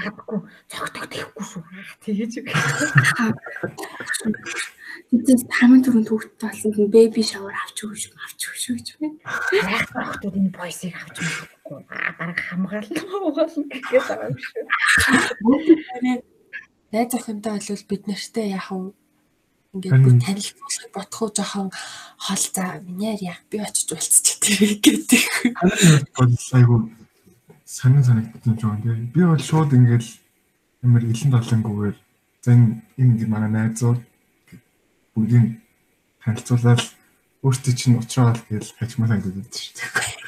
Аргагүй цогтоо тэхгүй шүү. Тэгэж. Тэдээс хамгийн түрүүнд хүүхдтэй болсон нь бэби шавар авч өгч авч өгч гэж байна. Яг хүүхдүүд энэ бойсыг авч өгөхгүй. Аа бараг хамгаалал угаална гэж байгаа юм шүү. Найз охинтой бол бид нартай яах вэ? Ингээд бүр танилцуулах бодох уу жоохон хол за минийэр яг би очиж уулзчих тэрэг гэдэг. бол айгу санаа санагдсан жоо тий. Би бол шууд ингээд ямар илэн далангүйгээр за энэ энэ манай найзууд бүгдийг танилцуулаад өөртөө чинь уучраад тэгэл хажмаа санагдаад шүү дээ.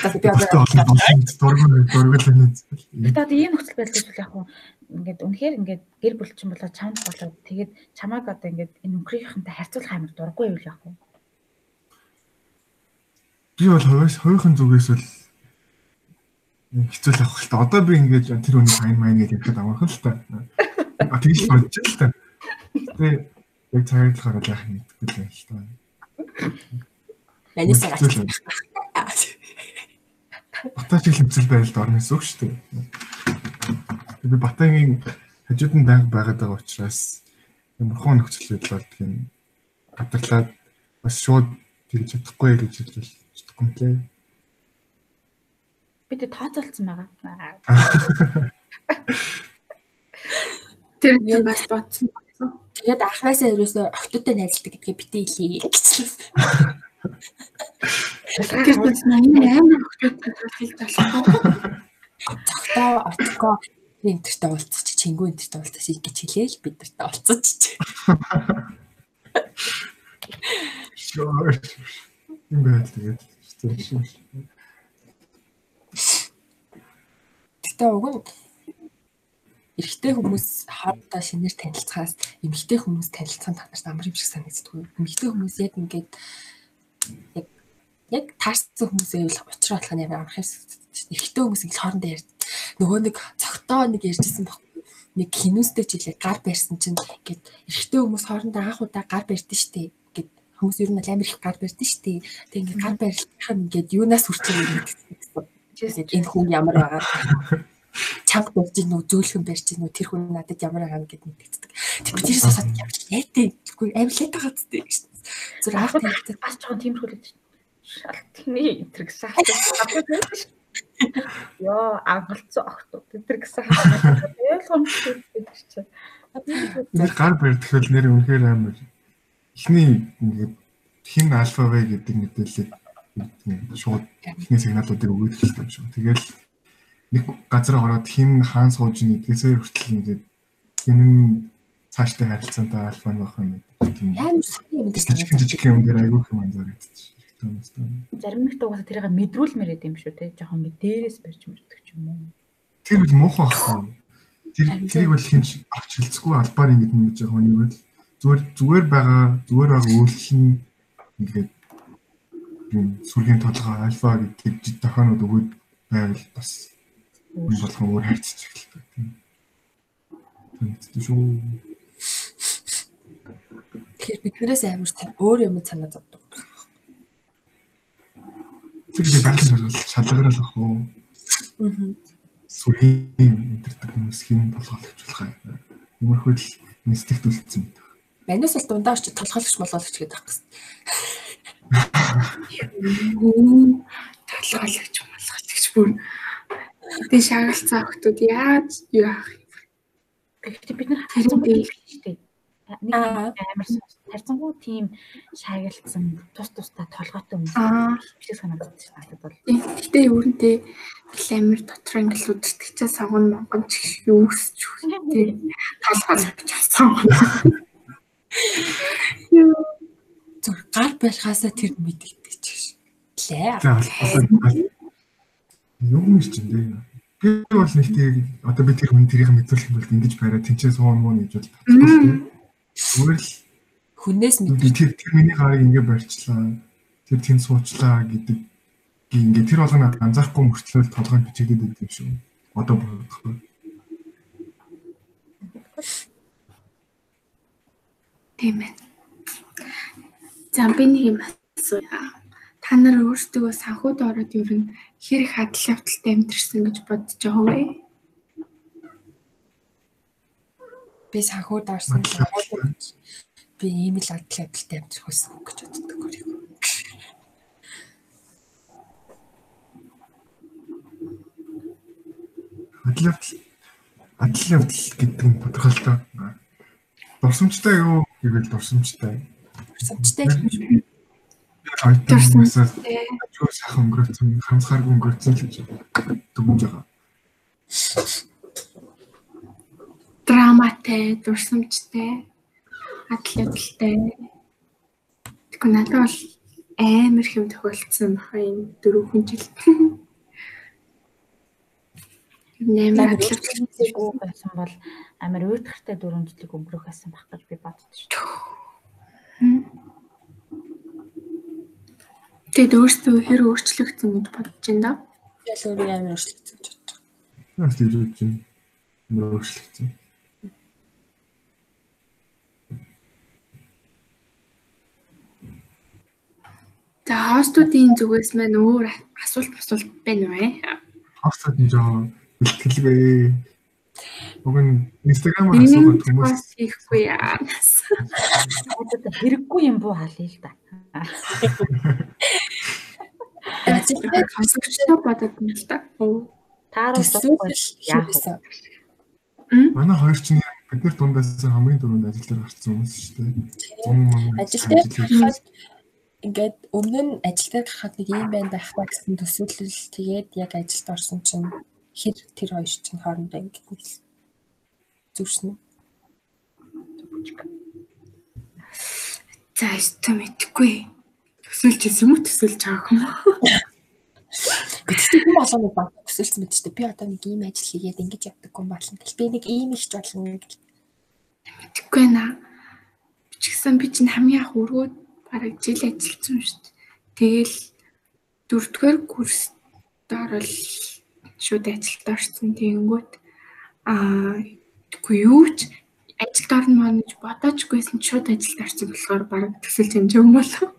Одоо дургуул дургуул нэг. Тэгээд ийм нөхцөл байдал гэж яг хуу ингээд үнэхээр ингээд гэр бүлчин болоо чамд болоод тэгээд чамааг одоо ингээд энэ өнгөрийнхэнтэй харьцуулах амар дурггүй юу яг хуу. Би бол хоёрын хоёрын зүгээс л хэцүү л авах л та. Одоо би ингээд тэр үнийг сайн маяг гэж хэлэхэд амархан л та. А тэгж бодож л та. Тэгээ яг цагаачлахаар л яах юм гэдэггүй л байна л та. Манайсаа гацчих. Батаач хэмцэл байдалд орно гэсэн үг шүү дээ. Би Батагийн хажууд нь байнга байгаад байгаа учраас ямар хон нөхцөл байдал болдг юм. Батарлаад бас шууд тэгж чадахгүй гэж хэлж чадахгүй юм лээ. Би тэ тооцоолцсон байгаа. Тэр бас бодсон. Тэгээд анхнаасаа ерөөсөө охтуудтай найзлдаг гэдгээ битээ хэлье гэсэн. Тэр бас нэг амар охтуудтай хэлж болох. Цогтоо оцгоо энтертэй уулзах чи чингүү энтертэй уулзах гэж хэлээл бид нартай уулзаж чи. Юм байна тэгээд. Гэтэ уг нь эрэгтэй хүмүүс хоорондоо шинээр танилцахаас эмэгтэй хүмүүс танилцсан та нарт амар юм шиг санагддаг. Эмэгтэй хүмүүс яг ингээд яг яг таарсан хүмүүсээ л уучраа болох нь амар юм. Эрэгтэй хүмүүс их хоорондоо ярьд. Нөгөө нэг цогтоо нэг ярьжсэн баг. нэг хинүүстэй ч үлээ гар барьсан чинь ингээд эрэгтэй хүмүүс хоорондоо анх удаа гар барьдсан штеп гэд хүмүүс ер нь амар их гар барьдсан штеп тэг ингээд гар барилах нь ингээд юунаас хүрчээ юм гэсэн. Энэ хүн ямар байгаа чанга барьж гин үү зөөлхөн барьж гин үү тэр хүн надад ямар байгаа нь гэд мэддэг. Тэр би тэрээс асаад ямар лээтэй гэхгүй амар лээтэй гадтай гэж. Зүр анх тийм бас жоохон тиймэрхүү л шалтны энэ гэсэн хаа. Йоо, ангалцсан охтууд энэ гэсэн ойлгомжтой гэдэг чинь. Нэр гар барьдахэл нэр үнэхээр амар. Эхний ингээд хин альфа вэ гэдэг мэдээллийг шууд эхний сигналуудыг өгөөд хэлсэн юм шиг. Тэгэл нэг газар ороод хин хаан сууж нэгдгээсээ хүртэл ингээд хин цааштай харилцаантай альфа байх юм. Амар сайн юм гэдэг. Жижиг юм дээр айгүй юм анзаардаг юм. Зарим нэг тугасаа тэрийг мэдрүүлмээр байд юм шүү те. Жохон ингэ дээрээс барьж мөрдөг ч юм уу. Тэр бол муухай байхгүй. Тэр тэрийг бол хинч авч хэлцгүй албаар ингэ нэг жоохон юм бол зүгээр зүгээр байгаа зүгээр байгаа үйлчлэл нь ингээд сүргийн толгой альфа гэдэг тохионод өгөөд байвал бас энэ болгон өөр хайцчих эхэлдэг тийм. Тийм шүү. Тэгэхээр биднээс амар тийм өөр юм санаа зовдөг. Тэр би байхад бол шалгарал ах уу. Аа. Сүрийн өдөртөг хүмүүс хин толгойлогчулах юм. Иймэрхүү л нэстэгт үлдсэн юм. Манайс бол дундаа очиж толгойлогч молоологч гэдэг байх гэсэн. Толгойлогч молоологч бүр тэг шагалцсан хүмүүс яаж юу ах юм. Гэхдээ бид нар байх шүү дээ. Нэг амар тарцангуу тийм шаагилцсан тус тустай толгойтой хүмүүс биш санагдаж байна надад бол. Гэтэ үүнтэй амир дотор ингээл үдтгчээ сагн монгон ч юу өсч үхтэй толгой авсан. Юу зүр гар байлхаасаа тэр мэдэгдэж чинь. Лээ. Юу юм чинь дээ. Би бол нэг тийм одоо би тэр хүн тэрийг мэдүүлэх юм бол ингэж бариа тэнцээ суун муу гэж бодлоо. Зүгээр л хүнээс мэдээ тэр тэр миний гарыг ингээ барьчлаа. Тэр тэнд суучлаа гэдэг ингээ тэр болгоно анзаарахгүй мөртлөө толгойд бичигдээд байд юм шүү. Одоо бодох. Тийм ээ. За би нэг юм асууя. Та нар өөрсдөө санхуд ороод ер нь хэр их адал явдалтай амьдэрсэн гэж бодож байгаа вэ? би санхуд орсон би ийм л адал адалтай амьдрах байсан гэж боддог өөрийгөө. Адал явдал адал явдал гэдэг нь тодорхойлолтой. Дурсамжтай юу гэвэл дурсамжтай. Дурсамжтай Дурсамжтай. Ачуу сайхан өнгөрөөсөн, хамсгааргүй өнгөрөөсөн л гэж дүгнж байгаа драматай, дурсамжтай, адал ядалтай. Тэгэхгүй надад бол амар хэм тохиолдсон баха энэ дөрвөн жил. Нэмэр байсан бол амар уйтгартай дөрвөн жилиг өнгөрөх байсан байх гэж би боддоо. Тэгэд өөртөө хэр өөрчлөгдсөн гэж бодож байна да? Ял өөрөө амар өөрчлөгдсөн гэж боддог. Бодож байна? Амар өөрчлөгдсөн. За хостуудын зүгээс маань өөр асуулт асуулт байна уу? Хостууд нь жоо бэлтгэлгүй. Уг нь Instagram-аар асуугаад хүмүүс хийхгүй яа. Хэрэггүй юм буу халъя л да. Ажиглаад хасагчтай бодод юм л да. Тааруу яах вэ? Манай хоёр чинь бид нар дундаас хамгийн дөрөнд ажил дээр гарсан хүмүүс шүү дээ. Ажил дээр гарахад ингээд өмнө нь ажил дээр гарахад нэг юм байна байх та гэсэн төсөөлөл тэгээд яг ажилд орсон чинь хэр тэр хоёр чинь хоорондоо ингээд зүрсэн үү? За өстө мэдгүй. Төсөөлж юм уу төсөөлж байгаа юм уу? Гэхдээ би болгоно баг төсөөлсөн мэт ч би одоо нэг ийм ажил хийгээд ингэж явдаггүй болно гэл би нэг ийм ихч болно гэл. Мэдгүй наа. Би ч гэсэн би чинь хамгийн анх өргөөд бараг жил ажилласан шүү дээ. Тэгэл дөрөвдүгээр курст орол шууд ажилд орсон. Тэгэнгүүт аа Үгүй юу ч ажилд орно мөн гэж бодоочгүйсэн шууд ажилд орсон болохоор баг төсөл хэмжээ юм болов.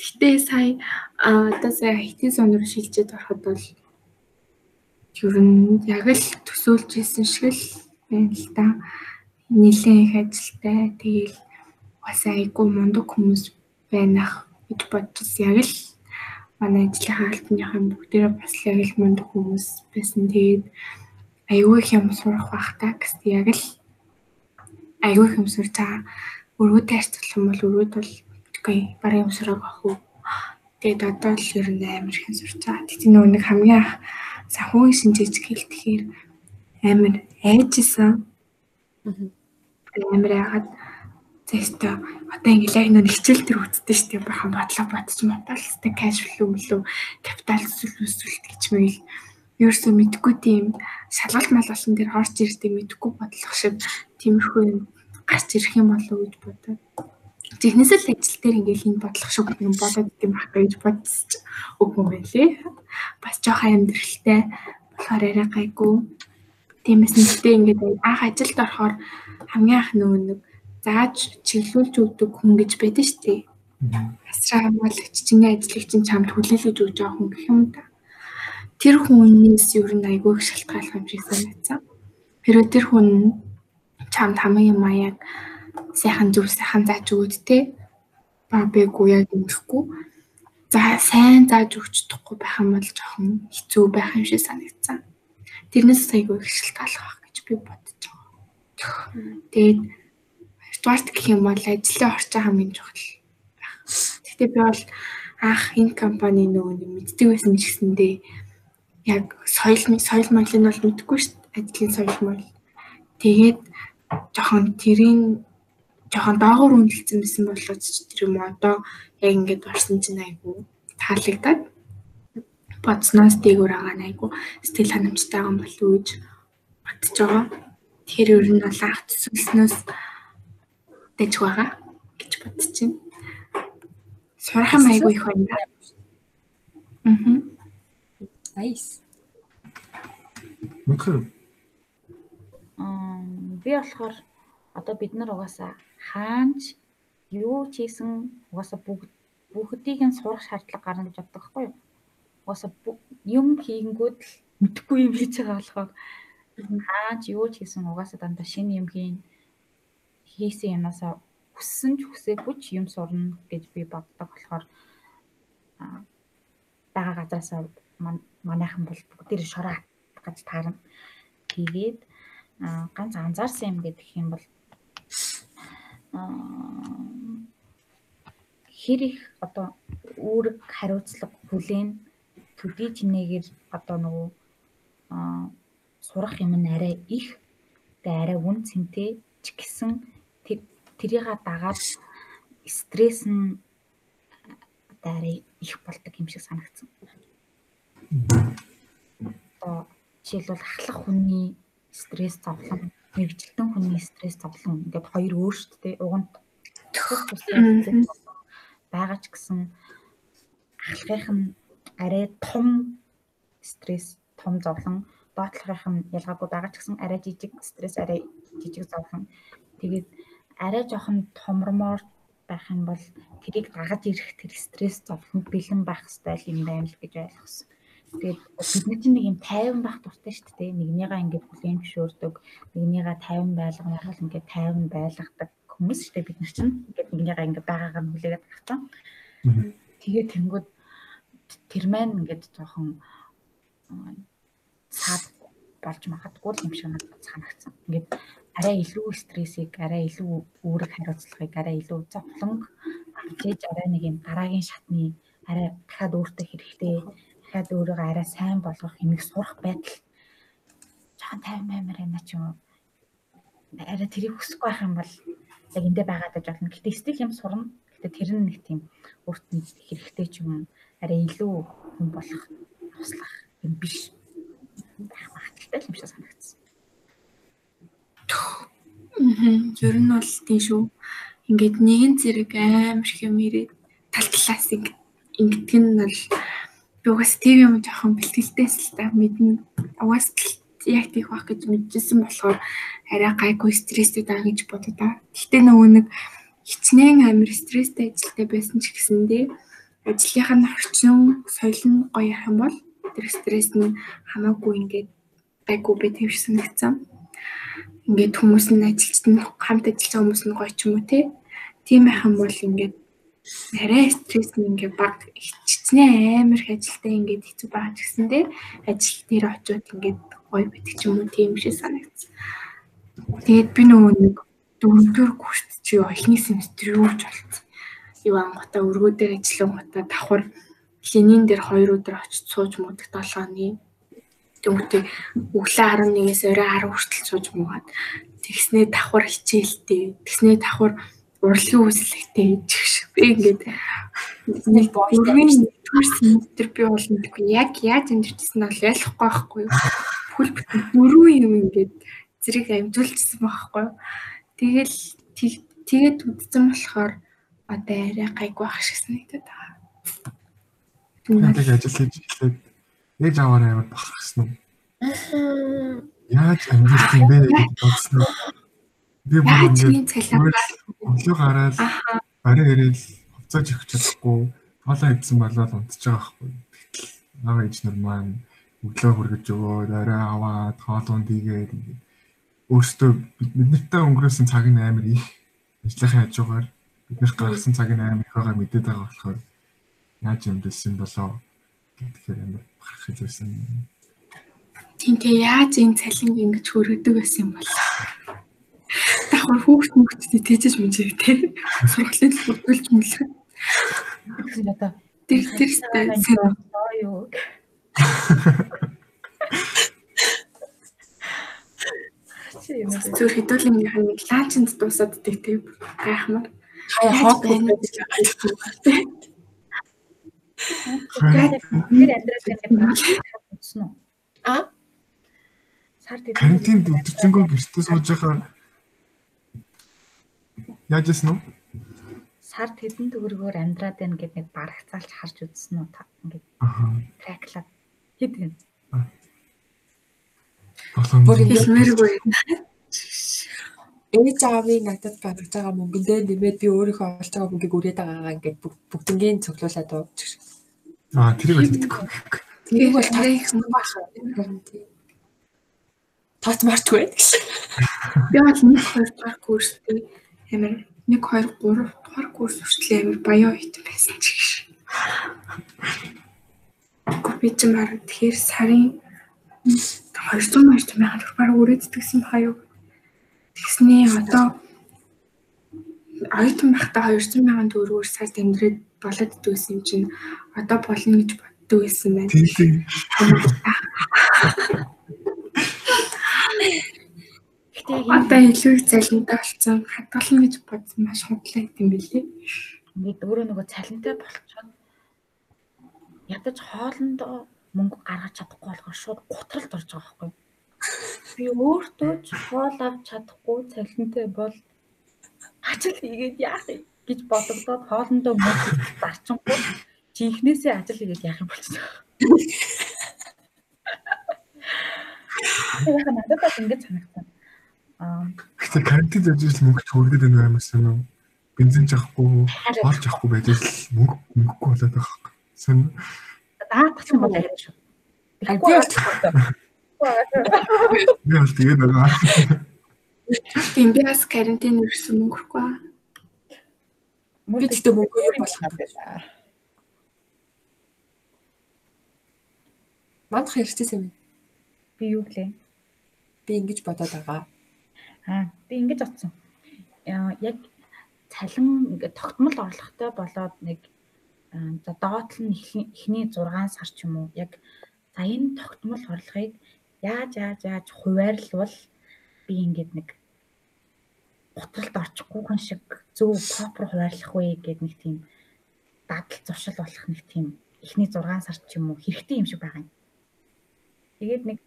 Гэтэ сая одоо сая IT сон руу шилжээд ороход бол ер нь яг л төсөөлж исэн шиг л байна л да. Нилээн их ажилтай тэгэл бас айгүй мундаг хүмүүс байнах гэж бодож яг л манай ажлын хаалтныхан бүгдээрээ бас яг л мундаг хүмүүс байсан. Тэгээд айгүй их юм сурах бах та гэсэн яг л айгүй их юм сурч байгаа. Өргөдөө харьцуулах юм бол өргөд бол үгүй барын юм сурах ах уу. Тэгээд одоо л ер нь амар их сурч байгаа. Тэгтээ нөгөө нэг хамгийн анх санхүүгийн шинжээч хэлтгэхээр амар айжсэн. Амар яагаад Тэстэ одоо ингээл яг нэг хичээл төр үздэг шүү дээ. Бахан бодлоо бодчих матал хэвээр кэш флоу мөлөө капитал өсвөлт гэж мэл ерөөсөө мэдгүй тийм шалгалт малгалтын дээр орж ирдэг мэдгүй бодлого шиг тиймэрхүү юм гарч ирэх юм болов уу гэж бодоод. Технээс л ажил дээр ингээл энэ бодлого шиг юм болоод идэм байх гэж бодсоч үгүй байлээ. Бас жоохон амьдралтай болохоор арай гайгүй. Тиймээс нэгтээ ингээд анх ажилд орохоор хамгийн анх нөгөө нэг зааж чиглүүлж өгдөг хүн гэж байдаг шүү дээ. Асраа хамгаалагч чиний ажлыг чинь чамд хүлээлгэж өгч байгаа хүн гэх юм да. Тэр хүнээс ер нь айгүй их шалтгааллах юм шиг санагдсан. Хэрвээ тэр хүн чамд хамгийн маяг сайхан зүр сайхан зааж өгөөд те ба бэггүй яг ингэхгүй за сайн зааж өгч чадахгүй байх юм бол жоохон хэцүү байх юм шиг санагдсан. Тэрнээс айгүй их шалтгааллах байх гэж би бодож байгаа. Тэгээд Хоёрдугаарт гэх юм бол ажлын орчин хамгийн чухал байх. Гэхдээ би бол анх энэ компани нөгөө нэг мэддэг байсан ч гэсэндээ яг соёл соёл моёлыг бол мэдгүй шүү дээ. Ажлын соёл моёл. Тэгээд жоохон тэрийн жоохон доогуур үнэлсэн байсан болоод ч тэр юм одоо яг ингээд орсон чинь айгу таалагдаад бодсноос дээгүүр байгаа айгу сэтгэл ханамжтай байгаа юм болов уу гэж бодож байгаа. Тэгэхээр ер нь бол анх төсөлснөөс дэж байгаа гэж бодож байна. Сурах юм айгүй их байна. Аа. Nice. Мөнхөр Аа би болохоор одоо бид нар угаасаа хаанч юу ч хийсэн угаасаа бүгд бүгдийг нь сурах шаардлага гарна гэж боддог байхгүй юу? Угаасаа юм хийнгүүд л мэдхгүй юм хийж байгаа болохоор хаанч юу ч хийсэн угаасаа дандаа шинэ юм хийн хийсэн юмасаа хүссэн ч хүсээгүй ч юм сурна гэж би боддог болохоор байгаа газаасаа манайхан бол бүгдээр шороо гэж таарна. Тэгээд ганц анзаарсан юм гэдэг юм бол хэр их одоо үүрэг хариуцлага хүлээн төдий чинээгээр одоо нөгөө сурах юм нь арай их тэгээ арай үн цэнтэй ч гэсэн тэрийг дагаад стресс нь дарай их болдог юм шиг санагдсан. Одоо жишээлбэл ахлах хүний стресс зовлон, мэрэгжилтэн хүний стресс зовлон ингээд хоёр өөр шүү дээ. Уганд байгаа ч гэсэн ахлахынх нь арай том стресс, том зовлон, доотлохынх нь ялгаагүй байгаа ч гэсэн арай жижиг стресс, арай жижиг зовлон. Тэгээд арай жоохон томромоор байх юм бол тэрийг дагаж ирэх тэр стресс зовлонд бэлэн байх хэрэгтэй юм байна л гэж ойлгосон. Тэгээд бидний чинь нэг юм тайван байх дуртай шүү дээ. Нэгнийгаа ингээд бүлээн зөвшөөрдөг, нэгнийгаа тайван байлгах, яг л ингээд тайван байлгадаг хүмүүс шүү дээ бид нар чинь. Ингээд нэгнийгаа ингээд байгаагаар нь хүлээгээд авсан. Тэгээд тэнгууд тэр маань ингээд жоохон цаад болж магадгүй юм шиг санагдсан. Ингээд арай илүү стрессийг, арай илүү үүрэг хариуцлагыг, арай илүү зовлон авчиж арай нэг юм дараагийн шатны арай дахиад өөртөө хэрэгтэй, дахиад өөрийгөө арай сайн болгох юмыг сурах байдал жоохон тайван баймаар байна ч юм уу. Арай тэрийг хүсэхгүй байх юм бол яг эндэ байгаад байж болно. Гэтэ стил юм сурна. Гэтэ тэр нь нэг тийм өөрт нь хэрэгтэй ч юм арай илүү хүн болох туслах юм биш. байх магадaltaй юм шиг санагдсан. Ер нь бол тийм шүү. Ингээд нэгэн зэрэг амар их юм ирээд тал талаас ингэдэг нь бол би угаас ТV юм жоохон бэлтгэлтэйс л та мэднэ. Угаас яг тийх байх гэж мэдчихсэн болохоор арай гайгүй стресстэй даа гэж бодоо. Гэхдээ нөгөө нэг хичнээн амир стресстэй ажилтай байсан ч гэсэндээ ажлынхаа орчин соёл нь гоё юм бол тэр стресс нь хамаагүй ингээд гайгүй бэ тийм шиг санагдсан. Ингээд хүмүүс нь ажилчид нь хамт ажиллаж байгаа хүмүүс нь гоё ч юм уу те. Тийм байх юм бол ингээд арай стресс нь ингээд баг хичнээн амир их ажилтай ингээд хэцүү байгаа ч гэсэндээ ажил дээр очиод ингээд гоё байдаг ч юм уу тийм шиг санагдсан. Тэгээд би нөгөө нэг дөрөвдүгээр курст чи эхний семестр юу ч болцсон. Юу ангуудаа өргөө дээр ажиллангуудаа давхар Ленин дээр 2 өдөр очиж сууж мөдөх 7 оны Тэгвэл өглөө 11-ээс орой 10 хүртэл сууж муугаад тэгснээ давхар хичээлтэй. Тэгснээ давхар урлагийн үйлчлэгтэй гэж би ингээд нэг боёрын төрсөн өдөр би бол мэдгүй яг яаж амжирчсан нь бол ялахгүй байхгүй юу. Бүхэл бүтэн дөрөв юм ингээд зэрэг амжуулчихсан байхгүй юу. Тэгэл тэгээд үдцэн болохоор одоо арай гайгүй ах шиг санагдаад байгаа. Тэгээд ажил хийж эхлээд ээж аваараа амар бахархсан уу? Яаж амжилт юм бэ гэж бодсон. Би бүр ингээд өглөө гараад барай ирээл хувцаж өгч чадахгүй тоолоо идсэн болоод унтж байгаа байхгүй. Тэгэл аав ээж нар маань өглөө хүргэж өгөөд орой аваад хоолунд игээд ингээд өөртөө бид нартай өнгөрөөсөн цаг нь амар их ажлынхаа хажуугаар бид нар гаргасан цаг нь амар их байгаа мэдээд байгаа болохоор яаж юмдэлсэн болоо гэдгээр амар бахархаж байсан. Тийм тий яаж энэ цалинг ингэж хөргөдөг байсан юм бол давхар хүүхд мөхдөд тэжэж мэнжээ тий сургалтын бүрдүүлж. Одоо тэр тэр юу Зүр хэдүүлгийнх нь лаачнд дуусаад дий тийм гайхмар. Хаяа хоол байна. Тэр амьдрал гэдэг утсан уу? А? Сар дээр Карантинд өдөржингөө гэртээ сууж байхаар яаж яасан нь? сард хэдэн төгрөгөөр амьдраад байна гэд нэг барагцаалж харж үзсэн үү та ингээд Аа. траклаад хэд гэн Болон Бүр ингэ хэлмээргүй. ээж аавын надад гаргаж байгаа мөнгөндөө нэмээд би өөрийнхөө олж байгаа мөнгийг үрээд байгаагаа ингээд бүг- бүгднгийн цуглуулад ууж. Аа тэрийг бол мэдгүй. Тэрийг бол тарих их мөнгө байна. Таач марчгүй гэж. Би бол 1 2 дугаар курстэй амар 1 2 3 дугаар курс хүртэл амар баян хит байсан ч гэж. Гэхдээ би ч маар тэгэхээр сарын 200 200 мянган төгрөг бараг үрээддэгсэн хаяа. Тэгснээ одоо оюутан байхдаа 200 мянган төгрөгөөр сард амьдраад болоод юм чинь одоо болно гэж боддог байсан байна. Гэтэ яг Одоо илүү их залинтай болсон хадгална гэж бодсон маш худлаа гэм билээ. ингээд өөрөө нөгөө цалинтай болчиход ядаж хоолндоо мөнгө гаргаж чадахгүй болохоор шууд гутралд орж байгаа байхгүй. Би өөртөө ч хоол авч чадахгүй цалинтай бол ажил хийгээд яах вэ гэж бодогдоод хоолндоо мөнгө зарчингууд жинхнээсээ ажил хийгээд яах юм болчихсон. Яг надад бол ингэж санагдсан. Аа Гэтэ карантин ажиллаж мөнгө чөлгөд байна юмсан уу? Бензин жахгүй, хоол жахгүй байж л мөнгө мөнгөгүй болоод байгаа. Сэн даатах юм бол арай шүү. А, би бол- би бол тэгээд байгаа. Тийм би бас карантин ирсэн мөнгөхгүй. Би тэгтээ мөнгө юу болох юм бэ? Мандах ярьчихсан юм. Би юу гэлээ? Би ингэж бодоод байгаа. Аа, би ингэж. Аа, Яг цалин ингээд тогтмол орлоготой болоод нэг за доотлол нь эхний- эхний 6 сар ч юм уу яг за энэ тогтмол орлогыг яаж яаж яаж хуваарлвал би ингээд нэг гутралд орчихгүйхэн шиг зөв пропер хуваарлах вэ гэдэг нэг тийм дадал зуршил болох нэг тийм эхний 6 сар ч юм уу хэрэгтэй юм шиг байгаа юм. Тэгээд нэг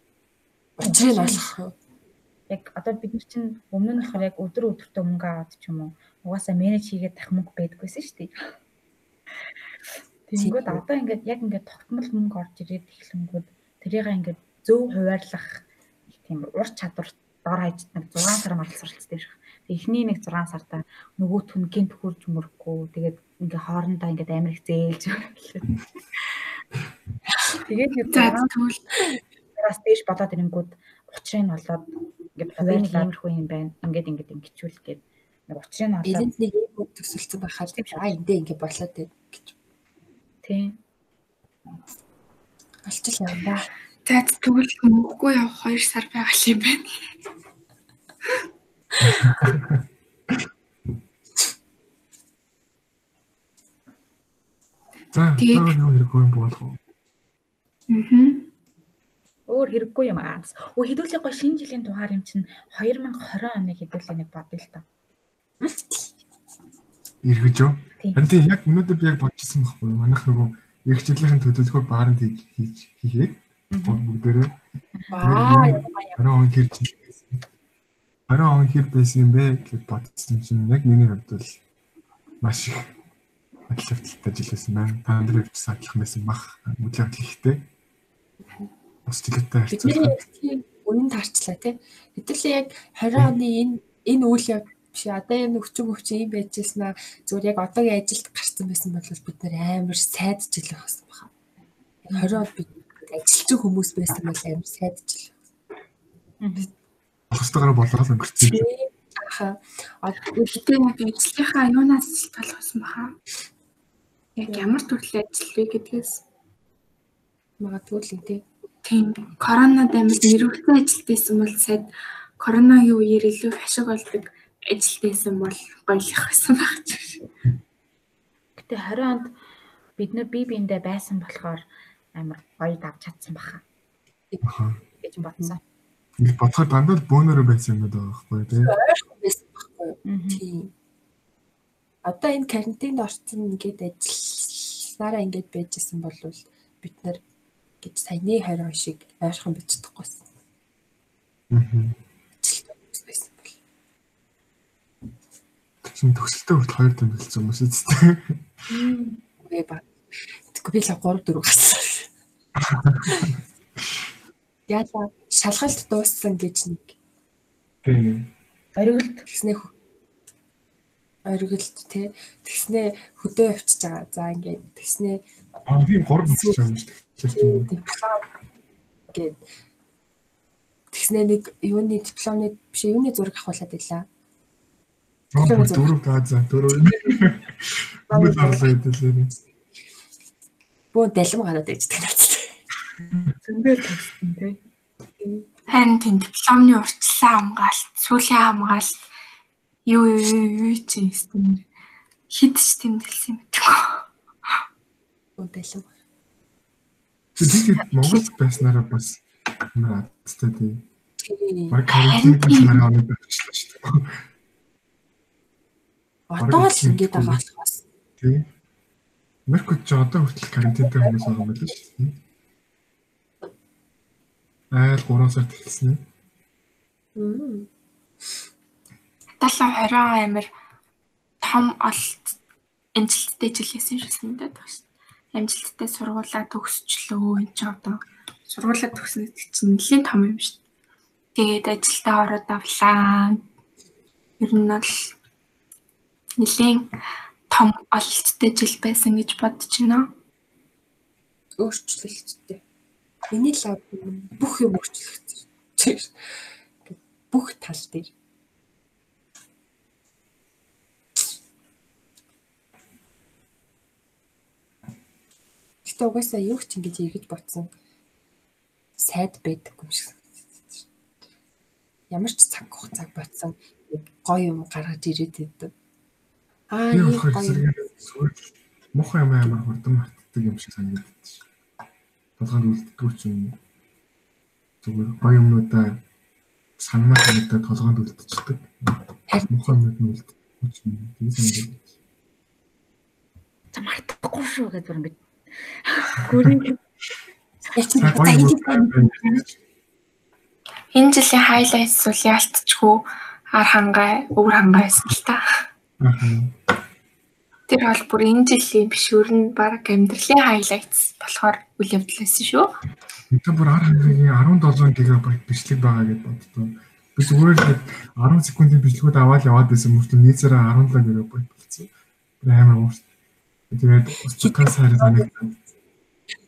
Учрыг нь олох. яг одоо бид нар чинь өмнө нь болохоор яг өдөр өдөртөө мөнгө аваад ч юм уу угаасаа менеж хийгээд тах мөнгө байдгүйсэн шүү дээ. Тэгэнгүүт одоо ингээд яг ингээд тогтмол мөнгө орж ирээд эхлэнгүүд тэрийг ингээд зөв хуваарлах тийм ур чадвар дор хаяж нэг 6 сар мартал суралцдаг шиг. Эхний нэг 6 сартаа нөгөөх нь гинт хурж мөрөхгүй тэгээд ингээ хоорондоо ингээ амар их зээлж. Тэгээд юу тэгвэл бас дээш болоод ирэнгүүд учрыг нь олоод ингээд хувийн иймэрхүү юм байна. Ингээд ингээд ингэчүүл гээд нэг учрыг нь олоод нэг юм төсөлцөн байхад аа эндээ ингэ болоод гэж. тийм Олчил яваа. за тэгвэл мөнгөгүй явах 2 сар байгаа юм байна. За Тэгээд- юу хэрэггүй болох уу? Аа. Өөр хэрэггүй юм аа. Өө хэдүүлээ гоо шинэ жилийн тухаар юм чинь 2020 оны хэдүүлээ нэг бодъё л та. Эргэж юу? Харин тийм яг өнөөдөр би яг бодчихсон байхгүй юу? Манайх нөгөө эрх чиглэлийн төлөвлөгөөр бааранд хийж хийгээд бүгдээрээ Ваа. 20 он хэр чиглэсэн. 20 он хэр байсан юм бэ гэж бодсон чинь яг миний хувьд бол маш их атлетиктэй жил байсан байна. Та нар явж садлах байсан бах. Үйл явдал ихтэй. Бас жилэттэй Бидний яг тийм үнэн таарчлаа тий. Хэдүүлээ яг 20 оны энэ энэ үйл явдал биш одоо энэ өвчин өвчин юм байжсэн аа зүгээр яг одоогийн ажилд гарсан байсан бол бид нэр амар сайдж илэх болсон баха. Яг 20 он бид ажилчин хүмүүс байсан бол амар сайдж илэх. бохостойгоор болоод өнгөрсөн. Аха. Яг ажлынхаа юунаас шалтгаалсан баха. Яг ямар төрлийн ажил вэ гэдгээс магадгүй л тий. Тийм коронад амар нэрвэлтэй ажилтайсан бол сайд коронагийн үеэр илүү ашиг олдог ажилтайсан бол гоёлох байсан байх ч. Гэтэ 20 онд бид нэ бие биендээ байсан болохоор амар гоё давж чадсан баха Аха. гэж бодсон. Ингээд бодоход дандаа л бөөнөрөө байсан юм байгаа байхгүй тий. ойрхон байсан байхгүй. Тийм. Одоо энэ карантинд орсон ингээд ажиллаараа ингээд байжсэн бол бид нар гэж саяны 20 он шиг ойрхон бич чадахгүйсэн. Аа. Байсан бол. Чин төгсөлтөө хүртэл хоёр тэмдэглэсэн юм шүү дээ. Үгүй ба. Тэгэхгүй би л 3 4 гарсан. Яалаа шалгалт дууссан гэж нэг Тийм. Ориголт тэгснээ хө- оргилд те тэгснээ хөдөө явчихж байгаа. За ингээд тэгснээ Гурав бичиж байгаа юм шүү дээ. гээд тэгснээ нэг юуны дипломны биш юуны зураг авахулаад байлаа. Аа дөрөв газа дөрөв. Бүгд орлоо хэдэлээ. Бөө далим гараад ээждэг надад. зөндөө төгссөн тий. Харин тийм дипломны урьдчилан хамгаалт, сүүлийн хамгаалт юу юу юу чи юм хэд ч тэмдэглэсэн юм бэ? Бөө далим. Тэгээд Монгол байснараа бас тест тий. Тийм. Бараг карантин гэж нараа оног болчихлоо шүү дээ. Одоо л ингэж байгаа болохоос. Тий. Меркут ч одоо хүртэл карантинтай хүмүүс байгаа юм байна шүү дээ. Айл 3 сард эхэлсэн юм. Мм. 70 20 амир том олт амжилттай жил хийсэн шүү дээ багш. Амжилттай сургуулаа төгсчлөө энэ ч одоо сургуулаа төгснө гэдэг чинь нэлийн том юм шүү. Тэгээд ажилдаа ороод авлаа. Ер нь бол нэлийн том ололттой жил байсан гэж бодож байна. Өөрчлөлттэй. Миний лав бүх юм өөрчлөгдсөн. Бүх тал дээр. Гэтэ угаасаа юу ч ингэж эргэж бодсон сайд байдаггүй юм шиг. Ямар ч цаг хугацааг бодсон нэг гоё юм гаргаж ирээд байдаг. Аа, болохоор гоё мохоо юм амар хурдан мартдаг юм шиг байна. Толгойд үлддэггүй ч юм. Зүгээр гоё юмнуудаа санамаа санагдаад толгойд үлдчихдэг. Харин Мохоо юмуд нь үлддэггүй ч юм. Тийм санагдаж. За мартахгүй шүү бүр ингэж юмуд энэ жилийн хайлайтс бол яалтчгүй ар хангай, өвөр хангай байсан л та. Аа. Тэр бол бүр энэ жилийн биш өөр нь баг амьдралын хайлайтс болохоор үйл явдал байсан шүү. Мэдээ бүр ар хангигийн 17 гигабайт бичлэг байгаа гэж боддоо. Би зүгээр л 10 секундын бичлэгүүд аваад яваад байсан мөртөө нийцээрээ 17 гигабайт болсон. Би амар уурс. Тэгээд устгах сайраа санагдсан.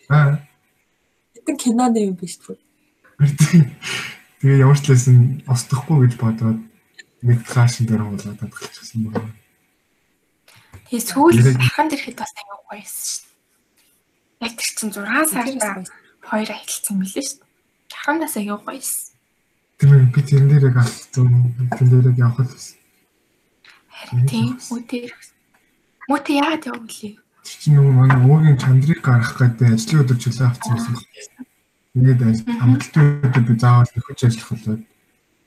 Аа. Гэтэн киноны юм биш үү? Тэгээ ямар ч лсэн устгахгүй гэж бодоод нэг флашн дээр хуулаад татгалчихсан байна. Тэгээ сүүл аханд ирэхэд бас аягүй гоё байсан шүү дээ. Яг тэр чинь 6 сарда хоёр аялцсан мөлий шүү дээ. Ахандаас аягүй гоё байсан. Тийм ээ би тэрэн дээр яг алдсан. Тэрэн дээр яг явах л байсан. Харин тийм мөтөр мөтөр яагаад явав лээ? чинь нөгөө манай уугийн чандрыг гаргах гэдэг ажлын өдөр чөлөө авсан байсан байна. Тэгээд амралтын өдөр би заавал нөхөж ажиллах болоод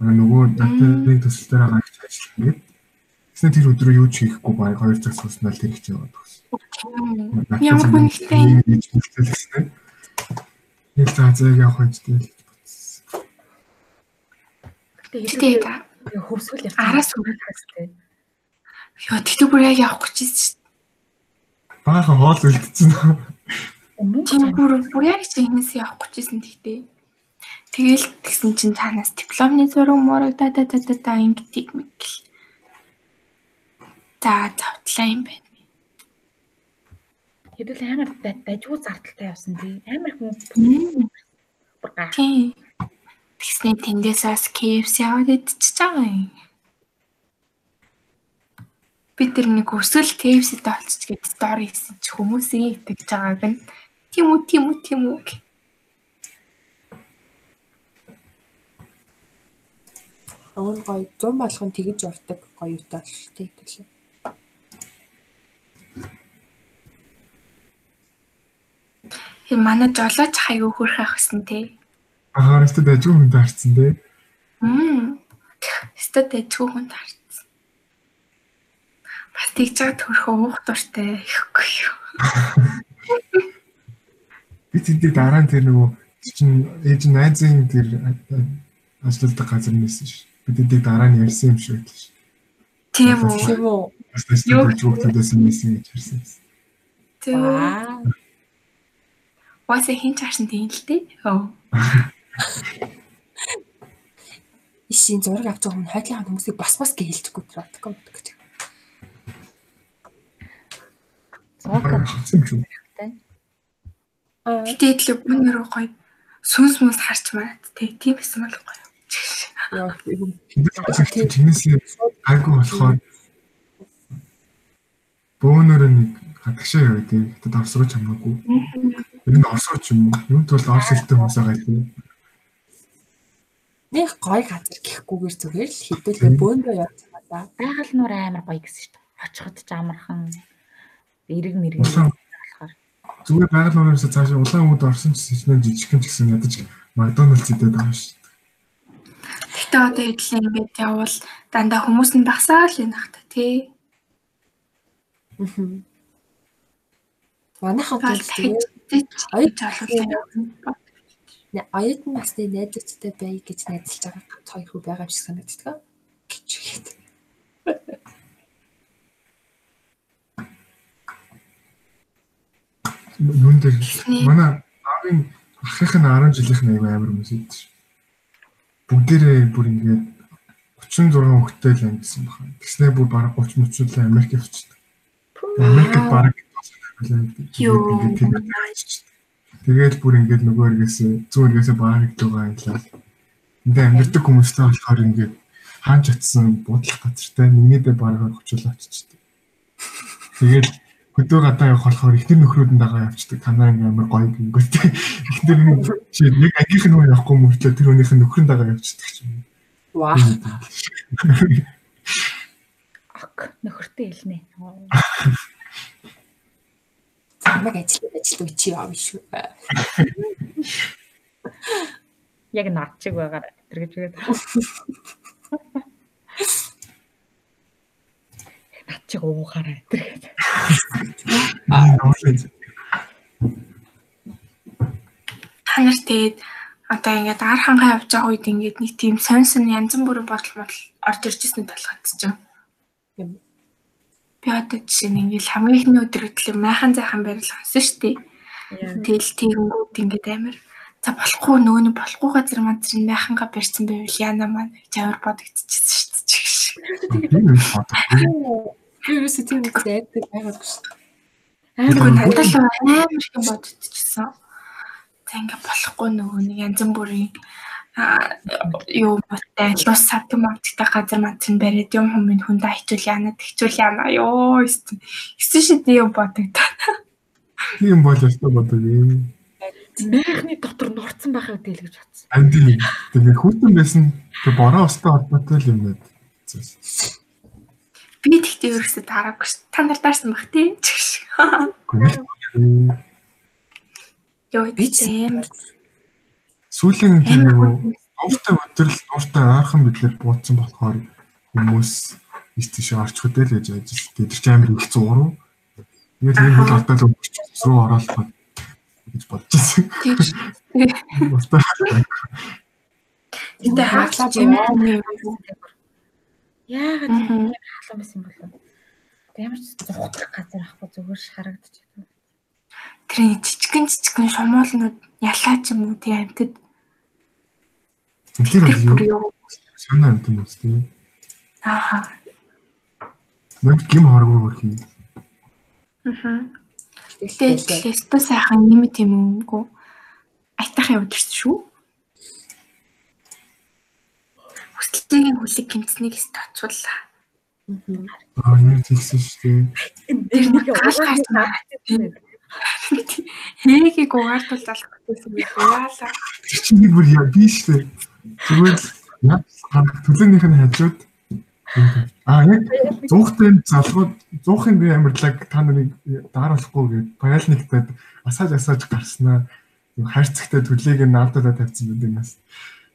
манай нөгөө датагийн төсөл дээр гарч ажиллах гээд Тэгсэн тэр өдрөө юу ч хийхгүй баг 2 цаг сууснаа л тэр их яваад өгсөн. Ямар хүнтэй. Нэг цаазыг явах гэж тэгэл бодсон. Тэгээд хөвсгөл явах. Араас үргэлж хэвчтэй. Йоо тэгтээ бүр яг явах гэж байсан Баахан хоол үлдсэн. Тийм бүр бүр яг чи энэс явах гэжсэн тэгтээ. Тэгэл тэгсэн чинь танаас дипломны зураг мураг да да да да да ингэдэг мэгэл. За завтлаа юм байна. Хэдүүл амар дажгүй зардалтай явсан тий. Амар хүн. Тийм. Тэгснэ тэндээсээс KFC аваад идчихэж байгаа юм бид тэр нэг өсөл TFC-д олчих гээд стори хийсэн чи хүмүүсийн итгэж байгааг нь тийм үү тийм үү тийм үү Өвн гоё 100 болгон тэгж явдаг гоё утаа л төлөө. Тэр манай жолооч хаяг хөрх ах гэсэн тий. Аа, өстөд ажиг хүнд харцсан тий. Мм. Өстөд ажиг хүнд харцсан. Бас тэгж байгаа төрхөө уух дуртай ихгүй юу. Би тэндээ дараа нь тэр нөгөө чинь ээж найзын тэр ажилладаг газар нээсэн ш. Би тэндээ дараа нь ярьсан юм шиг байлаа ш. Тийм үү. Тийм үү. Тэс хүүхдүүдээс нээсэн гэж ярьсан. Тийм. Вася хин чаашин тийм л дээ. Оо. Ишийн зураг авч байгаа хүн хайдлаа хүмүүсийг бас бас гэлдэхгүй тэр бодохгүй гэж. Цогт. Тэгээд л бүнээр гоё сүнс мүнс харч мараад тий тийм байсан бол гоё. Яа Чинээс гайгүй болохоор бөөнөр нэг гадагшаа яваа тий. Тэгэд орсрооч хамаагүй. Тэр нь орсрооч юм. Юунд бол орс хэлтэй хүмүүсээ гайгүй. Нэг гоё газар гэхгүйгээр зүгээр л хэдүүлээ бөөндөө явж байгаа. Байгаль нуур амар гоё гэсэн шүү дээ. Очиход ч амархан эрэг мэрэг болохоор зүгээр байгаль нуураас цаашаа улаан үүд орсон ч хичнээн жижигхэн ч гэсэн ядаж Макдоналдс идээд байгаа шүү дээ. Гэтэ одоо эдлээ ингээд явбал дандаа хүмүүс нь багсаа л юм хата тий. Манайхан бол оюут залуулсан. Нэ оюут нь бас найзуудтай бай гэж найзалж байгаа ганц хоёр хүү байгаа юм шиг санагддаг. гэж Нүн дээр манай аавын ахын 10 жилийнх нь амар хүмүүс идэв. Бүгдээрээ бүр ингээд 36 хүүхэдтэй л амьдсан баха. Тэгснээр бүр бараг 30 30 л Америк явчихдаг. Америкт бараг Тэгээд бүр ингээд нөгөө эргээс зүүн эргээс бараг дуугаа англаа. Эндээ амьддаг хүмүүстэй болохоор ингээд хаан чатсан буудлах газартай нэгнийдээ бараг 30 л очичдаг. Тэгээд хөдөө гадаа явах болохоор ихнэр нөхрүүд нь дагаа явцдаг. Танаа ингээм амар гоё гингүүтэй. Ихнэр нь чи нэг агийнх нь явахгүй мөртлөө тэр хүнийх нь нөхрөн дагаа явцдаг юм. Ваа. ок нөхөртэй хэлнэ. Намайг ажил ажил үчи яав шүү. Яг над чиг байгаар тэр гэж үгээд. Над чиг уухаараа тэр гэж. Та нар тэгээд одоо ингээд ар хангаа явж байгаа үед ингээд нэг тийм сонсон янз бүрийн бодол бодол орж ирж ирсэн талхад чинь. Би одоо жишээ нь ингээд хамгийн ихний өдөр хөтлөө майхан зайхан барил хасан шүү дээ. Тэгэл тэгэнгүүт ингээд амар За болохгүй нөгөө нь болохгүй газар мандэр найханга барьсан байвал яана маань чавар бодогдчихсэн шүү дээ. Тийм. Би ерөөсөө тийм их айдаг байгаагүй шүү. Айгуу надад л амар их юм бодогдчихсэн. За ингээ болохгүй нөгөө нэг янз бүрийн а юу ботой лус сад марттай газар мантын бариад юм хүмүүс хүнд хичүүл яана тэгчүүл яана ёо эсвэл шид юм бодогдоо. Тийм бол ястаа бодогүй. Мэхний дотор нурцсан байх үед л гэж бодсон. Andi тэгээ хүүтэн байсан тэг бороо өстой холбоотой л юм байна. Би тэгтээ ерөөсөө таараагүй ш. Та нар даарсан бах тий. Йоо би зэм. Сүүлийн тийм нөгөө ууртай өдрөл ууртай ойрхон мэдлэр буудсан болохоор хүмүүс ийш тийш орч хөдөл гэж яаж тэр чинь амар их зуруу. Тэгээд энэ бол одоо л өмч рүү оролцох гэж бодож байсан. Тийм. Тэ хаадлаа юм. Яагаад тийм хаалсан байсан юм бол ямар ч зугах газар ахгүй зүгээр байна. Тэр жижигэн жижигэн шумуулнууд ялаач юм уу тий амьтад. Тэгэхээр юу? Санаа амт юм уу тий? Аа. Нэг гим хараагүй хөрхи. Аа. Тэгээд лесто сайхан нэмэт юм уу? Айтахын удирч шүү. Хүсэлтийн хүлэг гимцнийг стоцууллаа. Аа, нэг тэгсэн шүү дээ. Тэр нэг угаалгаас Хэгийг угаартуул залах гэсэн би яалаа. Тэр чинь нэг бүр яа би шүү дээ. Зүгээр л яг төлөөнийх нь хажууд Аа яг зуухтай залгууд зуухын би амарлаг та нарыг дааруулахгүй гээд паялниктай асааж асааж гарснаа хайрцагтай төлийг нь наадуудаа тавьсан юм бас.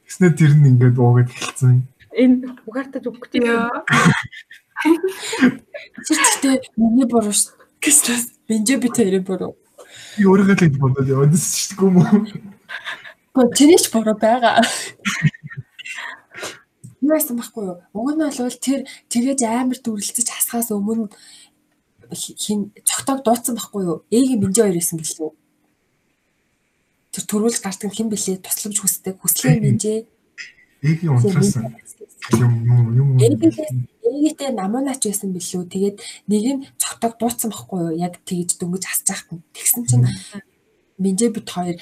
Тэснэ тэр нь ингээд уугаад эхэлсэн. Энэ угаартаж өгөх тийм. Чичтэй миний буруу шүү. Гэсээс бинжэ би тэрийн буруу. Би өөрийгөө л ингэ бодоод явдсан шүү дээ юм уу? Гоо тэрийч буруу байгаа. Юу байсан байхгүй юу? Уг нь бол тэр тэгэж амар дүрлэлцэж хасхаас өмнө хин цогтойг дууцсан байхгүй юу? Ээгийн бинжэ хоёр исэн гэлээ. Тэр төрүүлж гардаг хэн блэ? Тусламж хүсдэг. Хүслээ бинжэ. Ээгийн унтраас юм юм юм. Ээгээтэй намуунач байсан билүү. Тэгээд нэг нь цогтойг дууцсан байхгүй юу? Яг тэгэж дөнгөж хасж яах. Тэгсэн чинь бинжэ бит хоёр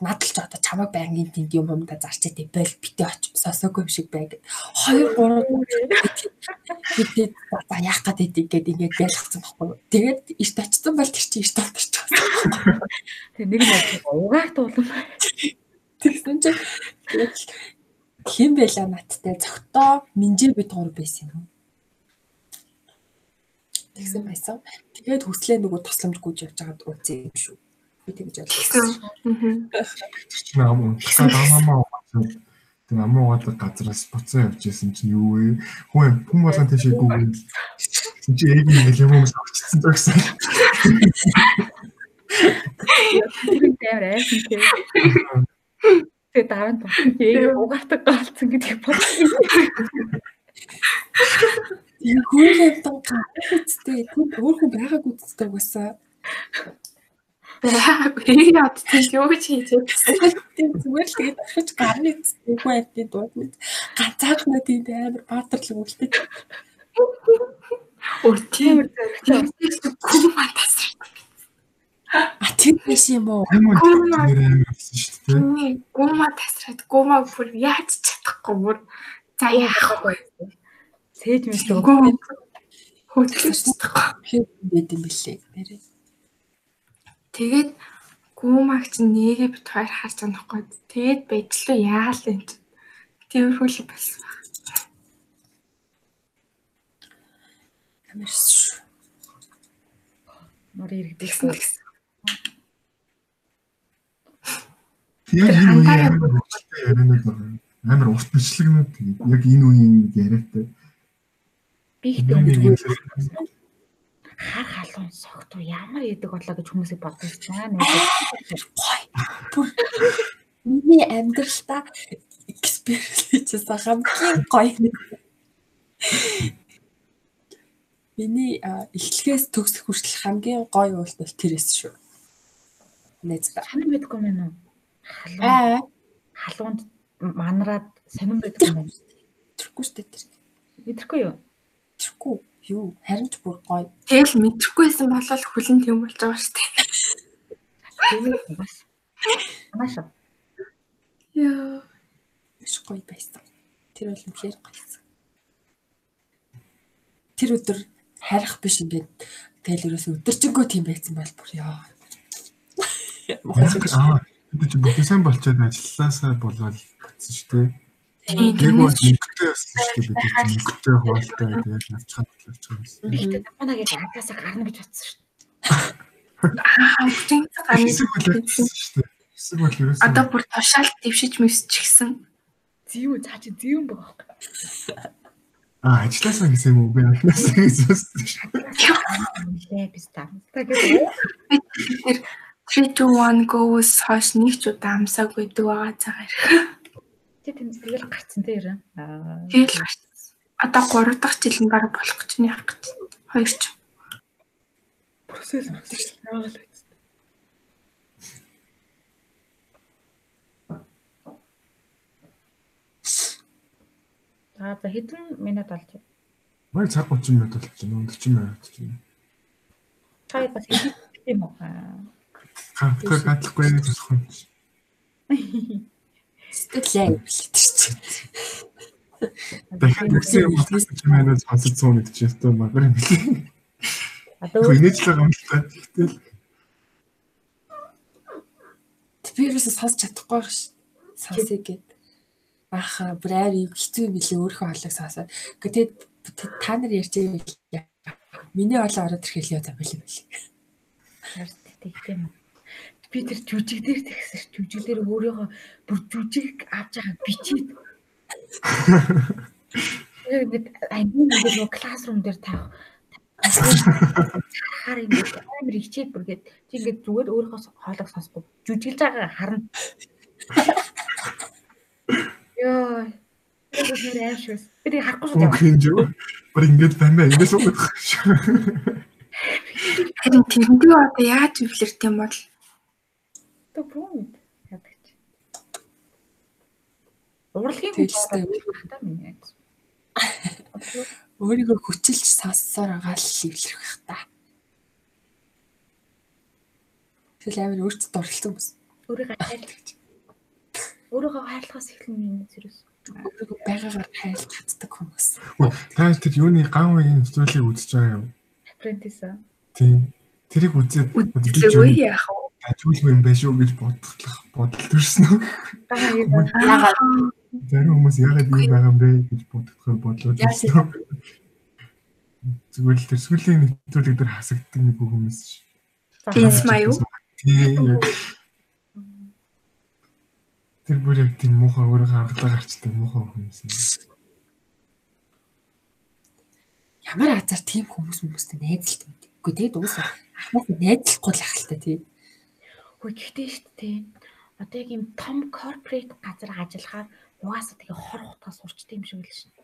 надалж одоо чамайг байнгын тэнд юм юмда зарчээ тий бол битээ оч сосоогүй юм шиг байг. 2 3 битээ за яах гээд идэг гээд ингээд ялгцсан байхгүй. Тэгээд ишт очсон бол тэр чинь ишт болчихсон. Тэг нэг нь угаах туулан. Тэгсэн чинь хэн байла надтай цогтоо минжээ бит гур байсан юм. Тэгсэн байсан. Тэгээд хүслээ нөгөө тусламж гүйж явж байгаад ууцсан юм шүү би тэгж ойлгосон. Чи нам унтсан уусан. Тэг амуу уудаг газраас буцаа явж исэн чинь юу вэ? Хүн хүн болгон тийшээгүй. Чи ээгийн нэг юм зогсон. Тэр дээр айсан тийм. Тэгээ дараа нь ээгээ угаардаг гаалцсан гэдгийг бодсон. Яг хүн хэвтэн гацтэй тэр өөрөө байгаагүй зүгтэй байсан. Энийг авчихсан юу гэж хийж тийм зүгээр л тэгээд дахиж гарны үгүй байдгийн дууд ганцаархнаа тийм амар баатарлаг үлдээ. Өө тийм гүмаа тасрах. А тийм биш юм уу? Гүмаа гэсэн шүү дээ. Гүмаа тасраад гүмаа бүр яаж чадахгүй бүр за яах вэ? Сэж мэт гүмаа хөтлөж чадахгүй. Хэд байд юм бэлээ. Нэрээ. Тэгээд гүмаг чинь нэгээ бит хоёр харж байгаа нөхгүй. Тэгээд байдлаа яал энэ чинь. Тэрхүү л болсон баг. Амарс. Мөр иргэдэгсэн гэсэн. Яг энэ үеийн яриануд байна. Амар урт бичлэгнүүд яг энэ үеийн яриатай. Би ихтэй хар халуун согтуу ямар идэг болоо гэж хүмүүсийг бодож байна. Гой. Бүр миний амьдралдаа экспириенс хамгийн гоё. Миний эхлэхээс төгсөх хүртэл хамгийн гоё уул бол тэрээс шүү. Ба. Санаа мэдгүй мэн үү? халуун халуунд манараад сонирн байдаг юм байна. тэрхгүй шүү дээ тэр. Мэдрэхгүй юу? Тэрхгүй юу харин ч бүр гоё. Тэгэл мэдрэхгүйсэн болол хүлэн тийм болж байгаа шүү дээ. Маш. Яа. Маш гоё байсан. Тэр бол үнэхээр гоёсэн. Тэр өдөр харих биш ингээд тэгэл ерөөсөө өдөржингөө тийм байсан бол бүр яа. Мохоо шиг Аа бид чи бүх сайн болчиход ажилласаа болоод гэсэн шүү дээ. Бол тийм. мөнгөтэй байсан шүү дээ бид мөнгөтэй хуваалтай тэгээд авчихад авчихсан. Гэхдээ тамаанагийн гадаасаа гарна гэж бодсон шүү. Аа, гань. Хэсэг бол явчихсан шүү дээ. Хэсэг бол ерөөсөө Одоо бүр тушаал дэвшиж мөсчихсэн. Зэвүү цаа чи зэвүүн байгаа. аа ажилласаа гэсэн юм уу би анхнаасаа гэсэн шүү дээ. Нилээ би стам. Тэгээд 3 2 1 goes хойш нэг ч удаа амсаагүй дүү байгаа цагаар. Тэнд тэгэл гарцсан те яраа. Аа. Тэгэл гарсан. Одоо 3 дахь жил нь бараг болох гэж явах гэж. Хоёр ч. Процесс байна. За за хэдэн минут болж байна? Мань цаг 30 минут болчихно. 40 минут чинь. Та бас хэдэн юм уу? Аа. Хамтгаа гадлахгүй нэг болох юм. сэтгэлээ чинь. Дахиад нэгсэн юм бол 40 минут сонсож сууна гэж ястаа магар юм билээ. Одоо Инээж л гомдолтой. Гэтэл Би ерөөсөө сонсч чадахгүй байх ш. Сонсъё гэд. Аха бүр ари хэцүү юм билээ өөрөө хоолойг сонсоод. Гэхдээ та нар ярьж байвал миний олон ороод ирэхэл яа тавил юм бэл. тийм. Би тэр жүжиг дээр тэгсэн ш. Жүжиг дээр өөрийнхөө бүр жүжиг авч байгаа бичээд. Ингээд ангийн ингээд нөгөө классрум дээр тавих. Харахаар ингээд амар хичээд бүргээд чи ингээд зүгээр өөрийнхөө хоолойг сонсохгүй жүжиглж байгаа харна. Йоо. Тэр швэс. Би тийг харахгүй шүү дээ. Бүр ингэж баймаа ингэж суугаад. Харин тэрнээ одоо яаж эвлэрт юм бол Тэ бүүн. Ядаг чи. Урлагийн Тэгэлтэй. хата минь. Өөрийгөө хүчилж сонссоор байгаа л ивлэрэх бах та. Тэгэл амар өөртөө дурлцсан хүмүүс. Өөрийгөө хайрлах. Өөрийгөө хайрлахаас эхлэн минь зэрэг. Өөрийгөө байгаагаар хайлт татдаг хүмүүс. Та тэр юуны ган үеийн зүйлийг үзэж байгаа юм. Apprentice. Тийм. Тэрийг үзээд үзлээгүй яах вэ? Ажуулгүй юм байх шүү гэж бодлох бодол төрсөн үү? Зарим хүмүүс яагаад ийм байгаа юм бэ гэж бодохоор бодлоо төрсөн? Зүгээр л тэр сүлийн нэвтрүүлэг дээр хасагддаг нэг хүмүүс ш. Дэнс маяг уу? Тийм. Тэр бүр яг тийм муухай өөрөөгөө анхлаа гарчдаг муухай хүмүүс юм. ямар азар тийм хүмүүс хүмүүстэй найзалт. Үгүй тэгээд уусаа ахмад найзлахгүй л ахaltaа тий. Хөөе гэхдээ шүү дээ. Одоо яг юм том корпорат газар ажиллахаар угаасаа тэгээ хор хутгаа сурчтай юм шиг л шин.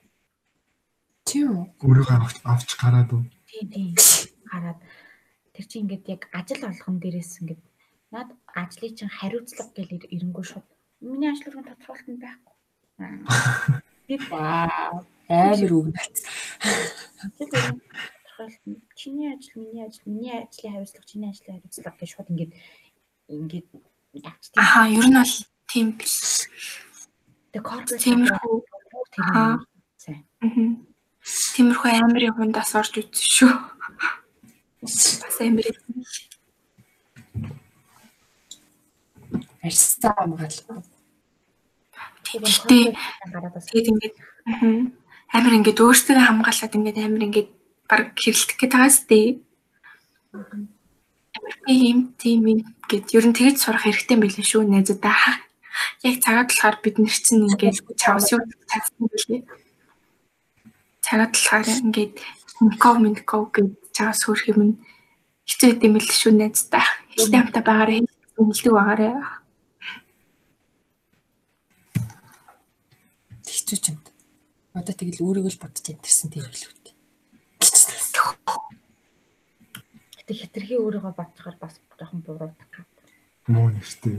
Тийм үү? Өөрөөгөө авч авч гараад уу? Тийм тийм. Хараад тэр чинь ингээд яг ажил олгон дээрээс ингээд над ажлыг чинь хариуцлага гэж ирэнгүү шууд. Миний ажлын тодорхойлолт нь байхгүй. Би. Амар үг бат. тодорхойлолт нь чиний ажил, миний ажил, миний ажлын хариуцлага, чиний ажлын хариуцлага гэж шууд ингээд ингээд авч тийм. Аха, ер нь бол тийм биш. Тэгээ корпорат Тиймэрхүү. Тэр сайн. Тиймэрхүү амар юмдаас орж үзсэн шүү. Бас амар юм. Арьсаа амгаал. Бас тэгээд ингээд амар ингээд өөрсдөө хамгаалаад ингээд амар ингээд баг хэрэлдэх гээд байгаас тээ. Тийм юм гэд ер нь тэгж сурах хэрэгтэй билээ шүү найзуудаа. Яг цагаад болохоор бид нэр чинь ингээд чавс юу чадсан билээ. Цагаад болохоор ингээд Ников Минков гэж чавс хөрх юм хэцүү юм л шүү найзуудаа. Хэлтэй хамтаа байгаарэ хэлдэг байгаарэ. Хэцүү ч юм. Одоо тэгэл өөрийгөө л бодож амтэрсэн тэр хэлвэт. Гэтэ хитрхи өөрийгөө бодцохоор бас жоохон буруудаг. Муу нэртэй.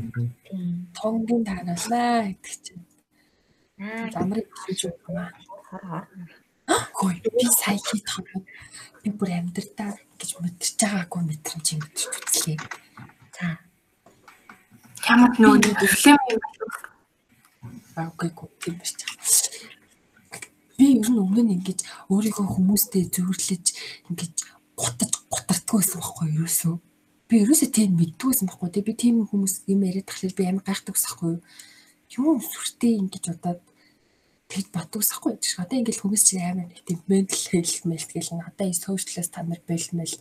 Тонгийн тааруулаа гэдэг чинь. Аа Замрыг хийж өгнө. хор хор. Хөөе би сая хийх хамаа би бүр амьдртаа гэж мэдэрч байгаагүй мэдрэмж юм гэж үзлээ. За Ямар нэг дэвлэм юм болов. Аггүй гоо биш. Би ер нь өмнө нь ингэж өөрийгөө хүмүүстэй зөвөрлөж ингэж гутаж гутардгүй байсан байхгүй юу ерөөсөө. Би ерөөсөө тийм мэддгүйсэн байхгүй тий би тийм хүмүүс юм яриад тахлаа би амар гайхдаг байхгүй юу. Юм сүртэй ингэж удаад тэгж боддогсахгүй гэж. Одоо ингээл хүмүүс чинь амар нэг тийм mental health мэлт гэл одоо энэ socialist тамир бэлмэл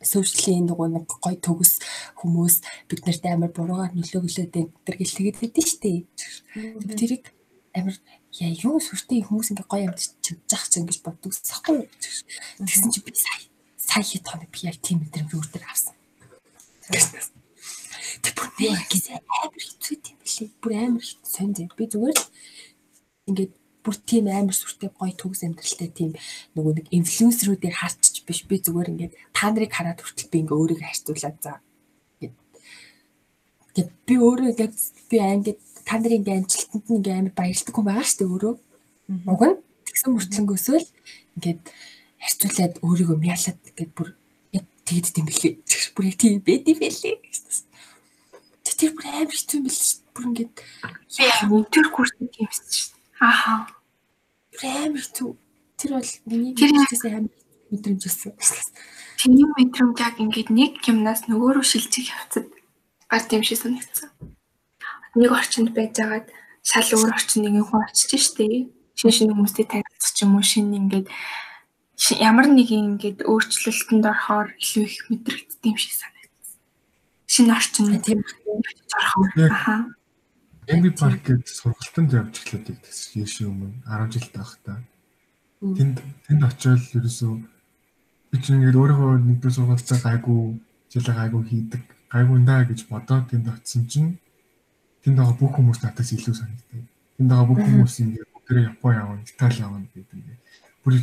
сошиалийн нөгөө нэг гой төгс хүмүүс бид нарт амар буруугаар нөлөөлөд энэ төр гэл тэгээд байдэн штэ. Тэрийг амар яа юу сүртэй хүмүүс ингээ гоё амт чадчих чинь гэж боддогсахгүй. Тэгсэн чи би сая сая хит хоног би яг тийм мэдрэмж өөр төр авсан. Тэг бүр би гэж амар хэцүү юм билий. Бүр амар хэцүү сонь. Би зүгээр л ингээд бүр тийм амар сүртэй гоё төгс амьдралтай тийм нөгөө нэг инфлюенсерүүдийг харчих биш би зүгээр ингээд та нарыг хараад хүртэл би ингээ өөрийгөө харьцуулаад за гэд би өөрөө ингээд би ингээд та нарын ингээ амжилтанд нь ингээ амар баярлдаг хүн байгаа шүү дээ өөрөө. Уг нь тэгсэн мөртлөнгөөсөө л ингээд харьцуулаад өөрийгөө мяалаад ингээд бүр тэгэд тийм билээ. Бүр яг тийм байд юм байлээ. Тэр бүр амар хэцүү юм дээ бүр ингээд Яа, өнтөр хүрсэн юм шүү. Ааха. амар хэцүү. Тэр бол миний мэдээсээ амар мэдрэмж өссөн Чиний мэдрэмж яг ингээд нэг юмнаас нөгөө рүү шилжих явцад гард юм шиг санагдсан. Нэг орчинд байжгаад шал өөр орчинд нэг хүн очиж штэ. Шин шин хүмүүстэй танилцах ч юм уу шин ингээд ямар нэг ингээд өөрчлөлтөнд орохоор илүү их мэдрэгддэг юм шиг санагдсан. Шинэ орчин тийм орохоор Яг аха. Эмби парк гэдэг сургалтанд явж эхлэдэг гэсэн years өмнө 10 жил таахта. Тэнд тэнд очиод ерөөсөө би чинь ингээд өөрийнхөө нэгдүгээр сургалтаа гайгүй жилээ гайгүй хийдэг гайгүй наа гэж бодоод тэнд очисон чинь тэнд байгаа бүх хүмүүс надаас илүү санагдав. Тэнд байгаа бүх хүмүүс ингээд бүгдээ Япон явна, Итали явна гэдэг ингээд бүр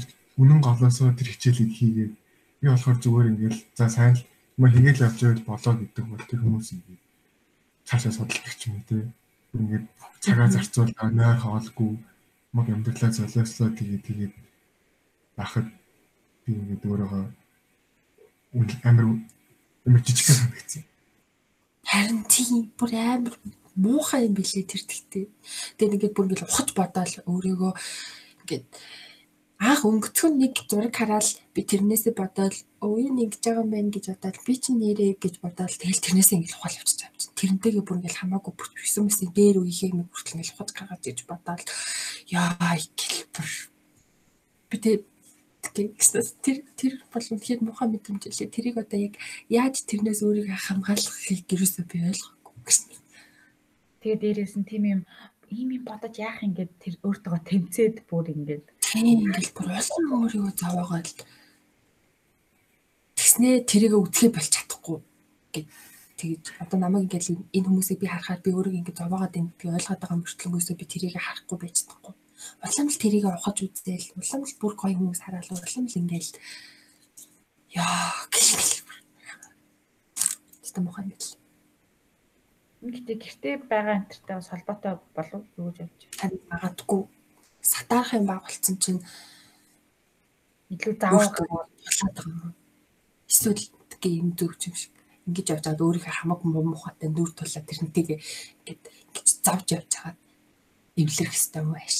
үнэн голоосоо тэр хичээлийг хийгээд би болохоор зүгээр ингээд за сайн л юм хийгээл явж байвал болоо гэдэг бол тэр хүмүүс ингээд цаашаа судалдаг ч юм уу те ингээд цагаа зарцуулаа нойр хоолгүй мог амьдралаа золиослоо тэгээд тэгээд бахад би ингээд өөрөөгөө үн- амар амар жижигхэн санагдсан. Харин тийм бүр амар муухай юм билээ тэр тэгтээ. Тэгээд ингээд бүр ингээд ухаж бодоол өөрийгөө ингээд анх өнгөцгөн нэг зураг хараад би тэрнээсээ бодоол өө энэ ингэж байгаа юм байна гэж бодоод би чинь нэрээ гэж бодоол тэгэл тэрнээсээ ингээд ухаал явчих юм чинь. Тэрнтэйгээ бүр ингээд хамаагүй бүр бисэн мэсээ дээр үеийг нэг хүртэл ингээд ухаж гаргаж гэж бодоол яа гэл бүр би тэг гэснээс тэр тэр бол үнэхээр муухай мэдрэмж лээ. Тэрийг одоо яг яаж тэрнээс өөрийгөө хамгаалахыг гэрээсээ би ойлгохгүй гэсэн. Тэгээ дээрээс нь тийм юм ийм юм бодож яах юм гээд тэр өөртөө тэмцээд бүр ингээд бүр улам өөрийгөө зовоогоод тэгснээ тэрийг үтгэе болж чадахгүй гэд тэгэж одоо намайг ингээл энэ хүмүүсийг би харахаар би өөрийгөө ингээд зовоогоод энэ би ойлгоод байгаа мөртлөнгөөсөө би тэрийг харахгүй байж чадахгүй. Улам л тэрийг ухаж үзээл, улам л бүр гоё хүмүүс хараал, улам л ингээл яа гэл. Тэстэ мохоо юм бэл. Гэтэ гэртээ байгаа амтартай бас холбоотой болов юу гэж явж Тань магадгүй сатаарах юм баг болсон чинь илүү заавал болоод байгаа юм. Эсвэл тэгээ юм зүгч юм шиг ингэж явж байгаад өөрийнхөө хамаг муу мухатай нүр тулаад тэрнтэйгээ ингэж завж явж байгаад эвлэрэх хэвээр юм ааш.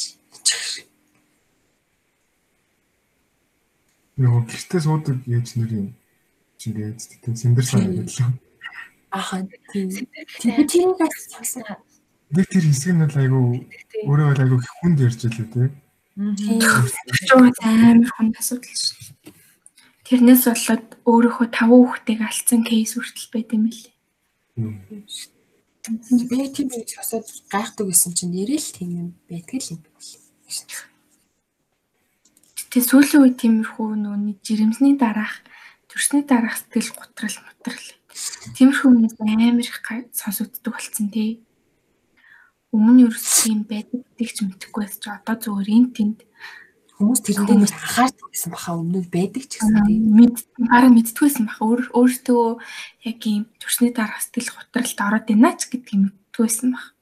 Нөгөө гэртээ суудаг ээж нарын чигээд тийм сэмбэр санагдал. Ахаа сэтгэл Тийм тэрийг сонсон. Нэг тэр хэсэг нь бол айгүй өөрөө бол айгүй хүнд ярьж. Тийм. Чууд амар хүнд асуудал шүү. Тэрнээс болоод өөрөөхөө таван хүүхдийг алдсан кейс хүртэл байт юм лээ. Би тийм нэг асууд гайхдаг байсан чинь нэрэл тийм юм байдаг л юм байна. Тэгээ сүүлийн үед тиймэрхүү нөөний жирэмсний дараах төрсний дараах сэтгэл готрал мотрал. Тиймэрхүү хүмүүс амар их сонсогддог болсон тий. Өмнө нь ерөөс тийм байдаг гэдгийг ч мэдэхгүй байсан чи одоо зүгээр эн тэнд Хүмүүс тэрэндээ нэг анхаардаг гэсэн баха өмнө байдаг ч гэсэн тийм. Мэд бараг мэдтгүйсэн баха өөр өөртөө яг ийм төрсний дараа сэтгэл готролд ороод байна ч гэдгийг мэдтгүйсэн баха.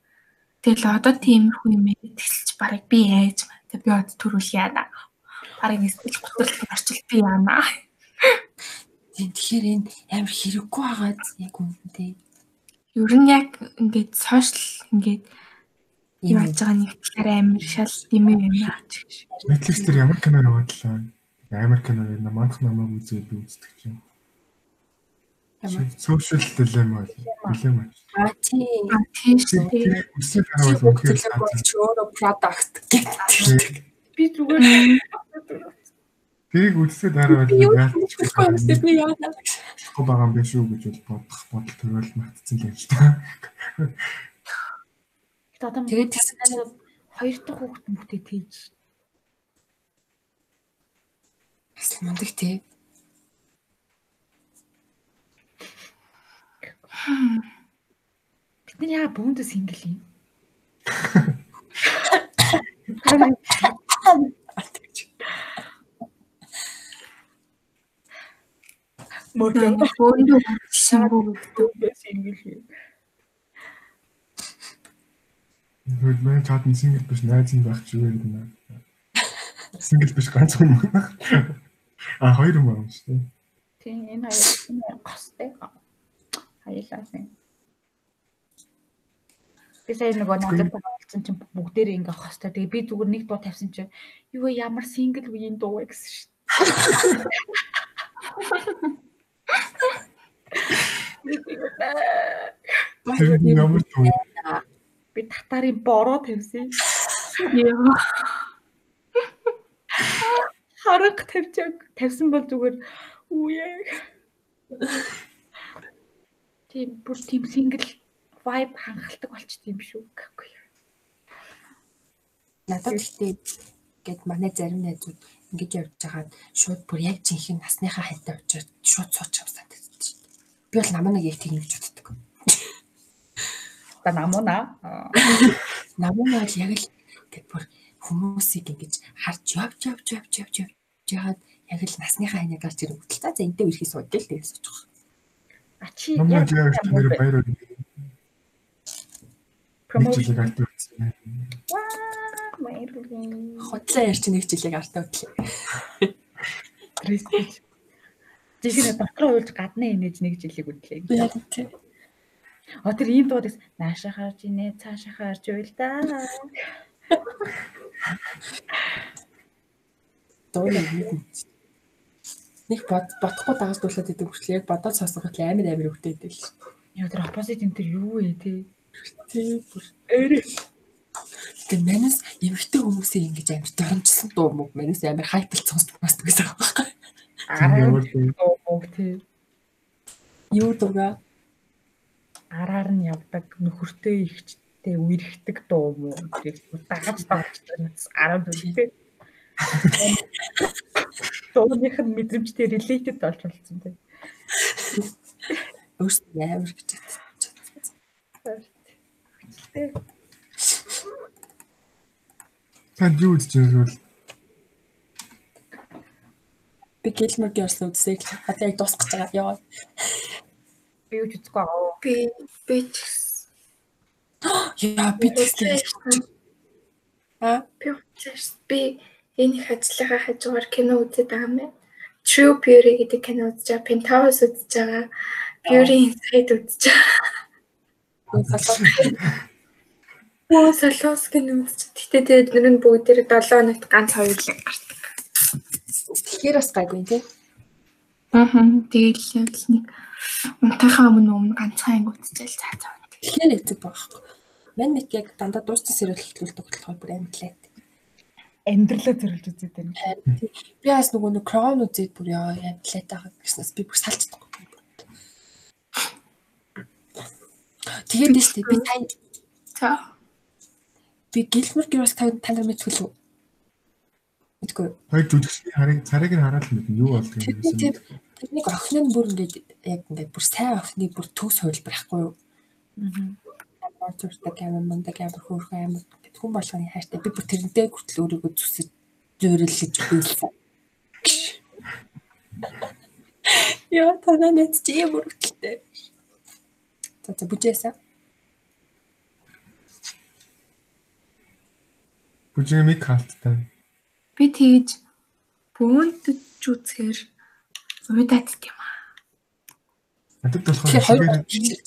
Тэгэл одоо тиймэрхүү юм тэгсэлч бараг би яаж маа. Тэг би од төрүүл яана. Бараг сэтгэл готролд орчил би яана. Тийм тэгэхээр энэ амар хэрэггүй байгаа яг үнэндээ. Ер нь яг ингээд сошиал ингээд юм яаж байгаа нэг арай амар шал юм юм аач гэж. Netflix дээр ямар кино явууллаа? Амар кино юм манах намайг үзээд би үздэг чинь. Social dilemma dilemma. А тийм. Үсэг харавал үнхээр өөрөө product гэдэг. Би зүгээр Тэрийг үзсэд харавал Яа би яана. Хөө байгаа юм биш үү гэж бодох бодол төрөл магтцсан л дээ. одоо Тэгээд хоёр дахь хүүхэд мөхтэй тийж бас мундаг тий. бид нар яа бүүндээ сингл юм. Мөрдөө Бөөндөө шингүү бүүндээ сингл юм. Хөөд мэн чатан сингл биш найз нь байх ч юу юм бэ? Сингл биш ганц хүн. А хоёр юм байна шүү дээ. Тийм энэ хоёр гостой. Хоёлаа сайн. Би сая нөгөө надад болсон чинь бүгдээрээ ингээ хостой. Тэгээ би зүгээр нэг дуу тавьсан чинь юу ямар сингл үеийн дуу вэ гэсэн шүү нь ямар туу. дээ. Би татарын бороо тавьсан. яа. Харанг тавьчааг тавьсан бол зүгээр үе. Тийм бүр тийм сингл vibe хангалттай болчт юм шүү гэхгүй. Надад ихтэй гэд манай зарим найзууд ингэж явж байгаад шууд бүр яг жинхэнэ насныхаа хантай очиод шууд сууч юм санагдаж шүү дээ. Би бол намаа нэг яг тийм гэж боддог. Та намуна. Намаа нь бол яг л гэд бүр хүмүүсийг ингэж харж явж явж явж явж явж яагаад яг л насныхаа ханаа гарч ирэх хөдөл та за энтэй үерхий суудаг л тэгээс очих. А чи яг тэр баяр промоушн Промоушн гэсэн. баярлалаа. Хотлоо ярьч нэг жилиг артаа. Респект. Жишээ нь дотроо уйлж гадны инээж нэг жилиг яг тийм. А тэр ийм дууд наашаа харж инээ цаашаа харж уйл да. Дууна нэг бод бодохгүй дагуулуулаад идэв хүртэл яг бодоод сонсоход амар амар өвтэй идэв л. Яа тэр оппозит энэ тэр юу вэ те? Тийм бүр ээрээ. Тэгээ манас эмгтэй хүмүүсийн ингэж амар доромжсон дуу мөг манас амар хайпл сонсдог бас гэсэн байна. Ямар туу. Оо те. Юу дуга Араар нь явдаг нөхөртэй ихчтэй үерхдэг дуу мó. Тэр дагаж дагаж араа дүртэй. Дууных нь мэдрэмжтэй related болж болсон те. өөрсдөө амар гэж бодсон. Танд юу үзэж байгаа вэ? Би Gilmore Girls үзсэй. Одоо яг дуусгах гэж байгаа. Яа. Би юу ч үзэхгүй байгаа. Би би ч. Яа би тэгсэн. А би би энэ их ажлынхаа хажуугаар кино үзээд байгаа юм байна. True Beauty гэдэг кино үзэж байгаа. Penthouse үзэж байгаа. Beauty Inside үзэж байгаа. Оо солоос кино үзэж. Гэтэ тэгээд нэр нь бүгдээр 7 хоногт ганц хоёр л гардаг. тэгэхээр бас гайгүй тий. Аа. Тэгэл л нэг унтахаа өмнө өмнө ганцхан анги үзчихэл цаа цаа. Тэгэхээр хэцүү байхгүй. Мэн нэг яг дандаа дууссан сэрэл хэлтүүлдэг болохоор бүр амтлаа. Амьдралаа зөрлөж үзээд байна. Би бас нөгөө нэг Crown үзээд бүр яа амтлаа таа гэснээс би бүр салцдаг. Тэгээд нь штэ би тань За. Би Gilmore Girls та та нар мэдгүй үү? Мэдгүй. Хоёр жүжигчний харыг царайг нь хараад л мэднэ юу болдгийг тийм. Тэрнийг охин нь бүр ингээд яг ингээд бүр сайн охины бүр төгс хувилбар байхгүй юу? Амар зүрхтэй амар мундаг амар хөөрхөн амар хүн болгоны хайртай би бүр тэрнтэй хүртэл өөрийгөө зүсэж зөөрөл гэж хэлсэн. Яа танаа нэт чи юм үргэлтэй. За за бүжээсаа. Бүжиг мик халттай. Би тэгж бөөндж үзэхээр уйдаад юм аа. Надад болохоор Тэгэхээр хоёр шигээр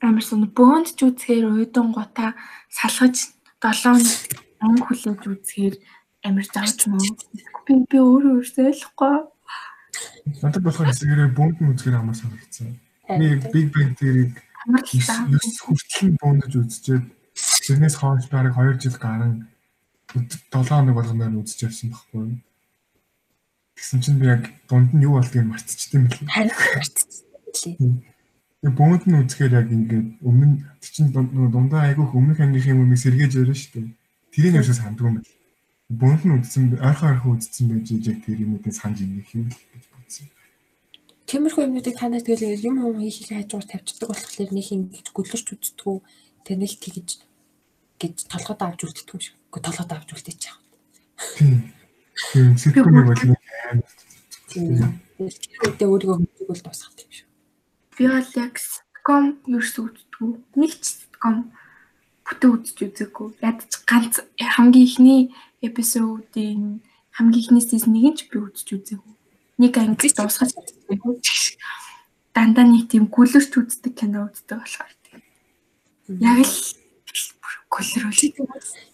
Амар сон бөөндж үзэхээр уйдан гута салгаж 7 өнгө хүлээж үзэхээр амар завж мөн. Би би өөрөө өөрсдөө ойлгохгүй. надад болохоор шигээр бөөнд нь үзгээр амар санагдсан. Би Big Bang Theory-г Амар л та. 9 хүртэл бөөндж үзчихээд тэрнээс хойш бараг 2 жил гарan 7 хоног болгоноор үзэж явсан байхгүй юу? Тэгсэн чинь би яг дунд нь юу болдгийг мартчихсан юм билээ. харин харцлээ. Тэгээ бөөнд нь үзэхээр яг ингээд өмнө чинь дундаа айгүйх өмнөх ангийнхын өмнө сэргээж өрөө шүү дээ. Тэрийг ерөөсөө сандгүй юм байна. Бөөнд нь үзсэн ойрхон ойрхон үзсэн байж яг тэр юмудын санаж ингэх юм л гэж бодсон. Тиймэрхүү юмнуудыг та нар тэгэл юм юм хийхийг хажуугаар тавьчихдаг болохоор нэг ингэж гөлөрч үздэггүй тэр нэг тэгэж гэж толгойд авч үлддэг юм шиг. Гэхдээ толгойд авч үлдээч яах. Тийм. Тийм бол нэг амар. Тийм. Тэр үедээ өөрийгөө хэмжээгүүл дуусгах юм шиг. Би бол яг sitcom ерөөс үздэггүй. Нэг ч sitcom бүтэн үзэж үзээгүй. Ядч ганц хамгийн ихний эпизодын хамгийн ихний си즌 нэг нь ч би үзэж үзээгүй. Нэг анги дуусгаж үзээгүй. Дандаа нэг тийм гүлэрч үздэг кино үздэг болохоор тийм. Яг л гүлрүүл.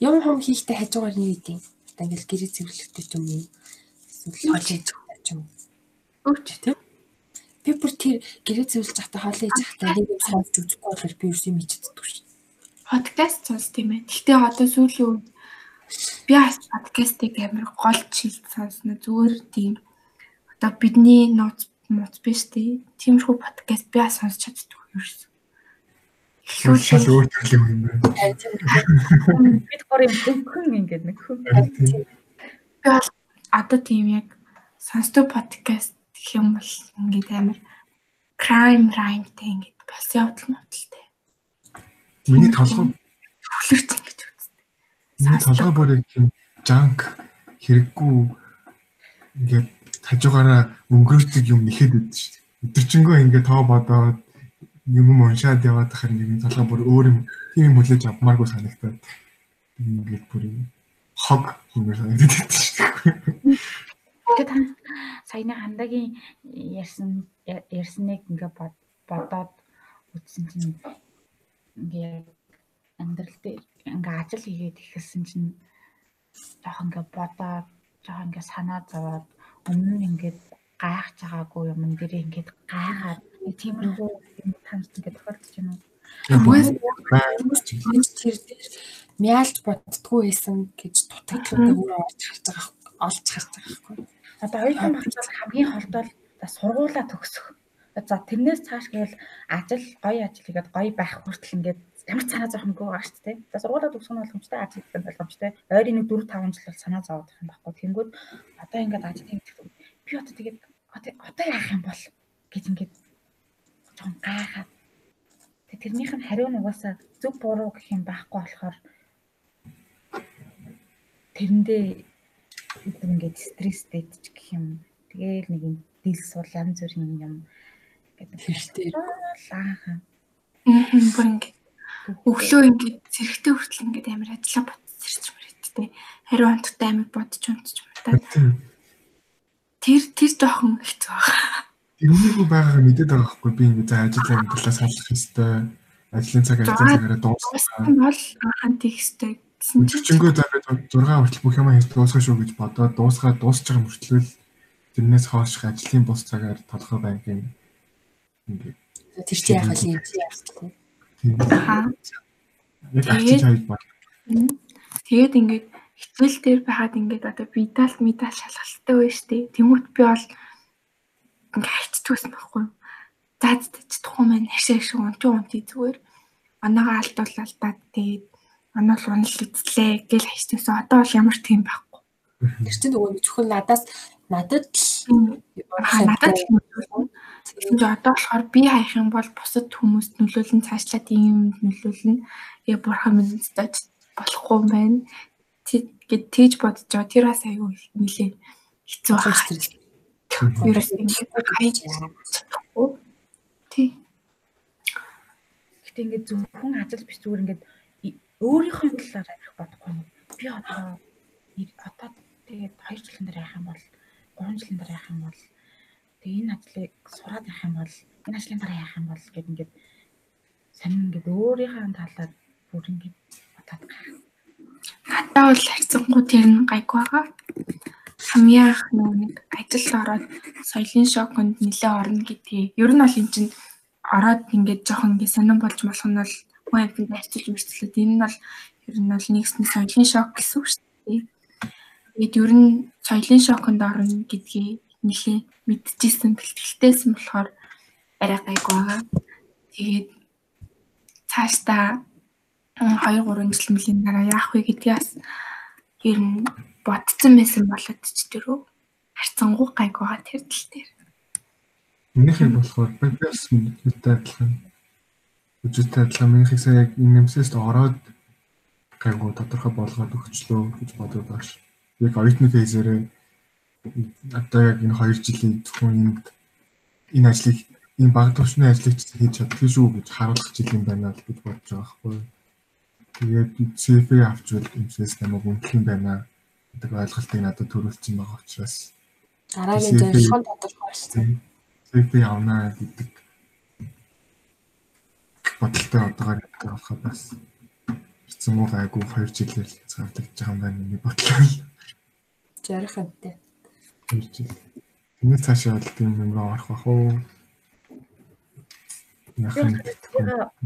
Юм хум хийхдээ хажуугаар нэг үдийн. Одоо ингээл гэрээ цэвэрлэхтэй юм уу. Эсвэл хоол хийж юм. Өвч тийм. Би бүр тэр гэрээ цэвэрлж захтаа хоол хийж захтаа нэг юм сонсч үзэхгүй болохоор би юу юм хийчихдэг шүү. Подкаст сонс тийм ээ. Гэхдээ одоо сүүлийн үед би бас подкастыг амар гол чилд сонсно. Зүгээр тийм одоо бидний ноц моц биш тий. Тиймэрхүү подкаст би бас сонсч чаддаг ерөөс. Шал өөр төрлийн юм байна. бид гор юм хөнгөн ингээд нэг хүн. Би бол одоо тийм яг сонсдог подкаст гэх юм бол ингээд амар crime rhymeтэй ингээд бас явдал мовдалтай. Миний толгой Хүлэрч ингэж үзтээ. миний толгой бүр яг тийм жанк хэрэггүй ингээд хажуугаараа өнгөрөөдөг юм нэхэд өгдөө шүү дээ. Өдөржингөө ингээд тоо бодоод юм юм уншаад яваад тахаар ингээд толгой бүр өөр юм тийм юм хүлээж авмааргүй санагдаад ингээд бүр юм хог юм санагдаад шүү. Тэгээд саяны хандагийн ярьсан ярьсныг ингээ бод- бодоод үзсэн чинь ингээ амьдрал дээр ингээ ажил хийгээд ихэлсэн чинь жоох ингээ бодоод жоох ингээ санаа зовоод өмнө нь ингээд гайхаж байгаагүй юм дээр ингээд гайхаад нэг тиймэрхүү юм танд ингээ тохиолдож байна уу? Хүмүүс Хүмүүс тэр дээр мяалж боддггүй байсан гэж дутагдлаа өөрөө олж харж байгаа олж харж байгаа байхгүй. Одоо оюутан багтал хамгийн холдол за сургуулаа төгсөх. За тэрнээс цааш гэвэл ажил гоё ажил хийгээд гоё байх хүртэл ингээд ямар ч санаа зовх юмгүй байгаа шүү дээ. За сургуулаа төгсөх нь боломжтой ажил хийх нь боломжтой. Ойрын нэг 4 5 жил бол санаа зовох юм байхгүй. Тэнгүүд одоо ингээд ажил хийх би одоо тэгээд одоо яах юм бол гэж ингээд жоохон гайхаад тэрнийх нь хариу нь угаасаа зөв буруу гэх юм байхгүй болохоор тэрэндээ ингээд стресстэй ч гэх юм. Тэгээл нэг юм дил сул янз бүрийн юм гэдэг Хэрэгтэй. лаахан. мм бүр ингээд өглөө ингээд зэрэгтэй хүртэл ингээд амар ажиллаа ботс ирчмэр хэвчтэй. Хариу онцтой амар бодож юм та. Тэр тэр жоохон хэцүү байгаа. Тэрнийгөө байгааг мэдээд байгаа хгүй би ингээд за ажлын амьдралаа салах ёстой. Ажлын цаг ажлын цагаараа дуусгах. Дууссан бол анхан тексттэй гэсэн чинь Өчигчөнгөө зараад 6 хүртэл бүх юм хийж дуусгах шүү гэж бодоод дуусгаад дуусч байгаа мөртлөө тэрнээс хойш ажлын бус цагаар толгой банкын ингээд Тэр чинь яах вэ? Яах вэ? тийм хаа. яг арчиж хайж бод. Тэгээд ингээд хичээл дээр байхад ингээд одоо видал медал шалгалттай байж тээ. Тэмүүт би бол ингээд хайцдагсан байхгүй юу. За ч тухайн маань хашаа шиг унти унти зүгээр. Оноогоо алдуулалтаад тэгээд оноо л унал эзлээ гэл хайцдагсан. Одоо бол ямар тийм байхгүй. Тэр чинь нөгөө зөвхөн надаас надад л надад л. Тэгвэл одоо болохоор би хаях юм бол бусад хүмүүст нөлөөлн цаашлаад юм нөлөөлнө. Тэгээ бурхан минь стаж болохгүй юм байна. гэд тээж бодож байгаа. Тэр бас аюу нилээ хэцүү байна. Ерөөс ингэ хайж чадахгүй. Тий. Гэтэ ингээд зөвхөн ажил биш зүгээр ингээд өөрийнхөө талаар ярих бодохгүй. Би одоо одоо тэгээд 2 жилийн дараа яах юм бол 3 жилийн дараа яах юм бол тэгээ энэ ажлыг сураад явах юм бол энэ ажлын дараа яах юм бол гэд ингээд сонин ингээд өөрийнхөө талаар бүр ингээд бодоод байгаа. Надад бол хайцсангуу тэр нь гайг байгаа. Хамгийн анх нэг ажилд ороод соёлын шоконд нэлээ орно гэдгийг. Ер нь бол эн чинь ороод ингээд жоохон ингээд сонирн болж болох нь бол хүн амьтанд харьцуулж мөрчлөөд энэ нь бол ер нь бол нэгсний соёлын шок гэсэн үг шүү дээ. Тэгээд ер нь соёлын шоконд орно гэдгийг нэлээ мэдчихсэн бэлтгэлтэйсэн болохоор арай гайг байгаа. Тэгээд цаашдаа 2 3 жил мөлийн дараа яах вэ гэдгийг бас ер нь бодсон байсан болоод ч тэрөө харцангуй гайг байгаа тэр тал дээр. Минийхийг болохоор би бас мэдээ адилхан. Үжигтэй адилхан минийхийг сая яг энэ нэмсээс ороод гайгүй тодорхой болгоод өгчлөө гэж бодоод байна. Яг оюутны фейзээрээ одоо яг энэ 2 жилийн зөвхөн энэ энэ ажлыг энэ баг төвчний ажлыг хийж чаддаг шүү гэж харуулах жил юм байна л гэж бодож байгаа байхгүй. Тэгээд CV авчвал эмсээс намайг үнэлэх юм байна гэдэг ойлголтыг надад төрүүлсэн байгаа учраас дараагийн зорилго нь тодорхойлсон. CV авнаа гэдэг бодолтой одоогоор болохоо бас хэцүү муу гайгүй 2 жилээр л хязгаарлагдж байгаа юм байна миний бодлоо. Жарих амтай. 2 жил. Тэний цаашаа бол тийм юм орох бах уу? Яг нь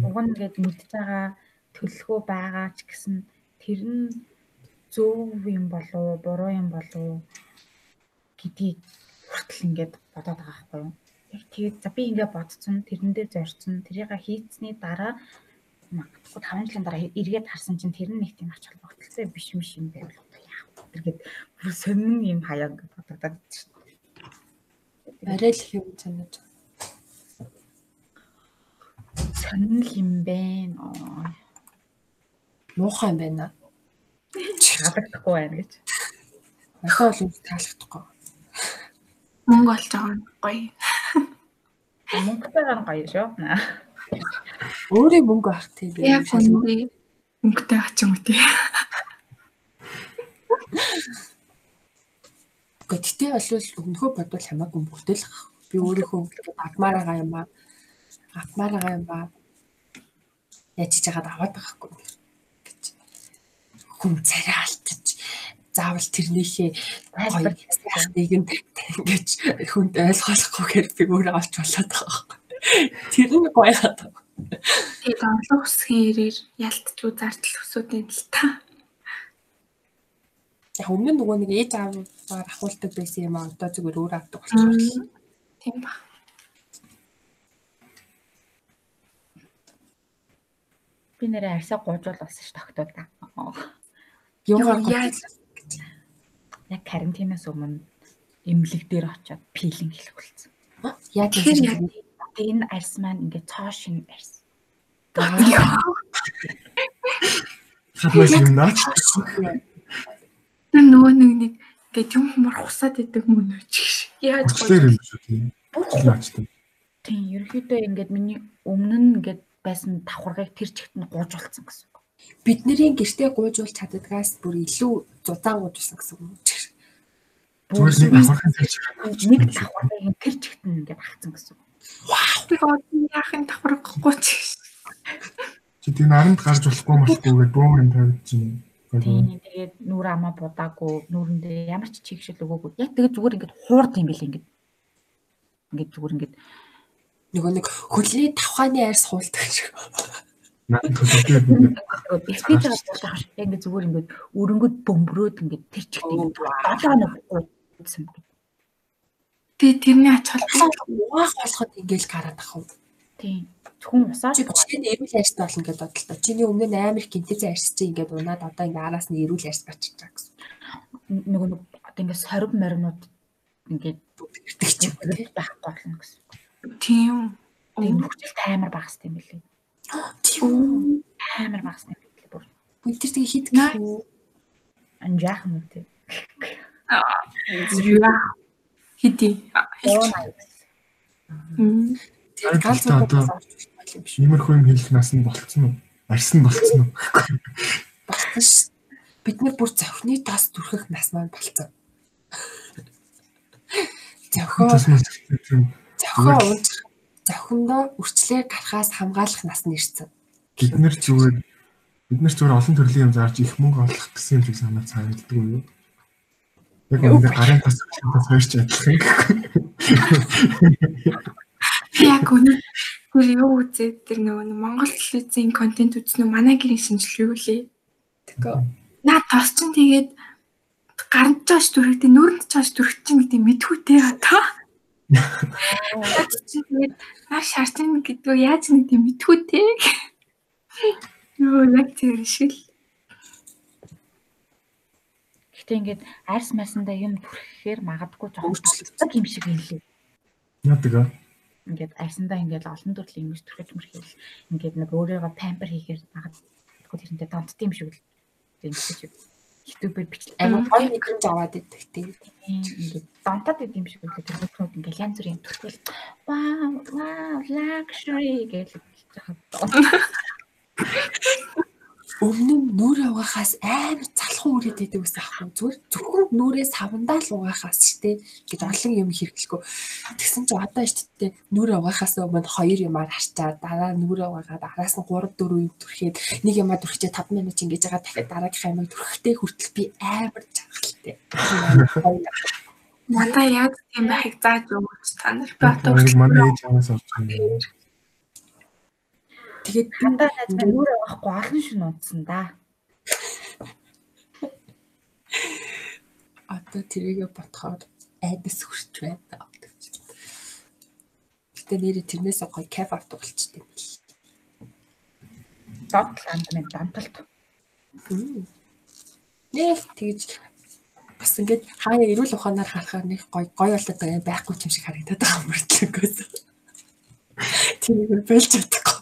уг нь гээд мэдж байгаа төлөвлөгөө байгаа ч гэсэн тэр нь зөв юм болов буруу юм болов гэдгийг хүртэл ингээд бодоод байгаа байхгүй юу? Яг тэгээд за би ингээд бодсон, тэрэндээ зорьсон, тэрийг хийцсэний дараа магадгүй 5 жилийн дараа эргээд харсан чинь тэр нь нэг тийм ач холбогдолтой биш юм шиг юм байвал яах вэ? Тэгээд бүр сонин юм хаяа ингээд бодогдоод байна. Арай л юм санаж. Сонин юм байна. Муухай юм байна. Таалагдахгүй байна гэж. Надад бол энэ таалагдахгүй. Мөнгө олж байгаа нь гоё. Мөнгөтэй гана гоё шүү. Өөрийн мөнгө авах тийм Яг үнэндээ мөнгөтэй ач юм тий. Гэхдээ бол өмнөхөө бодвол хамаагүй мөнгөтэй л ах. Би өөрийнхөө авмаар байгаа юм аа. Авмаар байгаа юм ба. Яаж ч яагаад аваад байгаахгүй. Хүн царай алдчих заавал тэрнийхээ гоё сайхныг нь ингэж хүнд ойлгуулахгүйгээр би өөрөө олж болоод байгаа байхгүй. Тэр нь гоё хаад. Тэгээд онлог үсгийн ирээр ялтчгүй зардал өсөдөө л та. Яг өмнө нь нөгөө нэг ээж ааваар ахуулдаг байсан юм аа одоо зүгээр өөр авдаг болчихсон. Тийм ба. Би нэрээ арьсаа гуйжуул болсон ш тогтоод та. Юугаар яаж яг карантинаас өмнө эмнэлэг дээр очиод пилинг хийх болсон. яаж тэр яг энэ арьс маань ингээд цоо шин арьс. Хадмаас юм наач. Тэр нөгөө нэг нэг ингээд юм хумар хусаад идэг мөн үү чи. Яаж Өчлөр юм шүү тийм. Наачтай. Тийм, ерөөхдөө ингээд миний өмнө нь ингээд байсан давхаргыг тэр чигт нь гууж болсон гэсэн. Бидний гэртээ гуйжуулж чаддгаас бүр илүү зузаан гуйжсэн гэсэн үг. Зүгээр нэг давхархын тэр чиг. Нэг давхаргыг тэр чигт нь ингээд хагцсан гэсэн. Вау. Би яахын давхаргахгүй чи. Чи тийм наранд гарч болохгүй болохгүйгээр бөөн юм тавьж чинь. Тийм тэгээд нүр амаа будаагүй нүрэндээ ямар ч чигшил өгөөгүй. Яг тэгээд зүгээр ингээд хуурд юм бэл ингээд. Ингээд зүгээр ингээд нөгөө нэг хөлний давхааны арьс хуулдаг шиг. Бисквит авах яг ингээд зүгээр ингээд өрөнгөд бөмбөрөөд ингээд тэр чигт ингээд долоо нэг уусан. Тэгээ тэрний ач холбогдол Угаах болоход ингээл гараад ах уу. Тийм. Зөвхөн усаа Чи бичгийн эрүүл арьс болно гэдээ бодлоо. Чиний өмнө нь амар их гинтэз арьс чи ингээд унаад одоо ингээ араас нь эрүүл арьс гарч байгаа гэсэн. нөгөө нэг одоо ингээд сорив моринууд ингээд юм уу. байхгүй болно гэсэн. тийм. Тийм нөхцөл амар багс тийм билээ. Тийм. Амар багс тийм билээ бүр. Тэр тэгээ хит гэх? Анжаах юм тий. Зүрх хэдий. Мм. Тэгээд одоо юм биш. иймэрхүү юм хэлэх нас нь болцсон уу? Арьсан болцсон уу? Багтаж бид нар бүр зохины тас түрхэх нас маань болцсон. Зохио тийм зохио унж зохиндоо үрчлээ гарахаас хамгаалах нас нь ирсэн. бид нар зүгээр бид нар зүгээр олон төрлийн юм зарж их мөнгө олох гэсэн юм шиг санаад цаагддаг уу? Яг үнэхээр гарын тас тас хоёрч адилхан. Яг үнэ. Тэр юу үзээд тэр нөгөө нэг Монгол телевизийн контент үү? Манай гэрийн шинжлэх юу лээ? Тэгэхээр Наа тос чинь тэгээд гарч чааш дүрхтэй нүрэнд чааш дүрх чинь гэдэг мэдхүүтэй одоо. Тэгээд наа шаардсан гэдэг яаж нэг тийм мэдхүүтэй. Йоо яг тэр шиг л. Гэхдээ ингээд арьс марсандаа юм түрхэхээр магадгүй жоохон өөрчлөлтөг юм шиг юм лээ. Яадаг аа. Ингээд арьсандаа ингээд олон төрлийн юм түрхэж мөрхөөл ингээд нэг өөрийгөө пампер хийхээр магадгүй тэрнтэй донтд юм шиг л тийм шиг. YouTube-ээр бичлэг амар гоё мэдрэмж аваад идэх тийм. ингээд донтод идэм шиг үлээ тэр хүмүүс ингээд янз бүрийн түрхэл вау вау luxury гэж Өмнө нь нүрээ угаахаас амар залхуу үрээд байдаг гэсэн аахгүй зүгээр зөвхөн нүрээ савандаа л угаахаас ч тийм гэж олон юм хэрэглэхгүй. Тэгсэн чинь одоо ч тийм нүрээ угаахаас өмнө хоёр юмар харчаад дараа нүрээ угаагаад араас нь 3 4 юм түрхээд нэг юмаа түрхчээ 5 минут ингэж байгаа дахиад дараагийнх амиг түрхэхдээ хүртэл би амар чангалтай. Надаа яг тийм байхыг зааж өгөөч та нар. Би одоо манай ээж аваас орж байгаа юм. Тэгээд хандаа найз маань нүрээ авахгүй олон шин унтсан да. одоо тэрийгэ ботхоор айдас хүрч байна. Гэтэ нэрээ тэрнээс гоё кайф авт болчтой юм бил. Донтол анд минь донтолт. Нэг тэгж бас ингээд хаяа эрүүл ухаанаар харахаар нэг гоё гоё болоод байгаа байхгүй юм шиг харагдаад байгаа мөртлөгөөс. Тэрийг болж чадахгүй.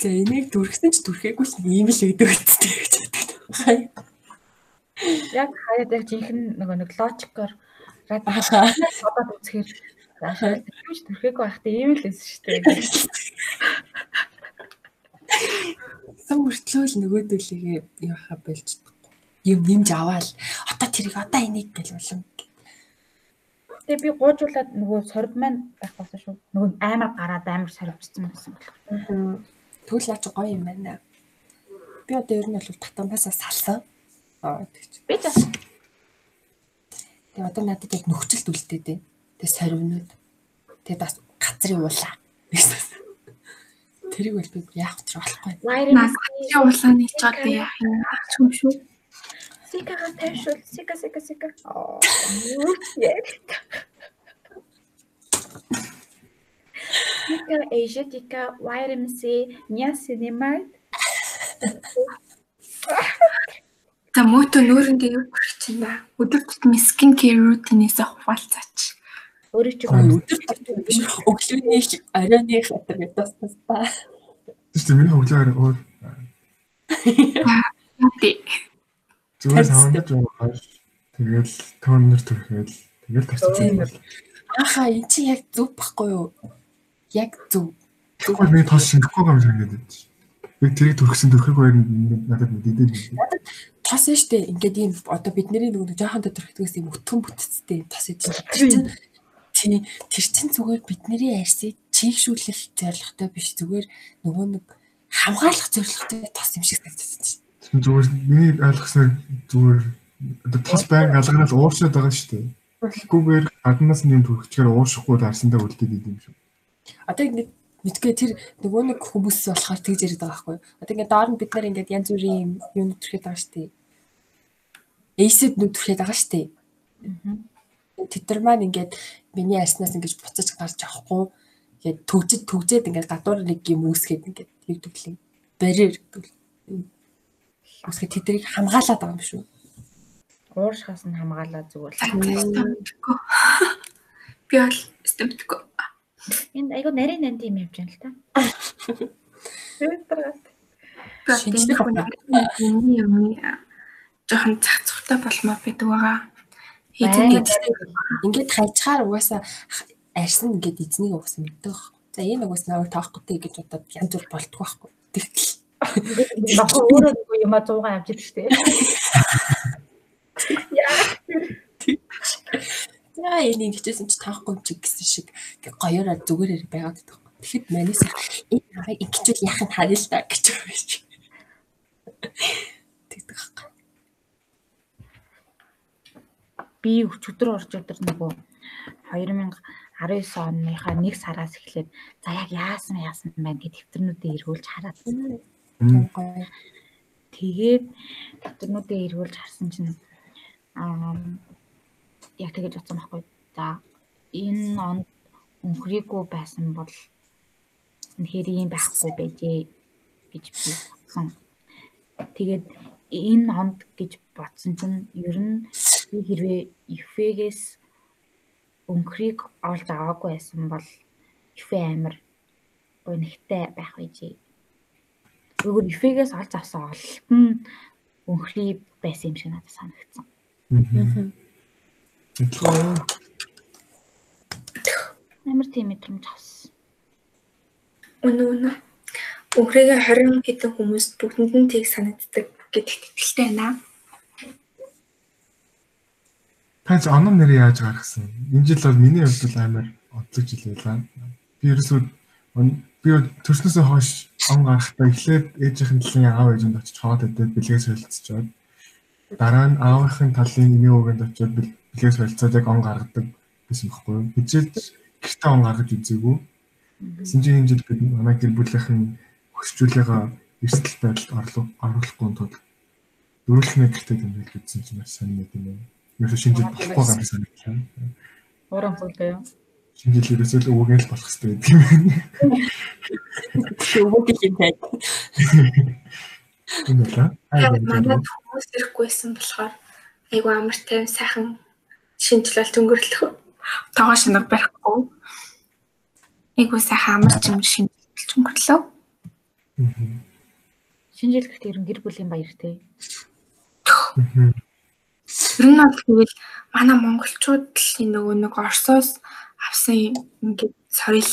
Тэгээ энийг дүрхсэн ч дүрхээгүй л ийм л өгдөг үстэй гэж. Хаяа. Яг хаяад яг жинхэнэ нөгөө нэг логикоор Ахаа. бодоод үзэхээр заашаа тэгвч төрхөөгүй байхдаа ийм л байсан шүү дээ. Сан мөртлөө л нөгөөдөлийгээ юу хаа болж. Юм нэмж аваал. Одоо тэрийг одоо энийг гэл болон. Тэгээ би гуужуулаад нөгөө сорд маань байх болсон шүү. Нөгөө амар гараад амар сорвцсан байсан болох. Наа чи гоё юм байна. Би одоо ер нь бол татамнасаа салсан. Аа тэгч. Би ч Тэгээ одоо надад яг нөхцөлд үлдээд байна. Тэгээ сорвнууд. Тэгээ бас газрын уулаа. Тэрийг бол би яах гэж болохгүй. Наад чи улааны ч одоо яах юм ач юм шүү. Сика гаташул сика сика сика. Сика эжетика vitamin C niacinamide За мөтө нүүрэндээ юу гэх чинь да. Өдөр тутмын skin care routine-ээс хуваалцаач. өөрөө Ой өдөр тутмын биш өглөөний оройны хатар гэдээс та. Тэгвэл миний хөглөөр өөр Тий. Зүгээр савандаж байгаа. Тэгэл тонер төрхөөл тэгэл Тийм. тасчих. Аха эн чи яг зөв байхгүй юу? Яг зөв. Тэгвэл би тос шингэхгүй юм шиг гэдэг. Би тэрийг төрхсөн төрхөг хоёр надад мэдээд байна. Тос нь штэ ингээд ийм одоо бидний нөгөө жоохон төрхтгөөс ийм өтгөн бүтцтэй тос ийм. Тийм тэр чин зүгээр бидний арьсыг чийгшүүлэх зорилготой биш зүгээр нөгөө нэг хамгаалах зорилготой тос юм шиг санагдаж байна. Зүгээр миний ойлгосноор зүгээр одоо тос байнг алгараал ууршаад байгаа шүү дээ. Тэггүйгээр гаднаас нь юм төрчихээр ууршихгүй дарсандаа үлдээд идэв юм шүү. Одоо ингэ мэдгүй тэр нөгөө нэг хүмүүс болохоор тэгж яриад байгаа байхгүй юу? Одоо ингэ доор нь бид нар ингэ янз бүрийн юм төрхэд байгаа шүү дээ. Эйсэд нүд төрхэд байгаа шүү дээ. Тэд нар маань ингээд миний арснаас ингэж буцаж гарч авахгүй ингээд төгжид төгжээд ингээд гадуур нэг юм үүсгээд ингээд гэвэл барьер гэдэг. Үсгээ тэднийг хамгаалаад байгаа юм шүү. ууршихаас нь хамгаалаад зүгээр л. Би бол стомтгүй. Энд айгу нарийн нанд юм явж байна л та. Би Шинжлэх энэ юм жоохон зах зуртай болмоор байдаг байгаа. Эзэн ингээд хайчаар угаасаа арьсан ингээд эзнийг угаасаа мэддэг. За энэ угаасаа өөр тоохгүй гэж бодоод янз бүр болтгоо байхгүй. Тэгтэл өөрөө нэг юм а 100 авч идэх штеп. За энийг хичээсэн чи таахгүй чи гэсэн шиг гоёороо зүгээрээр байгаад байдаг. Тэгэхэд манайс энэ хараа ингэчүүл яах нь харъя л та гэж байна. Тэгдэг байхгүй. Би өчигдөр орж өдөр нөгөө 2019 оныхаа 1 сараас эхлээд за яг яасан яасан байна гэж тэмдэрнүүдээ эргүүлж хараад Гоё. Тэгээд тэмдэрнүүдээ эргүүлж харсан чинь аа яг тэгэж бодсон байхгүй. За энэ онд өнхрийгөө байсан бол үнэхээр юм байхгүй байжээ гэж би бодсон. Тэгээд энэ онд гэж бодсон чинь ер нь би хэрвээ ИФ-гээс өнхрийг олж аваагүй байсан бол ИФ амир гонхтой байх байжээ. Зүгээр ИФ-гээс олж авсан олтон өнхрий байсан юм шиг надад санагдсан. Амар тийм мэдрэмж авсан. Үнэ үнэ. Өнхрийгээ 20 хэдэн хүмүүс бүгдэнд нь тийг санагддаг гэдэгт итгэлтэй байна. Таач оном нэр яаж гаргасан? Энэ жил бол миний хувьд амар онцлог жил байлаа. Би ерөөсөө би төрснөөсөө хойш он гарахдаа эхлээд ээжийнхэн талын аав ээжинд очиж хоод өгдөөд бэлгээс солилцоод дараа нь аавынхын талын эмээ өвгөнд очиод бэлгээс солилцоод яг он гаргадаг гэсэн байхгүй юу? Хичээж гэртээ он гаргаж үзээгүй. Энэ жил бид манай гэр бүлийнхэн хөсчүүлээгээ эрсдэл байдалд орлоо оруулахгүй тул дөрвөлхнээ гэртээ тэмдэглэж үзсэн чинь маш сайн юм байна. Шинэ жил болохгүй юм санагдлаа. Уран бүлгээ юу? Шинэ жил ерөөсөө л өвгөн л болох хэрэгтэй гэдэг юм байна. Өвөг юм байна. Энэ л аа. Манайд хүмүүс ирэхгүйсэн болохоор айгу амар тайван сайхан шинжилэл төнгөрлөх. Тоогоо шинэг барихгүй. Айгу сайхан амар чим шинжилэл төнгөрлөө. Шинэ жил гэхдээ ер нь гэр бүлийн баяр тий. Тэр нь бол тэгэл манай монголчууд л нөгөө нэг Оросоос авсан ингээд соёл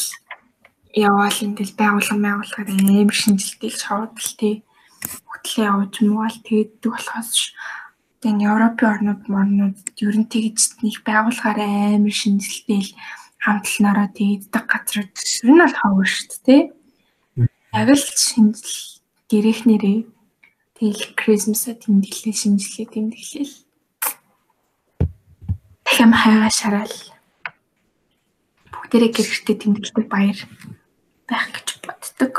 яваал ингээл байгууллага байгуулахаар амар шинжилтийг шаваад л тий. Хөтлөө явуулж муугаал тэгдэг болохоос тэгээ Европын орнууд морнууд ер нь тэгж нэг байгуулахаар амар шинжилтэл хамтланаараа тэгдэг газар ер нь бол ховор шүү дээ яг л шинжил гэрэхнэрээ тэгэл Christmas-а тэмдэглээ шинжилгээ тэмдэглээл дахин хайгаа шараал бүгдээрээ гэрхтээ тэмдэглэдэг баяр байх гэж боддог.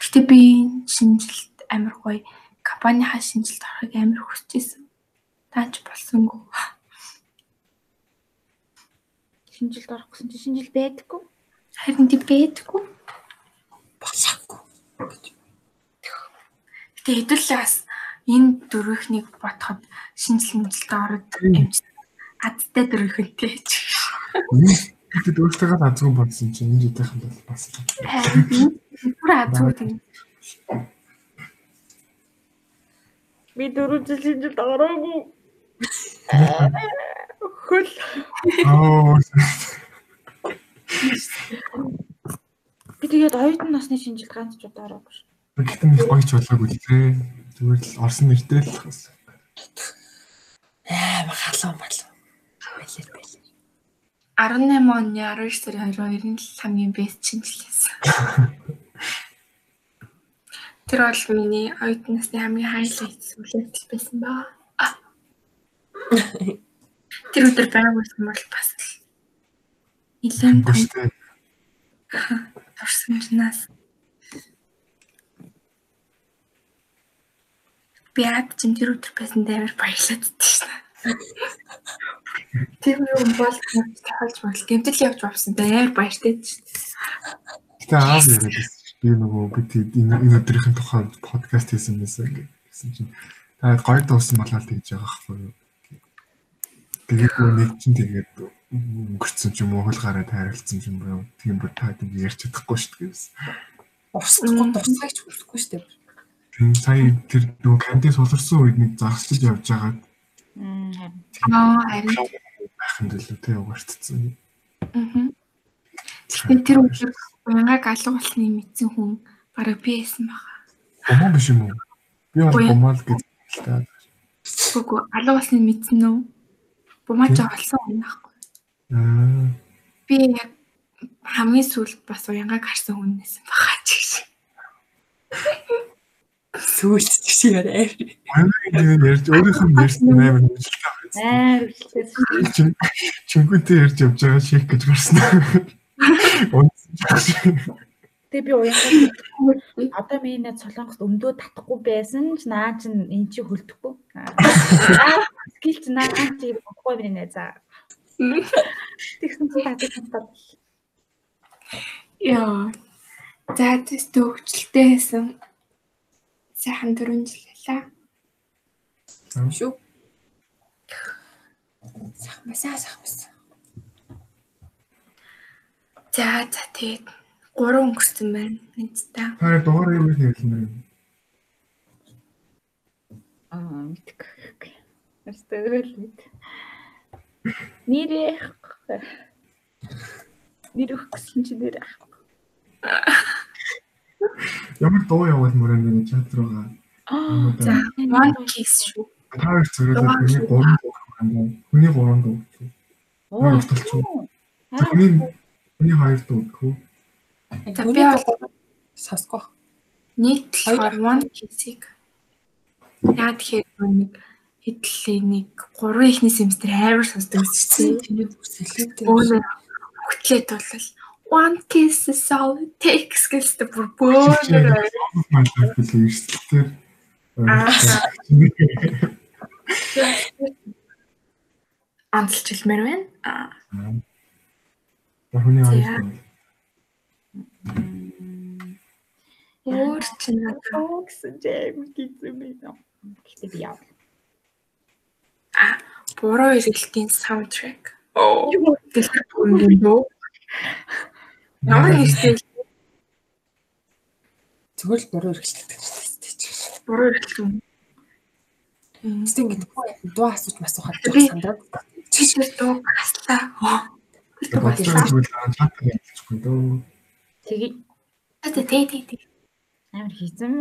Гэтэ би шинжилт амар гоё компанийнхаа шинжилт орохыг амар хүсчихсэн. Таач болсонгүй. Шинжилд орох гэсэн чинь шинжил байдаггүй. Харин тийм байдаггүй. Болоогүй. Гэтэ хэдүүлээ бас энэ дөрвийнхнийг бодоход шинжил мэлтэ ороод амжилт адтай дөрвийнхэнтэй ч. Тэгэд өөртөө азгүй бодсон чинь энэ жидийнхэн бол бас бүр азгүй тийм. Би дөрөв жил шинжилд ороогүй. Хөл. Би тэгээд оюутан насны шинжилд ганц ч удаа ороогүй шүү. Гэхдээ нэг гоёч болоогүй л дээ. Зүгээр л орсон нэртэй л бас. Аа халуун болов. Байлээ байлээ. 18 оны 12 сарын 22-нд л хамгийн бест шинжилгээсэн. Тэр бол миний оюутан насны хамгийн хайлайт сүлээтэл байсан ба. Тэр өдөр байгуулсан бол бас л нэлээд том Гүштэй. турсамжнаас би ад чинь тэр өдөр байсан дээр баярлаад байсан шнэ. Тэр юм бол тавьж бол гэмтэл явж авсан дээр баяртай аав яриад байсан. Би нөгөө бид энэ энэ өдрийн тухай подкаст хийсэн байсан гэсэн чинь та гоё дуусан болоо тэгж байгаа байхгүй юу. Тэгээд нэг чинь тэгээд өнгөрцөн ч юм уу хул гараад хайрлцсан ч юм уу тийм бүр та тийм ярьж чадахгүй шүү дээ гэсэн. Урсгахгүй дурсгайч хүсэхгүй шүү дээ. Тийм сая тэр нөгөө канди суларсан үед нэг загсчиж явж байгаад Аа харин байхын төлөө тэ угаартцсан. Аа. Тэгэхээр тэр үгээр уянгааг алга болсныг мэдсэн хүн бараг би байсан байгаа. Бомоо биш юм уу? Би бол Үгүй. бомоо л гэж та. Үгүй алга болсныг мэдсэн үү? Бумаач олсон хүн байхгүй. Аа. Би яг хамгийн сүүлд бас уянгааг харсан хүн байсан байгаа ч гэж. Сүүлд чи яриа. Аюулгүй ярьж өөрийнхөө ярьсан амар хүчлээ байсан. Аа үгэлээс Чингүнтэй ярьж явж байгаа шийх гэж гарсан. Тэгээ би уянгаа одоо миний солонгост өмдөө татахгүй байсан ч наа чин эн чи хөлдөхгүй. Аа скил чи наа чи бохгүй минь за. Тэгсэн чи татдаг. Яа. За тест төвчлөлтэй байсан. Сайхан 4 жил байлаа. Шүү. Сахмасаа сахмасаа. За за тэгээд 3 өнгөрсөн байна. Эцтэй. Та дугаар юу хэлсэн бэ? Аа мэдгүй. Өстөрөл мэд. Нэрээ нэр өгсөн чи нэр Ямар дуу явуул мөрөнд нэг чат руугаа. Аа За one kiss шүү. Та их зэрэг хүний гурван дуу байна. Хүний гурван дуу. Юу? Хүний хүний хоёр дуу гэх үү? За би бол Сонсгоо. нийт болохоор one kiss-ийг яа тэгэхээр нэг хэдлээ нэг гурван ихний семестр амар сонсдог гэсэн чинь Тэний бүсэлтэй. Өөр хөтлөөд бол one kiss is all it takes гэлтэй бүр бөөнөр Манай хэлээ эрсдэлээр. амталж хэлмээр байна. Аа За. дуу. өөр чинь надад гэсэн жим гэсэн би. Гэтэ би яа. а буруу эргэлтийн саундтрек. Оо. Тэгэхээр бүгд дөө. Ямар нэртэй Зүгээр л буруу хэрэглэдэг шүү дээ. буруу эргэлтэн. Тэгсэн ингэ дуу асууж масуухад Би- сандраад. Чичээр дуу дөө. Тэгээ Тэ тэ тэ амар хийсэн.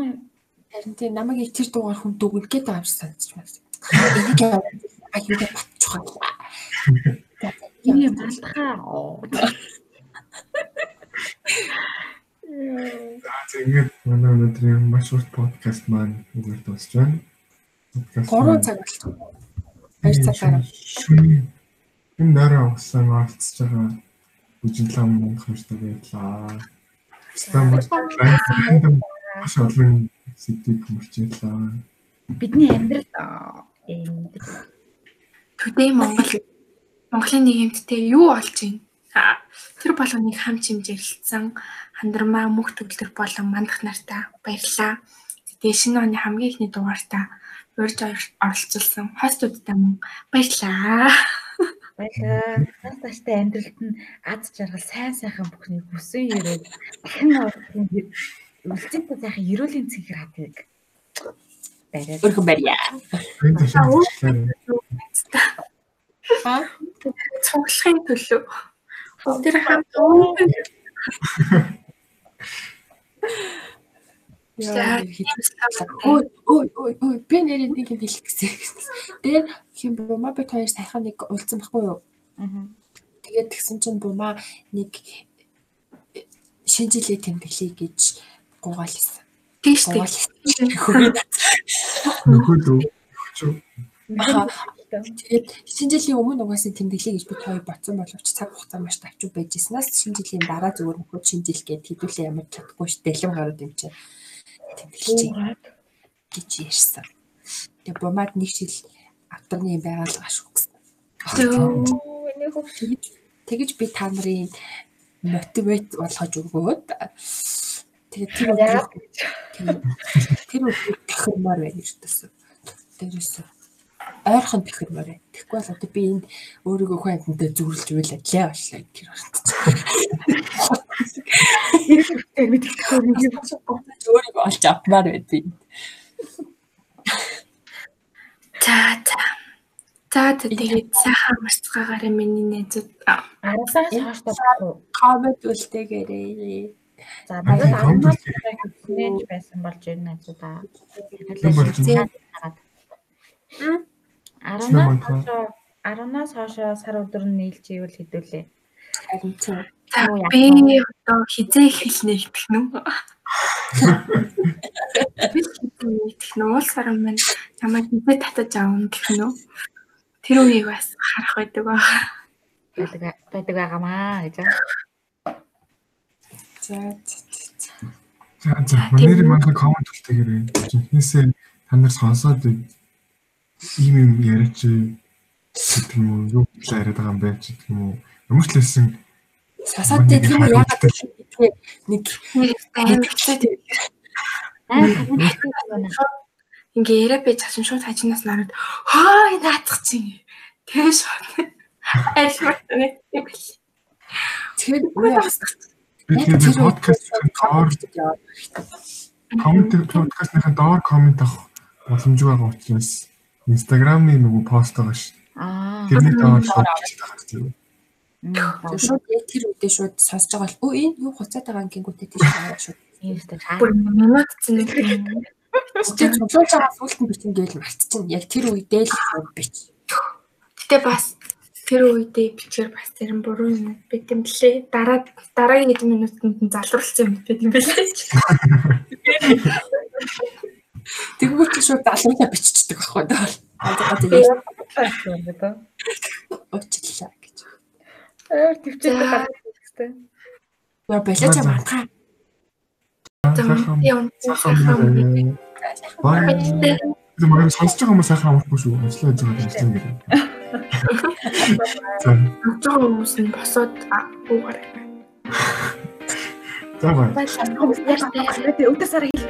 Харин тийм намайг тэр дуугаар хүн дүгнэх гээд байгаа юм шиг санагдаж байна. Энийг яа аюулгүй батчихсан. Миний малтахаа. За тэгээд манай өнөөдрийн маш урт подкаст маань үгээр дуусч байна. Подкаст 3 цаг болчихсон. 2 цагаар. Энэ нэрээ усан орцож байгаа үжиглэн мөнгө хөртөг байлаа. Стамбул маш олон сэдвийг хурцлаа. Бидний амьдрал энд Today Монгол Монголын нийгэмдтэй юу болж байна? Тэр болгоныг хам чимжэрлэлсэн хандармаа мөх төгөлдөр болон мандах нартаа баярлаа. Тэгээд шинэ оны хамгийн ихний дугаартаа урьж оролцуулсан хостуудтай мөн баярлаа. байлаа. Нас таштай амьдралд нь аз жаргал сайн сайхан бүхнийг хүсэн ирээд дахин үлцэнтэй сайхан ерөөлийн цэнхэр хатыг бариад Өрхөн барья. Аа. Цуглахын төлөө. Тэр хамт Яа, Ой, ой, ой, ой, би нэрээ нэг юм хэлэх гэсэн. Тэр хин бума бит хоёр сайхан нэг уулзсан байхгүй юу? Тэгээд тэгсэн чинь бума нэг шинэ жилийн тэмдэглэе гэж гуйгаалсан. тийш тий. Гуйгаалсан. нөхөд өчөө Аха. Тэгээд шинэ жилийн өмнө угаасаа тэмдэглэе гэж бид хоёр бодсон боловч цаг хугацаа маш тавчуу байж ирснаас шинэ жилийн дараа зүгээр нөхөд шинэ жил гээд хэдүүлээ ямар чадахгүй ш дэлгэм гарууд юм чи тэмдэглэж гэж ярьсан. Тэгээд бумад нэг жил авторны байгалгаа шүү гэсэн. Тэгэж тэгэж би та нарын мотивейт болгож өгөөд тэгээд тэр тэр байна гэж төсөн. Тэрээс ойрхон тэхэр морь. Тэгэхгүй бол одоо би энд өөрийгөө хүн амьтантай зүрлж үйл ажиллаа боллоо гэх юм. Өөрийгөө олж авмаар байдгийг. За за. За тэгээд сайхан амарцгаагаараа миний нээзүүд аравсаа шаардлагатай коммент үлдээгээрээ. За надад амарч нээж байсан болж байна зү да. Хэлэлцээ. 10-аас хойшоо 10-аас хойшоо сар өдөр нь нийлж ивэл хэдүүлээ. Харин тийм. Би одоо хизээ хэлнэ гэх нү. Би гэх нү уул сар минь намайг хизээ татаж аавна гэх нү. Тэр үеийг бас харах байдаг баг. Байдаг байдаг байгаамаа гэж. За за. За за. Манайд манай коммент үлдээгээрэй. Жинхнээсээ танаас сонсоод байна ийм юм яриач гэдэг юм уу? Юу хэлээ яриад байгаа юм бэ? Ч гэдэг юм уу? Ямар ч лсэн Сасаад тийм яагаад гэвэл нэг амар хэцүү. Ингээ яриа би цааш шууд хажинаас нараад хаа наацх чинь. Тэгээ шууд. Айлмаар нэг тэр үе бас би тэгээд подкастын доор коммент подкастын доор коммент авах боломжтой байгаа учраас Instagram-ийн нөгөө пост байгаа ш. Аа. Тэрний доор шууд. Тэр шууд яг тэр үедээ шууд сонсож байгаа л өө энэ юу хуцаад байгаа гингүүтээ тийш байгаа шууд. Иймтэй хаа. бүр минут нэг Тэр цуглуулж байгаа сүлт нь бичин гээл мартчихна. Яг тэр үедээ л бич. Гэтэ бас тэр үедээ бичээр бас зарим буруу юм байт юм лээ. Дараа дараагийн хэдэн минутанд нь залруулсан юм байт юм байлээ. Тэгвэл чи шууд залруулаа биччихдэг байхгүй даа. Уучлаа гэж. Өөр төвчтэй гарчихсан. Яа болооч юм аа. Зам юм сайхан Бай. Тэр маань сонсож байгаа хүмүүс сайхан амархгүй шүү. Ажиллаж байгаа юм гэнэ. За. жоо хүмүүс нь босоод уугаар. За бай. Өдөр сар хэл.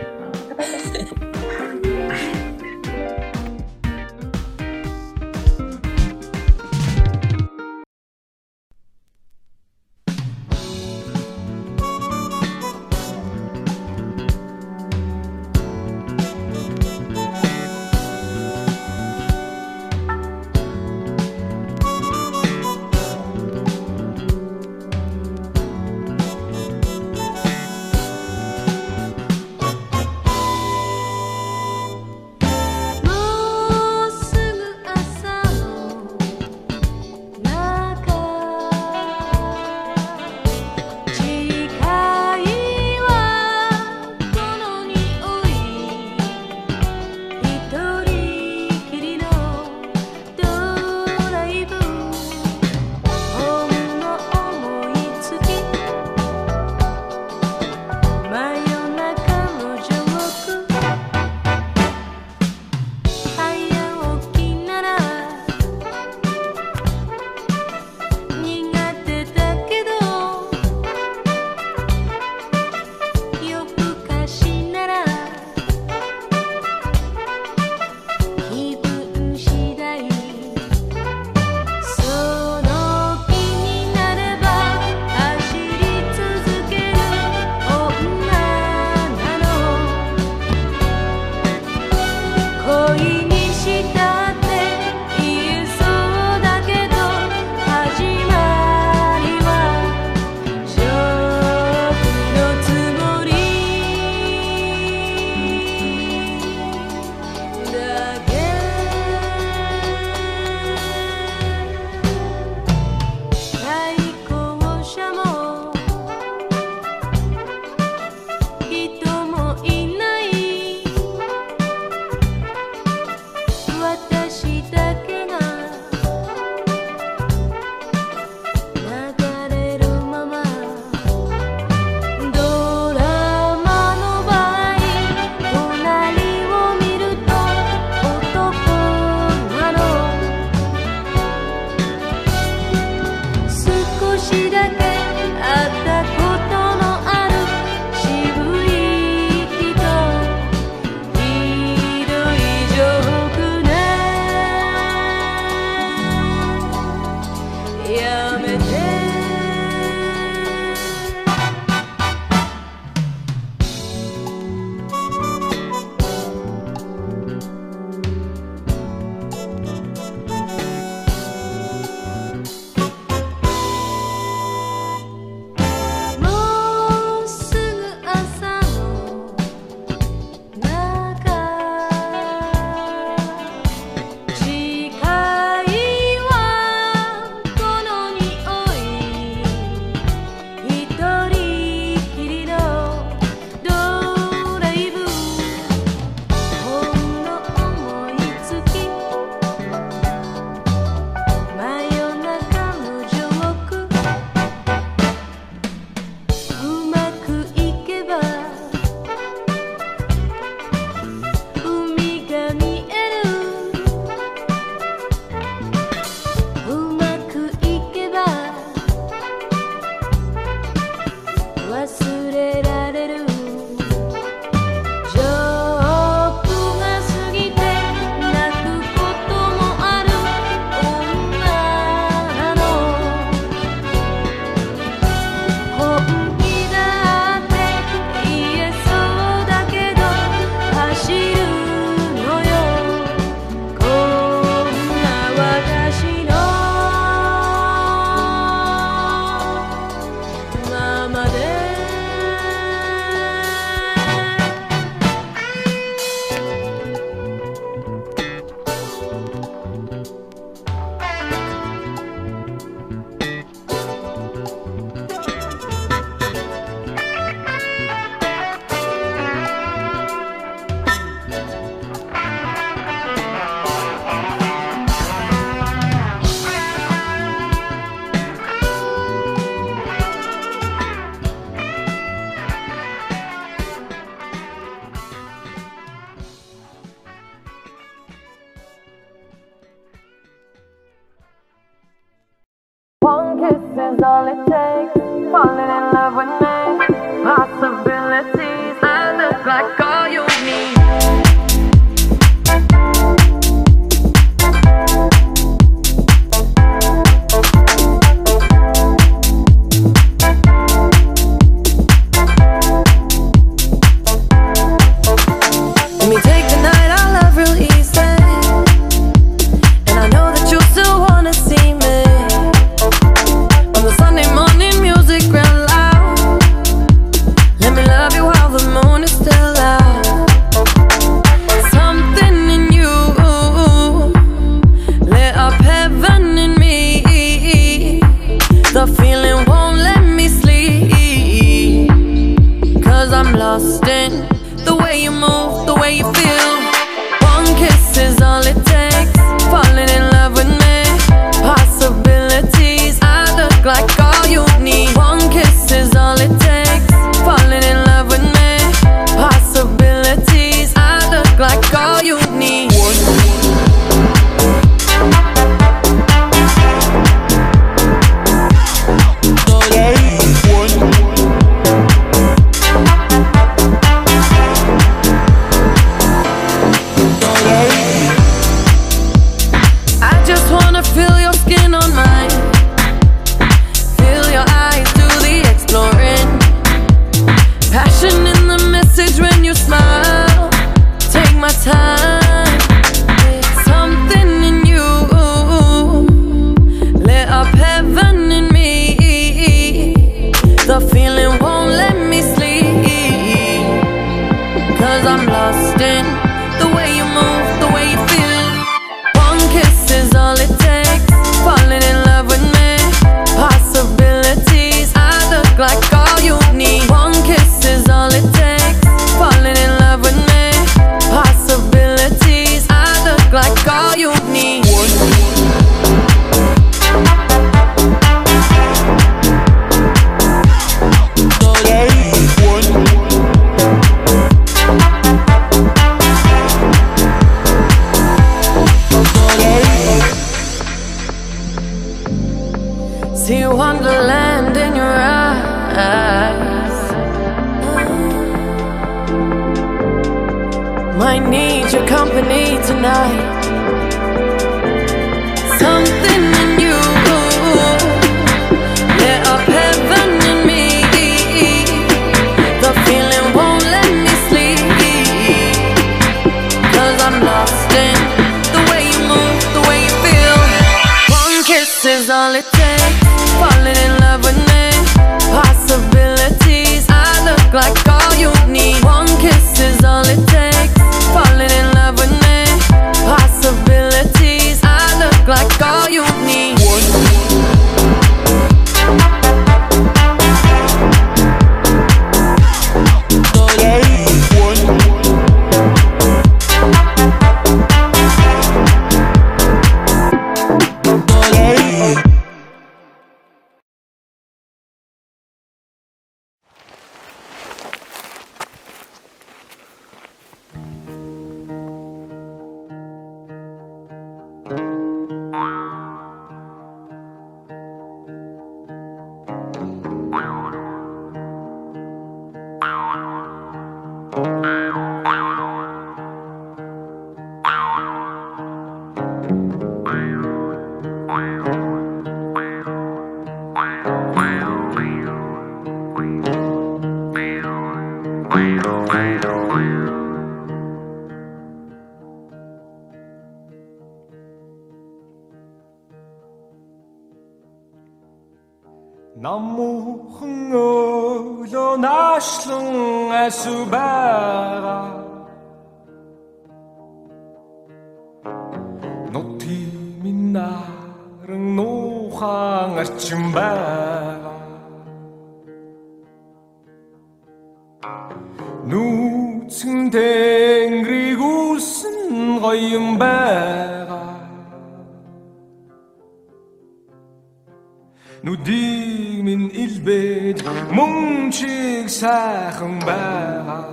Сайхан байгаа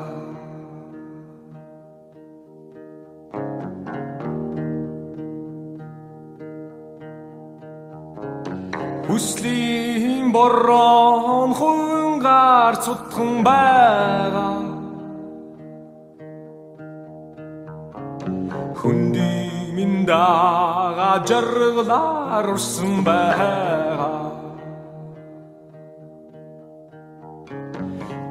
Хүслийн борон хунгаар цутхан байгаа Хүндий минь дага жаргалаар урсан байгаа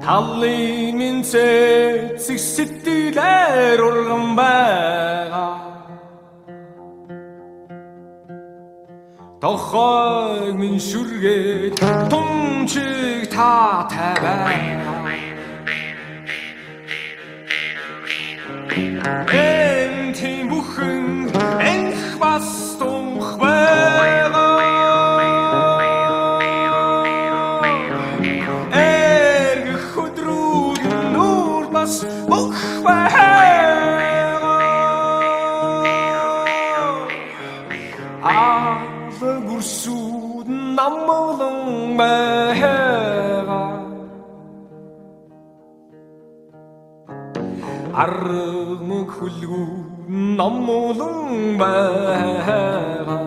Талын минь цэцэг сэтгэлээр урган байгаа Тохойг минь шүргээд тумчиг та тавай Эн тийм бүхэн энх бас тунх байгаа Армаг хүлгүү намлан байгаа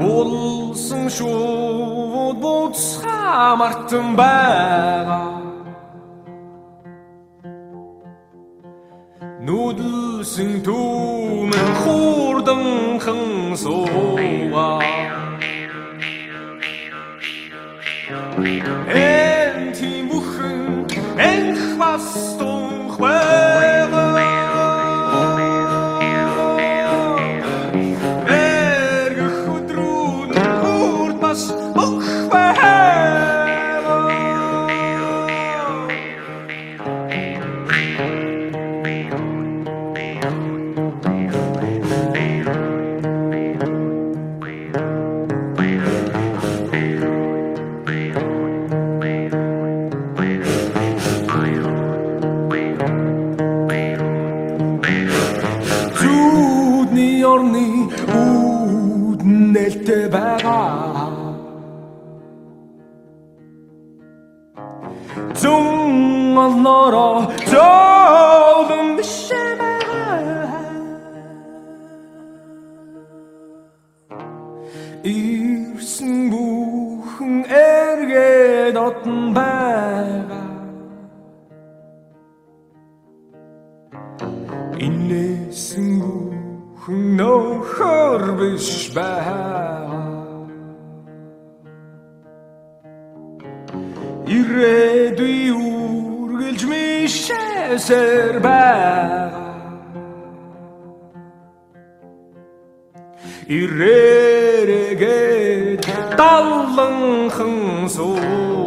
Улсын шууд буцхаа мартан байгаа Нүдлсэн түүмэн хурданхан суугаа En тийм бүхэн энх бас Ирээдүй үргэлж мишээсэр байгаа Ирээрэгээд далланхан суугаа